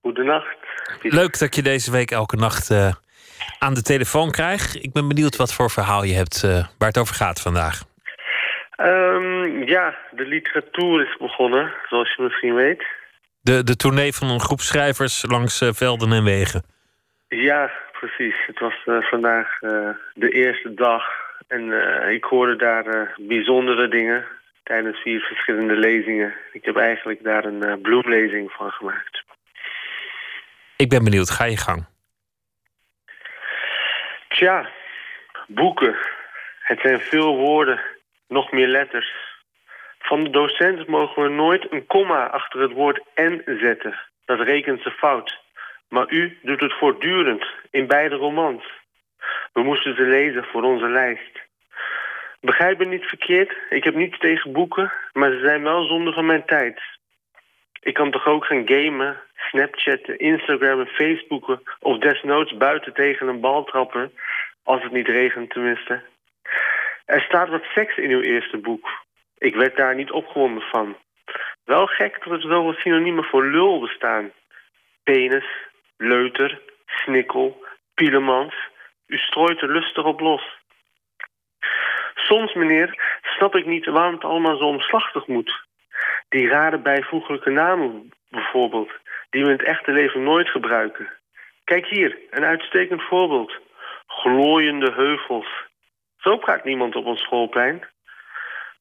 Goedenacht. Leuk dat je deze week elke nacht eh, aan de telefoon krijgt. Ik ben benieuwd wat voor verhaal je hebt eh, waar het over gaat vandaag. Ehm, ja, de literatuur is begonnen, zoals je misschien weet. De, de tournee van een groep schrijvers langs eh, velden en wegen. Ja, precies. Het was eh, vandaag de eerste dag En ik hoorde daar bijzondere dingen tijdens vier verschillende lezingen. Ik heb eigenlijk daar een bloemlezing van gemaakt. Ik ben benieuwd, ga je gang. Tja, boeken. Het zijn veel woorden, nog meer letters. Van de docent mogen we nooit een komma achter het woord en zetten. Dat rekent ze fout. Maar u doet het voortdurend, in beide romans. We moesten ze lezen voor onze lijst. Begrijp me niet verkeerd, ik heb niets tegen boeken, maar ze zijn wel zonde van mijn tijd. Ik kan toch ook gaan gamen, snapchatten, instagrammen, facebooken... of desnoods buiten tegen een bal trappen, als het niet regent tenminste. Er staat wat seks in uw eerste boek. Ik werd daar niet opgewonden van. Wel gek dat er zoveel synoniemen voor lul bestaan. Penis, leuter, snikkel, pielemans. U strooit er lustig op los. Soms, meneer, snap ik niet waarom het allemaal zo omslachtig moet. Die rare bijvoeglijke namen bijvoorbeeld, die we in het echte leven nooit gebruiken. Kijk hier, een uitstekend voorbeeld. Glooiende heuvels. Zo praat niemand op ons schoolplein.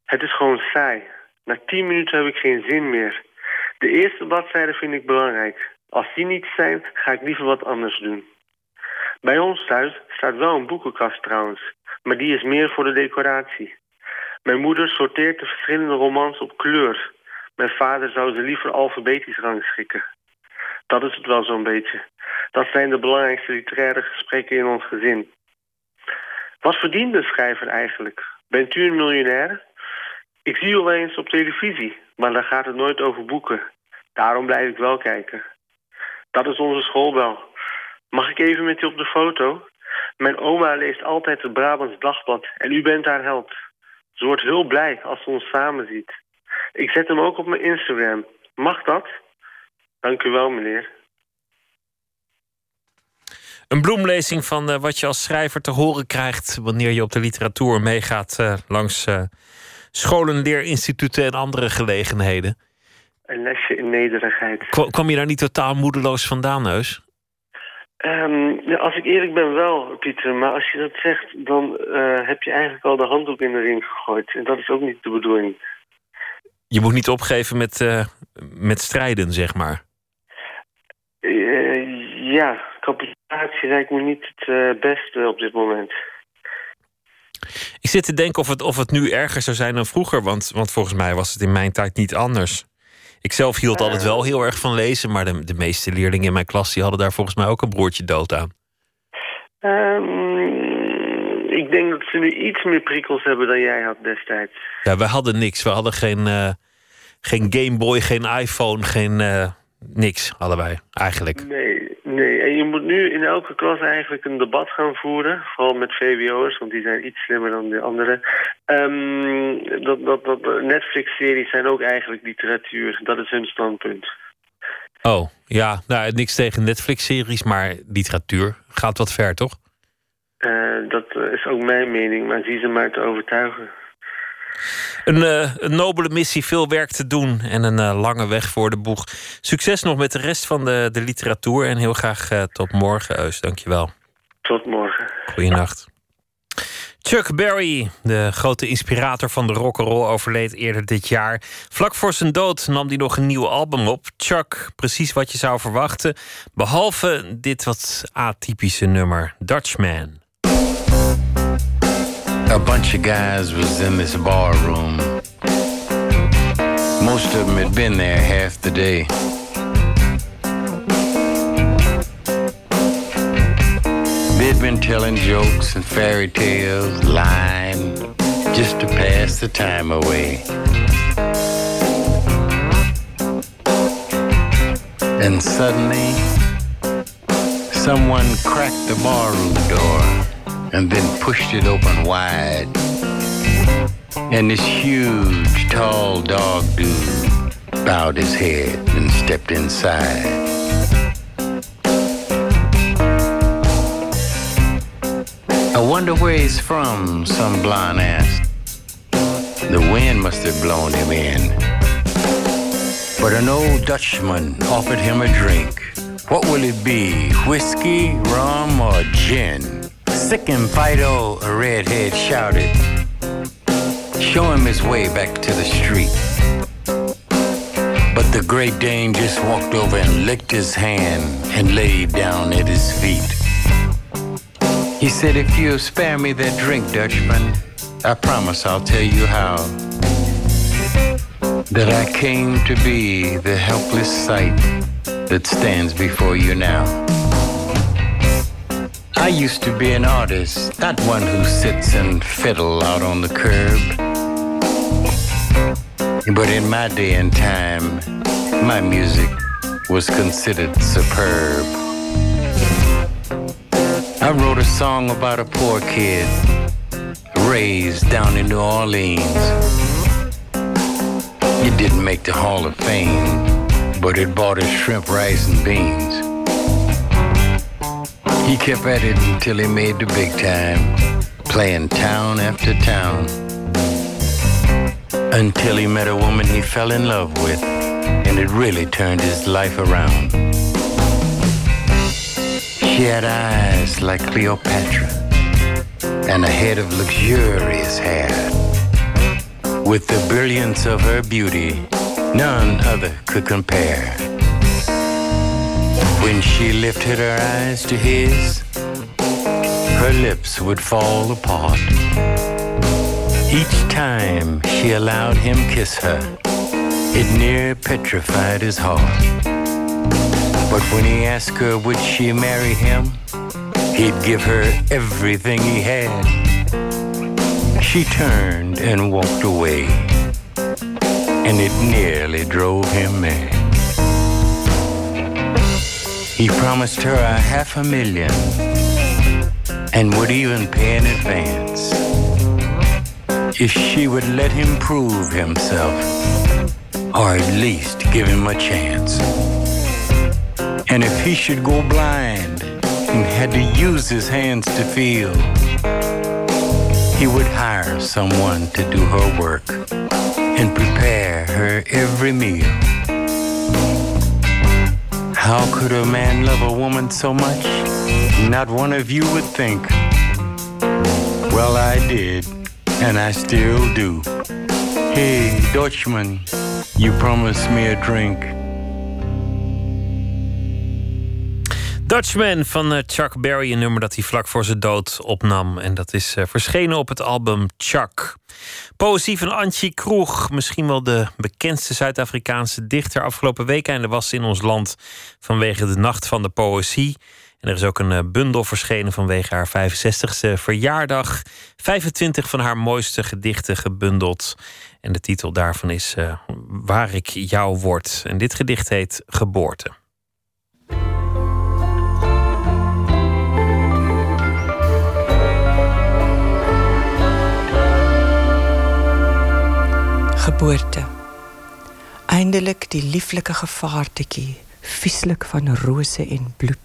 Het is gewoon saai. Na tien minuten heb ik geen zin meer. De eerste bladzijde vind ik belangrijk. Als die niet zijn, ga ik liever wat anders doen. Bij ons thuis staat wel een boekenkast trouwens, maar die is meer voor de decoratie. Mijn moeder sorteert de verschillende romans op kleur. Mijn vader zou ze liever alfabetisch rangschikken. Dat is het wel zo'n beetje. Dat zijn de belangrijkste literaire gesprekken in ons gezin. Wat verdient de schrijver eigenlijk? Bent u een miljonair? Ik zie u wel eens op televisie, maar daar gaat het nooit over boeken. Daarom blijf ik wel kijken. Dat is onze schoolbel. Mag ik even met u op de foto? Mijn oma leest altijd het Brabants Dagblad en u bent haar held. Ze wordt heel blij als ze ons samen ziet. Ik zet hem ook op mijn Instagram. Mag dat? Dank u wel, meneer. Een bloemlezing van eh, wat je als schrijver te horen krijgt wanneer je op de literatuur meegaat eh, langs uh, scholen, leerinstituten en andere gelegenheden. Een lesje in nederigheid. Kwa- kwam je daar niet totaal moedeloos vandaan, Neus? Ehm, ja, als ik eerlijk ben wel, Pieter. Maar als je dat zegt, dan eh, heb je eigenlijk al de handdoek in de ring gegooid. En dat is ook niet de bedoeling. Je moet niet opgeven met, eh, met strijden, zeg maar. Eh, ja, capitulatie lijkt me niet het eh, beste op dit moment. Ik zit te denken of het, of het nu erger zou zijn dan vroeger. Want, want volgens mij was het in mijn tijd niet anders. Ik zelf hield altijd wel heel erg van lezen. Maar de, de meeste leerlingen in mijn klas die hadden daar volgens mij ook een broertje dood aan. Ehm, ik denk dat ze nu iets meer prikkels hebben dan jij had destijds. Ja, wij hadden niks. We hadden geen, eh, geen Game Boy, geen iPhone, geen eh, niks wij eigenlijk. Nee, nee. En je moet nu in elke klas eigenlijk een debat gaan voeren. Vooral met VWO'ers, want die zijn iets slimmer dan de anderen. Ehm, dat, dat, dat Netflix-series zijn ook eigenlijk literatuur. Dat is hun standpunt. Oh, ja, nou, niks tegen Netflix-series, maar literatuur gaat wat ver, toch? Eh, dat is ook mijn mening, maar zie ze maar te overtuigen. Een, eh, een nobele missie, veel werk te doen en een eh, lange weg voor de boeg. Succes nog met de rest van de, de literatuur en heel graag eh, tot morgen, Eus. Dankjewel. Tot morgen. Goeienacht. Chuck Berry, de grote inspirator van de rock'n'roll, overleed eerder dit jaar. Vlak voor zijn dood nam hij nog een nieuw album op. Chuck, precies wat je zou verwachten. Behalve dit wat atypische nummer, Dutchman. A bunch of guys was in this bar room. Most of them had been there half the day. They'd been telling jokes and fairy tales, lying, just to pass the time away. And suddenly, someone cracked the barroom door and then pushed it open wide. And this huge, tall dog dude bowed his head and stepped inside. I wonder where he's from, some blonde asked. The wind must have blown him in. But an old Dutchman offered him a drink. What will it be, whiskey, rum, or gin? Sick and Fido, a redhead shouted. Show him his way back to the street. But the Great Dane just walked over and licked his hand and laid down at his feet. He said, If you'll spare me that drink, Dutchman, I promise I'll tell you how. That I came to be the helpless sight that stands before you now. I used to be an artist, not one who sits and fiddle out on the curb. But in my day and time, my music was considered superb. I wrote a song about a poor kid raised down in New Orleans. It didn't make the Hall of Fame, but it bought his shrimp, rice, and beans. He kept at it until he made the big time, playing town after town. Until he met a woman he fell in love with, and it really turned his life around. She had eyes like Cleopatra, and a head of luxurious hair. With the brilliance of her beauty, none other could compare. When she lifted her eyes to his, her lips would fall apart. Each time she allowed him kiss her, it near petrified his heart. But when he asked her would she marry him, he'd give her everything he had. She turned and walked away, and it nearly drove him mad. He promised her a half a million and would even pay in advance if she would let him prove himself or at least give him a chance. And if he should go blind and had to use his hands to feel, he would hire someone to do her work and prepare her every meal. How could a man love a woman so much? Not one of you would think. Well, I did, and I still do. Hey, Dutchman, you promised me a drink. Dutchman van eh, Chuck Berry, een nummer dat hij vlak voor zijn dood opnam. En dat is eh, verschenen op het album Chuck. Poëzie van Antje Kroeg, misschien wel de bekendste Zuid-Afrikaanse dichter. Afgelopen weekende was in ons land vanwege de Nacht van de Poëzie. En er is ook een eh, bundel verschenen vanwege haar 65ste verjaardag. 25 van haar mooiste gedichten gebundeld. En de titel daarvan is Waar ik jou word. En dit gedicht heet Geboorte. Geboorte. Eindelijk die lieflijke gevaartetjie, vieslik van rose en bloed,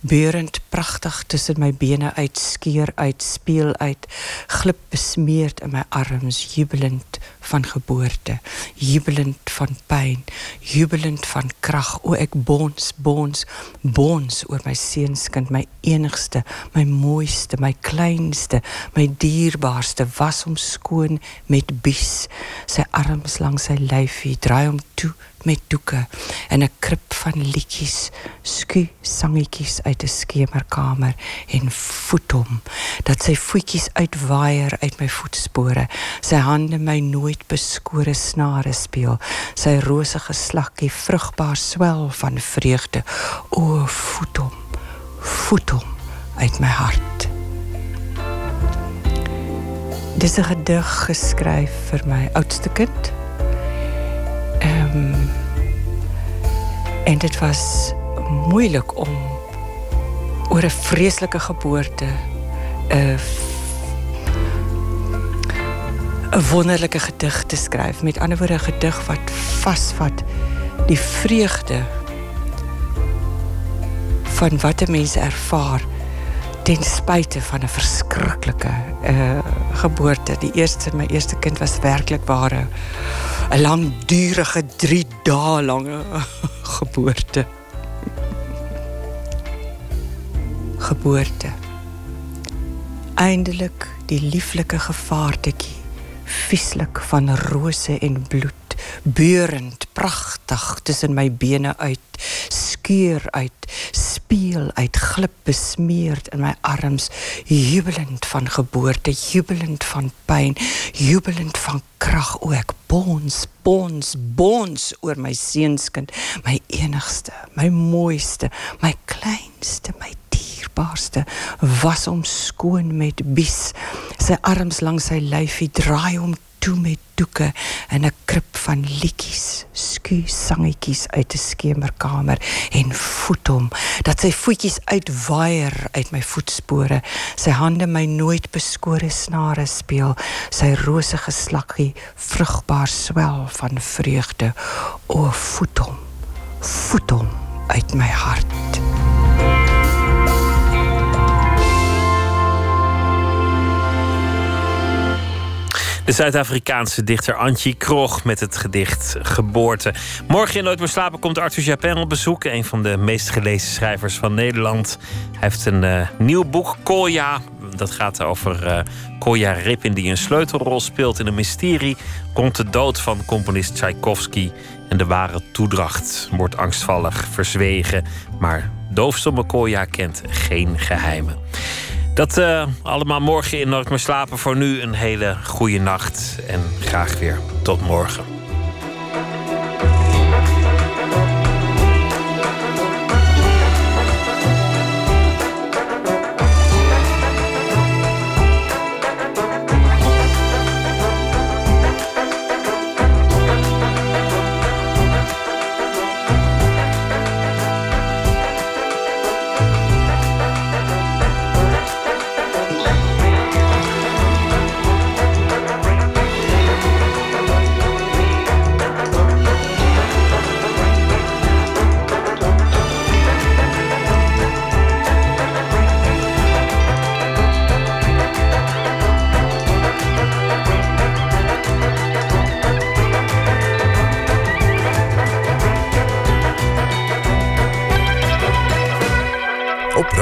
beurend pragtig tussen my bene uit, skeer uit, speel uit, glip besmeerd in my arms, jubelend van geboorte, jubelend van pyn, jubelend van krag. O ek bons, bons, bons oor my seunskind, my enigste, my mooiste, my kleinste, my dierbaarste, was hom skoon met bies, sy arms langs sy lyfie, draai hom toe met doeke en 'n krip van liedjies, sku sangetjies uit 'n skemerkamer en voet hom dat sy voetjies uitwaaier uit my voetspore, sy hande my nooit beskore snare speel, sy rosige slakkie vrugbaar swel van vreugde. O, voet hom, voet uit my hart. Dis 'n gedig geskryf vir my oudste kind. En dit was moeilik om oor 'n vreeslike geboorte 'n 'n wonderlike gedig te skryf. Met ander woorde 'n gedig wat vasvat die vreugde van wat 'n mens ervaar ten spyte van 'n verskriklike uh geboorte. Die eerste my eerste kind was werklik ware 'n langdurige 3 dae lange geboorte. Geboorte. Eindelik die lieflike gevaartetjie, vieslik van rose en bloed, beurend pragtig tussen my bene uit, skeur uit, speel uit, glip besmeerd in my arms, jubelend van geboorte, jubelend van pyn, jubelend van krag, o ek bons, bons, bons oor my seunskind, my enigste, my mooiste, my kleinste, my dierbaarste was hom skoon met bies sy arms langs sy lyfie draai hom toe met doeke in 'n krib van liedjies sku sangetjies uit 'n skemerkamer en voet hom dat sy voetjies uitwaier uit my voetspore. Sy hande my nooit beskore snare speel. Sy rose geslakkie vrugbaar swel van vreugde. O voet hom voet hom uit my hart De Zuid-Afrikaanse dichter Antje Krog met het gedicht Geboorte. Morgen in Nooit meer slapen komt Arthur Japin op bezoek. Een van de meest gelezen schrijvers van Nederland. Hij heeft een uh, nieuw boek, Kolja. Dat gaat over uh, Kolja Rippin die een sleutelrol speelt in een mysterie... rond de dood van componist Tchaikovsky. En de ware toedracht wordt angstvallig verzwegen. Maar doofstomme Kolja kent geen geheimen. Dat uh, allemaal morgen in Nooit meer slapen. Voor nu een hele goede nacht en graag weer tot morgen.